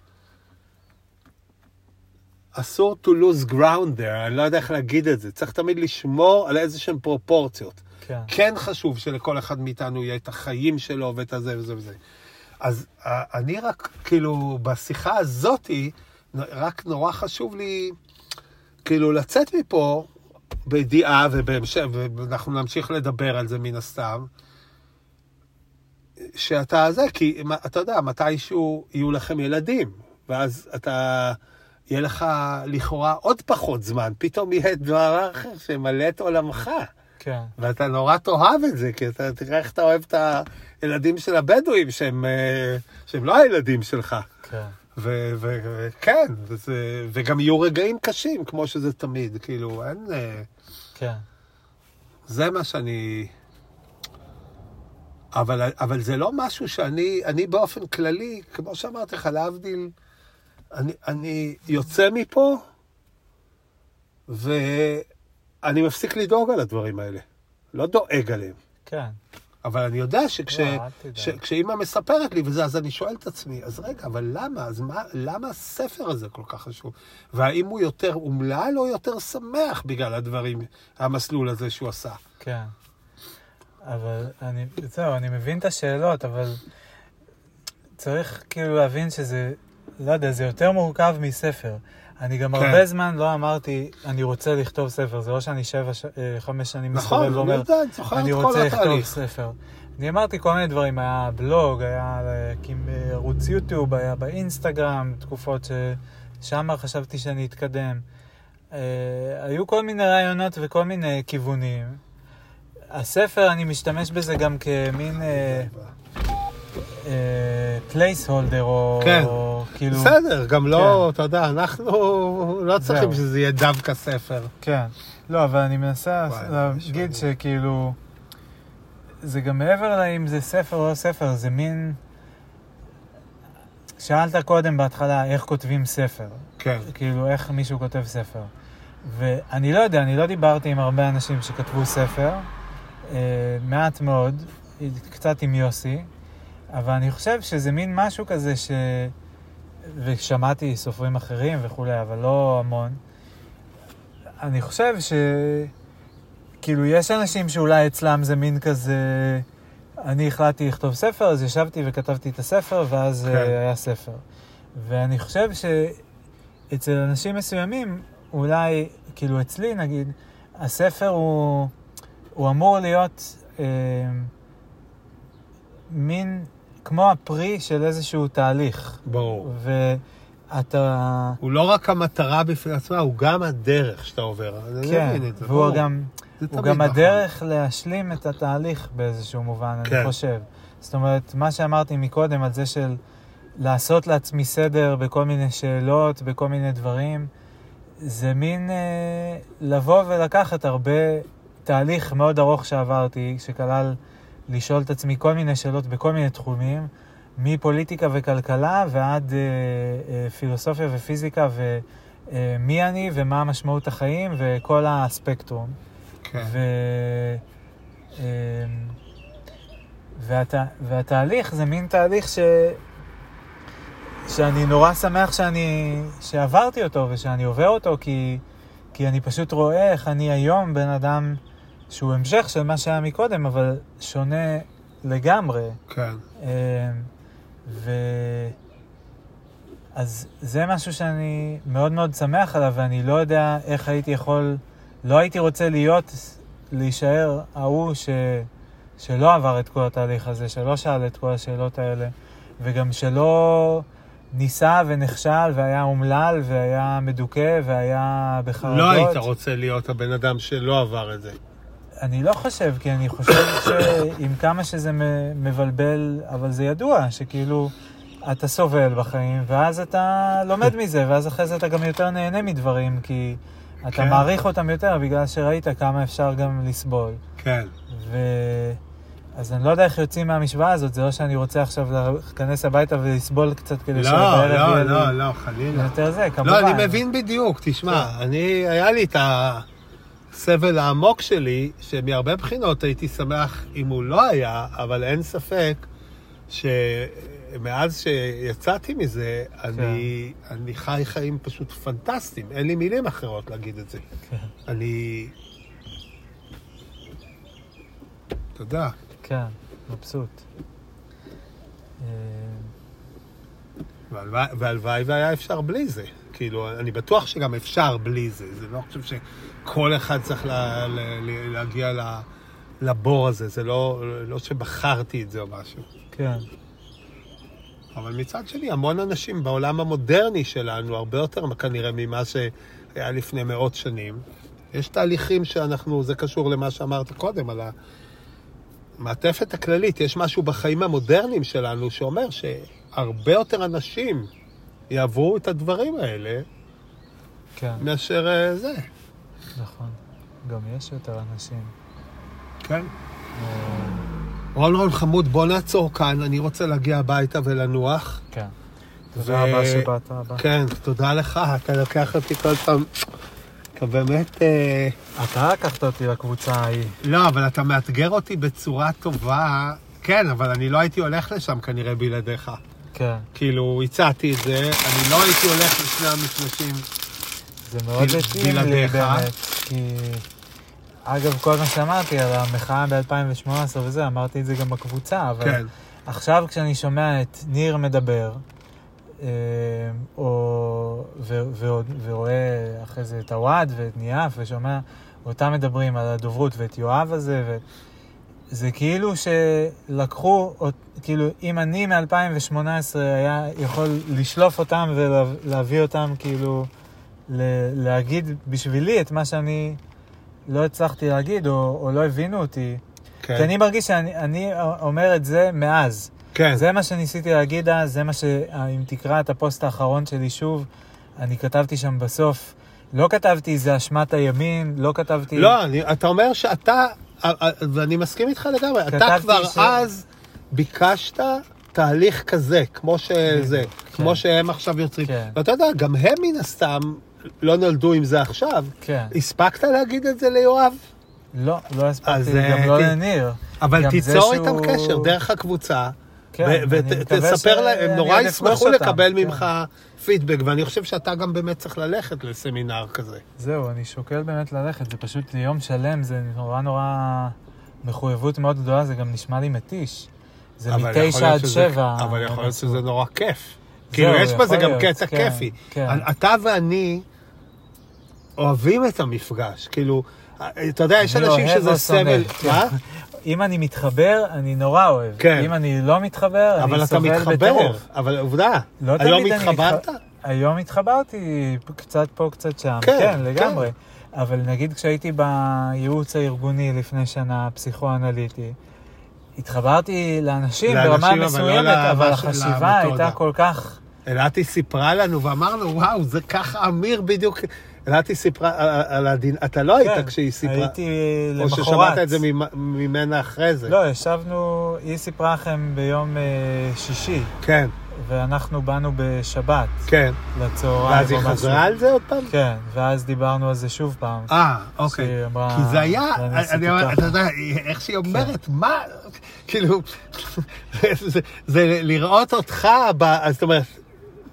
אסור to lose ground there, אני לא יודע איך להגיד את זה. צריך תמיד לשמור על איזה שהן פרופורציות. כן, כן חשוב שלכל אחד מאיתנו יהיה את החיים שלו ואת הזה וזה וזה. אז אה, אני רק, כאילו, בשיחה הזאתי, רק נורא חשוב לי, כאילו, לצאת מפה בידיעה, ובהמשך, ואנחנו נמשיך לדבר על זה מן הסתם, שאתה זה, כי אתה יודע, מתישהו יהיו לכם ילדים, ואז אתה, יהיה לך לכאורה עוד פחות זמן, פתאום יהיה דבר אחר שמלא את עולמך. כן, ואתה נורא תאהב את זה, כי אתה תראה איך אתה אוהב את הילדים של הבדואים, שהם, אה, שהם לא הילדים שלך. כן, וכן, וזה, וגם יהיו רגעים קשים, כמו שזה תמיד, כאילו, אין... אה, כן, זה מה שאני... אבל, אבל זה לא משהו שאני, אני באופן כללי, כמו שאמרתי לך, להבדיל, אני, אני יוצא מפה, ואני מפסיק לדאוג על הדברים האלה. לא דואג עליהם. כן. אבל אני יודע שכש, לא, מספרת לי וזה, אז אני שואל את עצמי, אז רגע, אבל למה? אז מה, למה הספר הזה כל כך חשוב? והאם הוא יותר אומלל או יותר שמח בגלל הדברים, המסלול הזה שהוא עשה? כן. אבל אני, זהו, אני מבין את השאלות, אבל צריך כאילו להבין שזה, לא יודע, זה יותר מורכב מספר. אני גם כן. הרבה זמן לא אמרתי, אני רוצה לכתוב ספר. זה לא שאני שבע, ש- אה, חמש שנים נכון, מסתובב אני ואומר, יודע, אני זוכר אני את כל רוצה לכתוב. ספר. אני אמרתי כל מיני דברים, היה בלוג, היה להקים אה, ערוץ יוטיוב, היה באינסטגרם, תקופות ששם חשבתי שאני אתקדם. אה, היו כל מיני רעיונות וכל מיני כיוונים. הספר, אני משתמש בזה גם כמין placeholder, או, כן. או כאילו... בסדר, גם לא, כן. אתה יודע, אנחנו לא צריכים זהו. שזה יהיה דווקא ספר. כן. לא, אבל אני מנסה להגיד. שכאילו... זה גם מעבר לאם זה ספר או לא ספר, זה מין... שאלת קודם בהתחלה איך כותבים ספר. כן. כאילו, איך מישהו כותב ספר. ואני לא יודע, אני לא דיברתי עם הרבה אנשים שכתבו ספר, אה, מעט מאוד, קצת עם יוסי, אבל אני חושב שזה מין משהו כזה ש... ושמעתי סופרים אחרים וכולי, אבל לא המון. אני חושב ש... כאילו, יש אנשים שאולי אצלם זה מין כזה... אני החלטתי לכתוב ספר, אז ישבתי וכתבתי את הספר, ואז כן. כן. היה ספר. ואני חושב שאצל אנשים מסוימים, אולי, כאילו אצלי נגיד, הספר הוא, הוא אמור להיות אה, מין כמו הפרי של איזשהו תהליך. ברור. ואתה... הוא לא רק המטרה בפני עצמה, הוא גם הדרך שאתה עובר. כן, והוא ברור. גם, הוא גם נכון. הדרך להשלים את התהליך באיזשהו מובן, כן. אני חושב. זאת אומרת, מה שאמרתי מקודם על זה של לעשות לעצמי סדר בכל מיני שאלות, בכל מיני דברים, זה מין אה, לבוא ולקחת הרבה תהליך מאוד ארוך שעברתי, שכלל לשאול את עצמי כל מיני שאלות בכל מיני תחומים, מפוליטיקה וכלכלה ועד אה, אה, פילוסופיה ופיזיקה ומי אני ומה משמעות החיים וכל הספקטרום. כן. ו... אמ, והת... והתהליך זה מין תהליך ש... שאני נורא שמח שאני... שעברתי אותו ושאני עובר אותו, כי... כי אני פשוט רואה איך אני היום בן אדם שהוא המשך של מה שהיה מקודם, אבל שונה לגמרי. כן. אמ, ו... אז זה משהו שאני מאוד מאוד שמח עליו, ואני לא יודע איך הייתי יכול, לא הייתי רוצה להיות, להישאר ההוא ש... שלא עבר את כל התהליך הזה, שלא שאל את כל השאלות האלה, וגם שלא ניסה ונכשל והיה אומלל והיה מדוכא והיה בחרדות. לא היית רוצה להיות הבן אדם שלא עבר את זה. אני לא חושב, כי אני חושב שעם כמה שזה מבלבל, אבל זה ידוע, שכאילו אתה סובל בחיים, ואז אתה לומד מזה, ואז אחרי זה אתה גם יותר נהנה מדברים, כי אתה כן. מעריך אותם יותר, בגלל שראית כמה אפשר גם לסבול. כן. ו... אז אני לא יודע איך יוצאים מהמשוואה הזאת, זה לא שאני רוצה עכשיו להיכנס הביתה ולסבול קצת כדי לא, שבערב לא, לא, לי לא, חלילה. יותר זה, כמובן. לא, אני מבין בדיוק, תשמע, אני, היה לי את הסבל העמוק שלי, שמהרבה בחינות הייתי שמח אם הוא לא היה, אבל אין ספק שמאז שיצאתי מזה, אני, אני חי חיים פשוט פנטסטיים, אין לי מילים אחרות להגיד את זה. כן. [LAUGHS] אני... תודה. כן, מבסוט. אה, והלוואי והיה אפשר בלי זה. כאילו, אני בטוח שגם אפשר בלי זה. זה לא חושב שכל אחד צריך לה, לה, לה, להגיע לבור הזה. זה לא, לא שבחרתי את זה או משהו. כן, אבל מצד שני, המון אנשים בעולם המודרני שלנו, הרבה יותר כנראה ממה שהיה לפני מאות שנים, יש תהליכים שאנחנו, זה קשור למה שאמרת קודם, על המעטפת הכללית. יש משהו בחיים המודרניים שלנו שאומר שהרבה יותר אנשים יעברו את הדברים האלה כן, מאשר אה, זה. נכון. גם יש יותר אנשים. כן. אה, רון רון חמוד, בוא נעצור כאן, אני רוצה להגיע הביתה ולנוח. כן. תודה רבה שבאת הבא. כן, תודה לך, אתה לוקח אותי כל פעם. אתה באמת... אה, אתה לקחת אותי לקבוצה ההיא. לא, אבל אתה מאתגר אותי בצורה טובה. כן, אבל אני לא הייתי הולך לשם כנראה בלעדיך. כן. כאילו, הצעתי את זה, אני לא הייתי הולך לשני המפגשים. זה מאוד התאים לי. באמת, כי... אגב, כל מה שאמרתי על המחאה ב-2018 וזה, אמרתי את זה גם בקבוצה, אבל כן, עכשיו כשאני שומע את ניר מדבר, אה, או, ו, ו, ורואה אחרי זה את הוואד ואת ניאף, ושומע אותם מדברים על הדוברות ואת יואב הזה, וזה כאילו שלקחו, כאילו אם אני מ-2018 היה יכול לשלוף אותם ולהביא אותם כאילו להגיד בשבילי את מה שאני לא הצלחתי להגיד, או, או לא הבינו אותי. כן. כי אני מרגיש שאני אני אומר את זה מאז. כן. זה מה שניסיתי להגיד אז, זה מה ש... אם תקרא את הפוסט האחרון שלי שוב, אני כתבתי שם בסוף, לא כתבתי זה אשמת הימין, לא כתבתי... לא, אני, אתה אומר שאתה, ואני מסכים איתך לגמרי. אתה כבר ש- אז ביקשת תהליך כזה, כמו שזה, כן. כמו שהם עכשיו יוצרים. כן. ואתה יודע, גם הם מן הסתם לא נולדו עם זה עכשיו. כן. הספקת להגיד את זה ליואב? לא, לא הספקתי, אה, גם לא ת- לניר. אבל תיצור איתם קשר דרך הקבוצה. כן, ותספר להם, הם נורא ישמחו לקבל כן. ממך פידבק, ואני חושב שאתה גם באמת צריך ללכת לסמינר כזה. זהו, אני שוקל באמת ללכת, זה פשוט יום שלם, זה נורא נורא מחויבות מאוד גדולה, זה גם נשמע לי מתיש. זה מתשע להיות עד שבע. אבל יכול להיות הרצוף. שזה נורא כיף. כאילו, יש בזה גם להיות, קטע כן, כיפי. כן. אתה ואני אוהבים את המפגש. כאילו, אתה יודע, יש אנשים שזה סבל. כן. מה? אם אני מתחבר, אני נורא אוהב. כן. אם אני לא מתחבר, אבל אני אתה סובל מתחבר. בטירוף. אבל עובדה, לא היום התחברת? מתח- היום התחברתי קצת פה, קצת שם. כן, כן, כן. לגמרי. אבל נגיד כשהייתי בייעוץ הארגוני לפני שנה, פסיכואנליטי, התחברתי לאנשים לאנשים, ברמה אבל לא מסוימת, אבל החשיבה למתודה. הייתה כל כך... אלעתי סיפרה לנו, ואמרנו, וואו, זה ככה אמיר בדיוק. אלעתי סיפרה על- הדין, אתה לא היית כן, כשהיא סיפרה. הייתי או למחרת. ששמעת את זה ממ- ממנה אחרי זה. לא, ישבנו, היא סיפרה לכם ביום אה, שישי, כן, ואנחנו באנו בשבת כן. לצהריים. ואז היא או. חזרה על זה עוד פעם? כן, ואז דיברנו על זה שוב פעם. אה, אוקיי. שהיא אמרה, כי זה היה, "אני אומר, ככה." אתה יודע, איך שהיא אומרת, מה, כאילו, [LAUGHS] זה- זה לראות אותך, ב- זאת אומרת,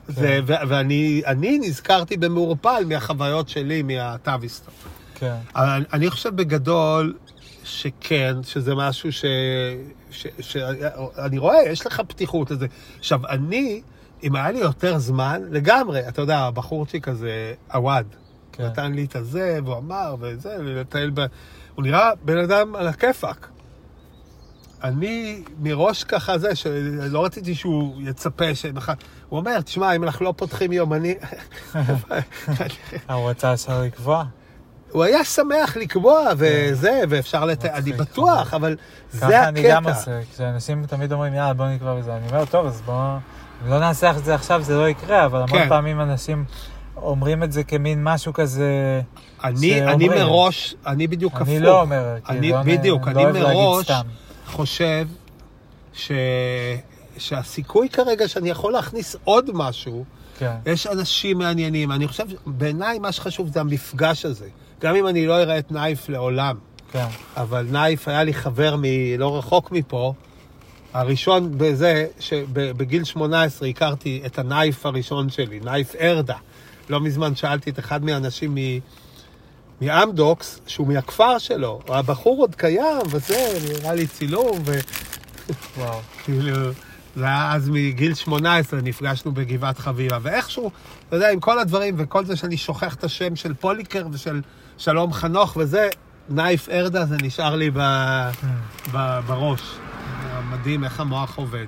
זה- ו- ואני אני נזכרתי במעורפל מהחוויות שלי, מהטאביסטו. כן, אבל אני- אני חושב בגדול שכן, שזה משהו ש... ש, ש אני רואה, יש לך פתיחות לזה. עכשיו, אני, אם היה לי יותר זמן, לגמרי, אתה יודע, הבחורצ'יק הזה, עווד, כן. נתן לי את הזה, והוא אמר, וזה, לטייל ב... הוא נראה בן אדם על הכיפאק. אני מראש ככה זה, שלא רציתי שהוא יצפה שמחר... הוא אומר, תשמע, אם אנחנו לא פותחים יומני... אה, הוא רצה ישר לקבוע? הוא היה שמח לקבוע וזה, ואפשר לת... אני בטוח, אבל זה ככה אני גם הקטע. עושה, כשאנשים תמיד אומרים, יאללה, בוא נקבע בזה. אני אומר, טוב, אז בוא... לא נעשה את זה עכשיו, זה לא יקרה, אבל המון כן. פעמים אנשים אומרים את זה כמין משהו כזה... אני, אני. מראש, אני בדיוק הפוך. אני לא אומר, כי אני, לא בדיוק, לא אני אוהב להגיד מראש. חושב ש... שהסיכוי כרגע שאני יכול להכניס עוד משהו, כן, יש אנשים מעניינים. אני חושב, בעיניי מה שחשוב זה המפגש הזה. גם אם אני לא אראה את נייף לעולם, כן, אבל נייף היה לי חבר מ... לא רחוק מפה, הראשון בזה, שבגיל 18 הכרתי את הנייף הראשון שלי, נייף ארדה. לא מזמן שאלתי את אחד מהאנשים מ... מאמדוקס, שהוא מהכפר שלו, הבחור עוד קיים, וזה, נראה לי צילום, וואו. וכאילו, זה היה אז מגיל 18, נפגשנו בגבעת חביבה, ואיכשהו, אתה יודע, עם כל הדברים וכל זה שאני שוכח את השם של פוליקר ושל שלום חנוך וזה, נייף ארדה זה נשאר לי ב... ב... בראש. מדהים איך המוח עובד.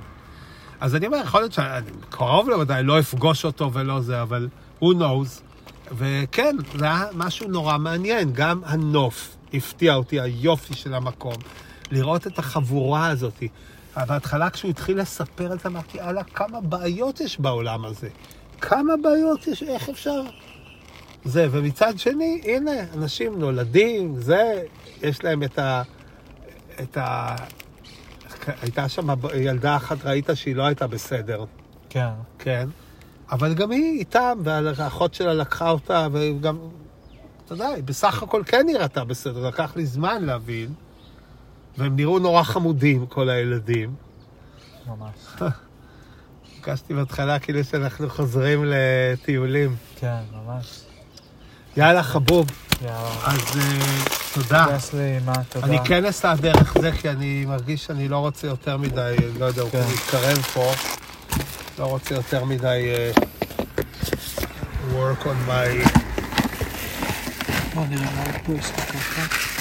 אז אני אומר, יכול להיות שאני קרוב לוודאי, לא אפגוש אותו ולא זה, אבל who knows. וכן, זה היה משהו נורא מעניין. גם הנוף הפתיע אותי, היופי של המקום. לראות את החבורה הזאת. בהתחלה כשהוא התחיל לספר את זה, אמרתי, יאללה, כמה בעיות יש בעולם הזה. כמה בעיות יש, איך אפשר? זה, ומצד שני, הנה, אנשים נולדים, זה, יש להם את ה... את ה... הייתה שם ילדה אחת, ראית שהיא לא הייתה בסדר, כן, כן? אבל גם היא איתם, והאחות שלה לקחה אותה, וגם, אתה יודע, בסך הכל כן נראתה בסדר, לקח לי זמן להבין. והם נראו נורא חמודים, כל הילדים. ממש. הרגשתי בהתחלה כאילו שאנחנו חוזרים לטיולים. כן, ממש. יאללה, חבוב. יאללה. אז uh, תודה. מפגש לאימה, תודה. אני כן אסע דרך זה, כי אני מרגיש שאני לא רוצה יותר מדי, לא יודע, הוא כן. מתקרב פה. לא רוצה יותר מדי uh, work on my... בוא נראה מה פה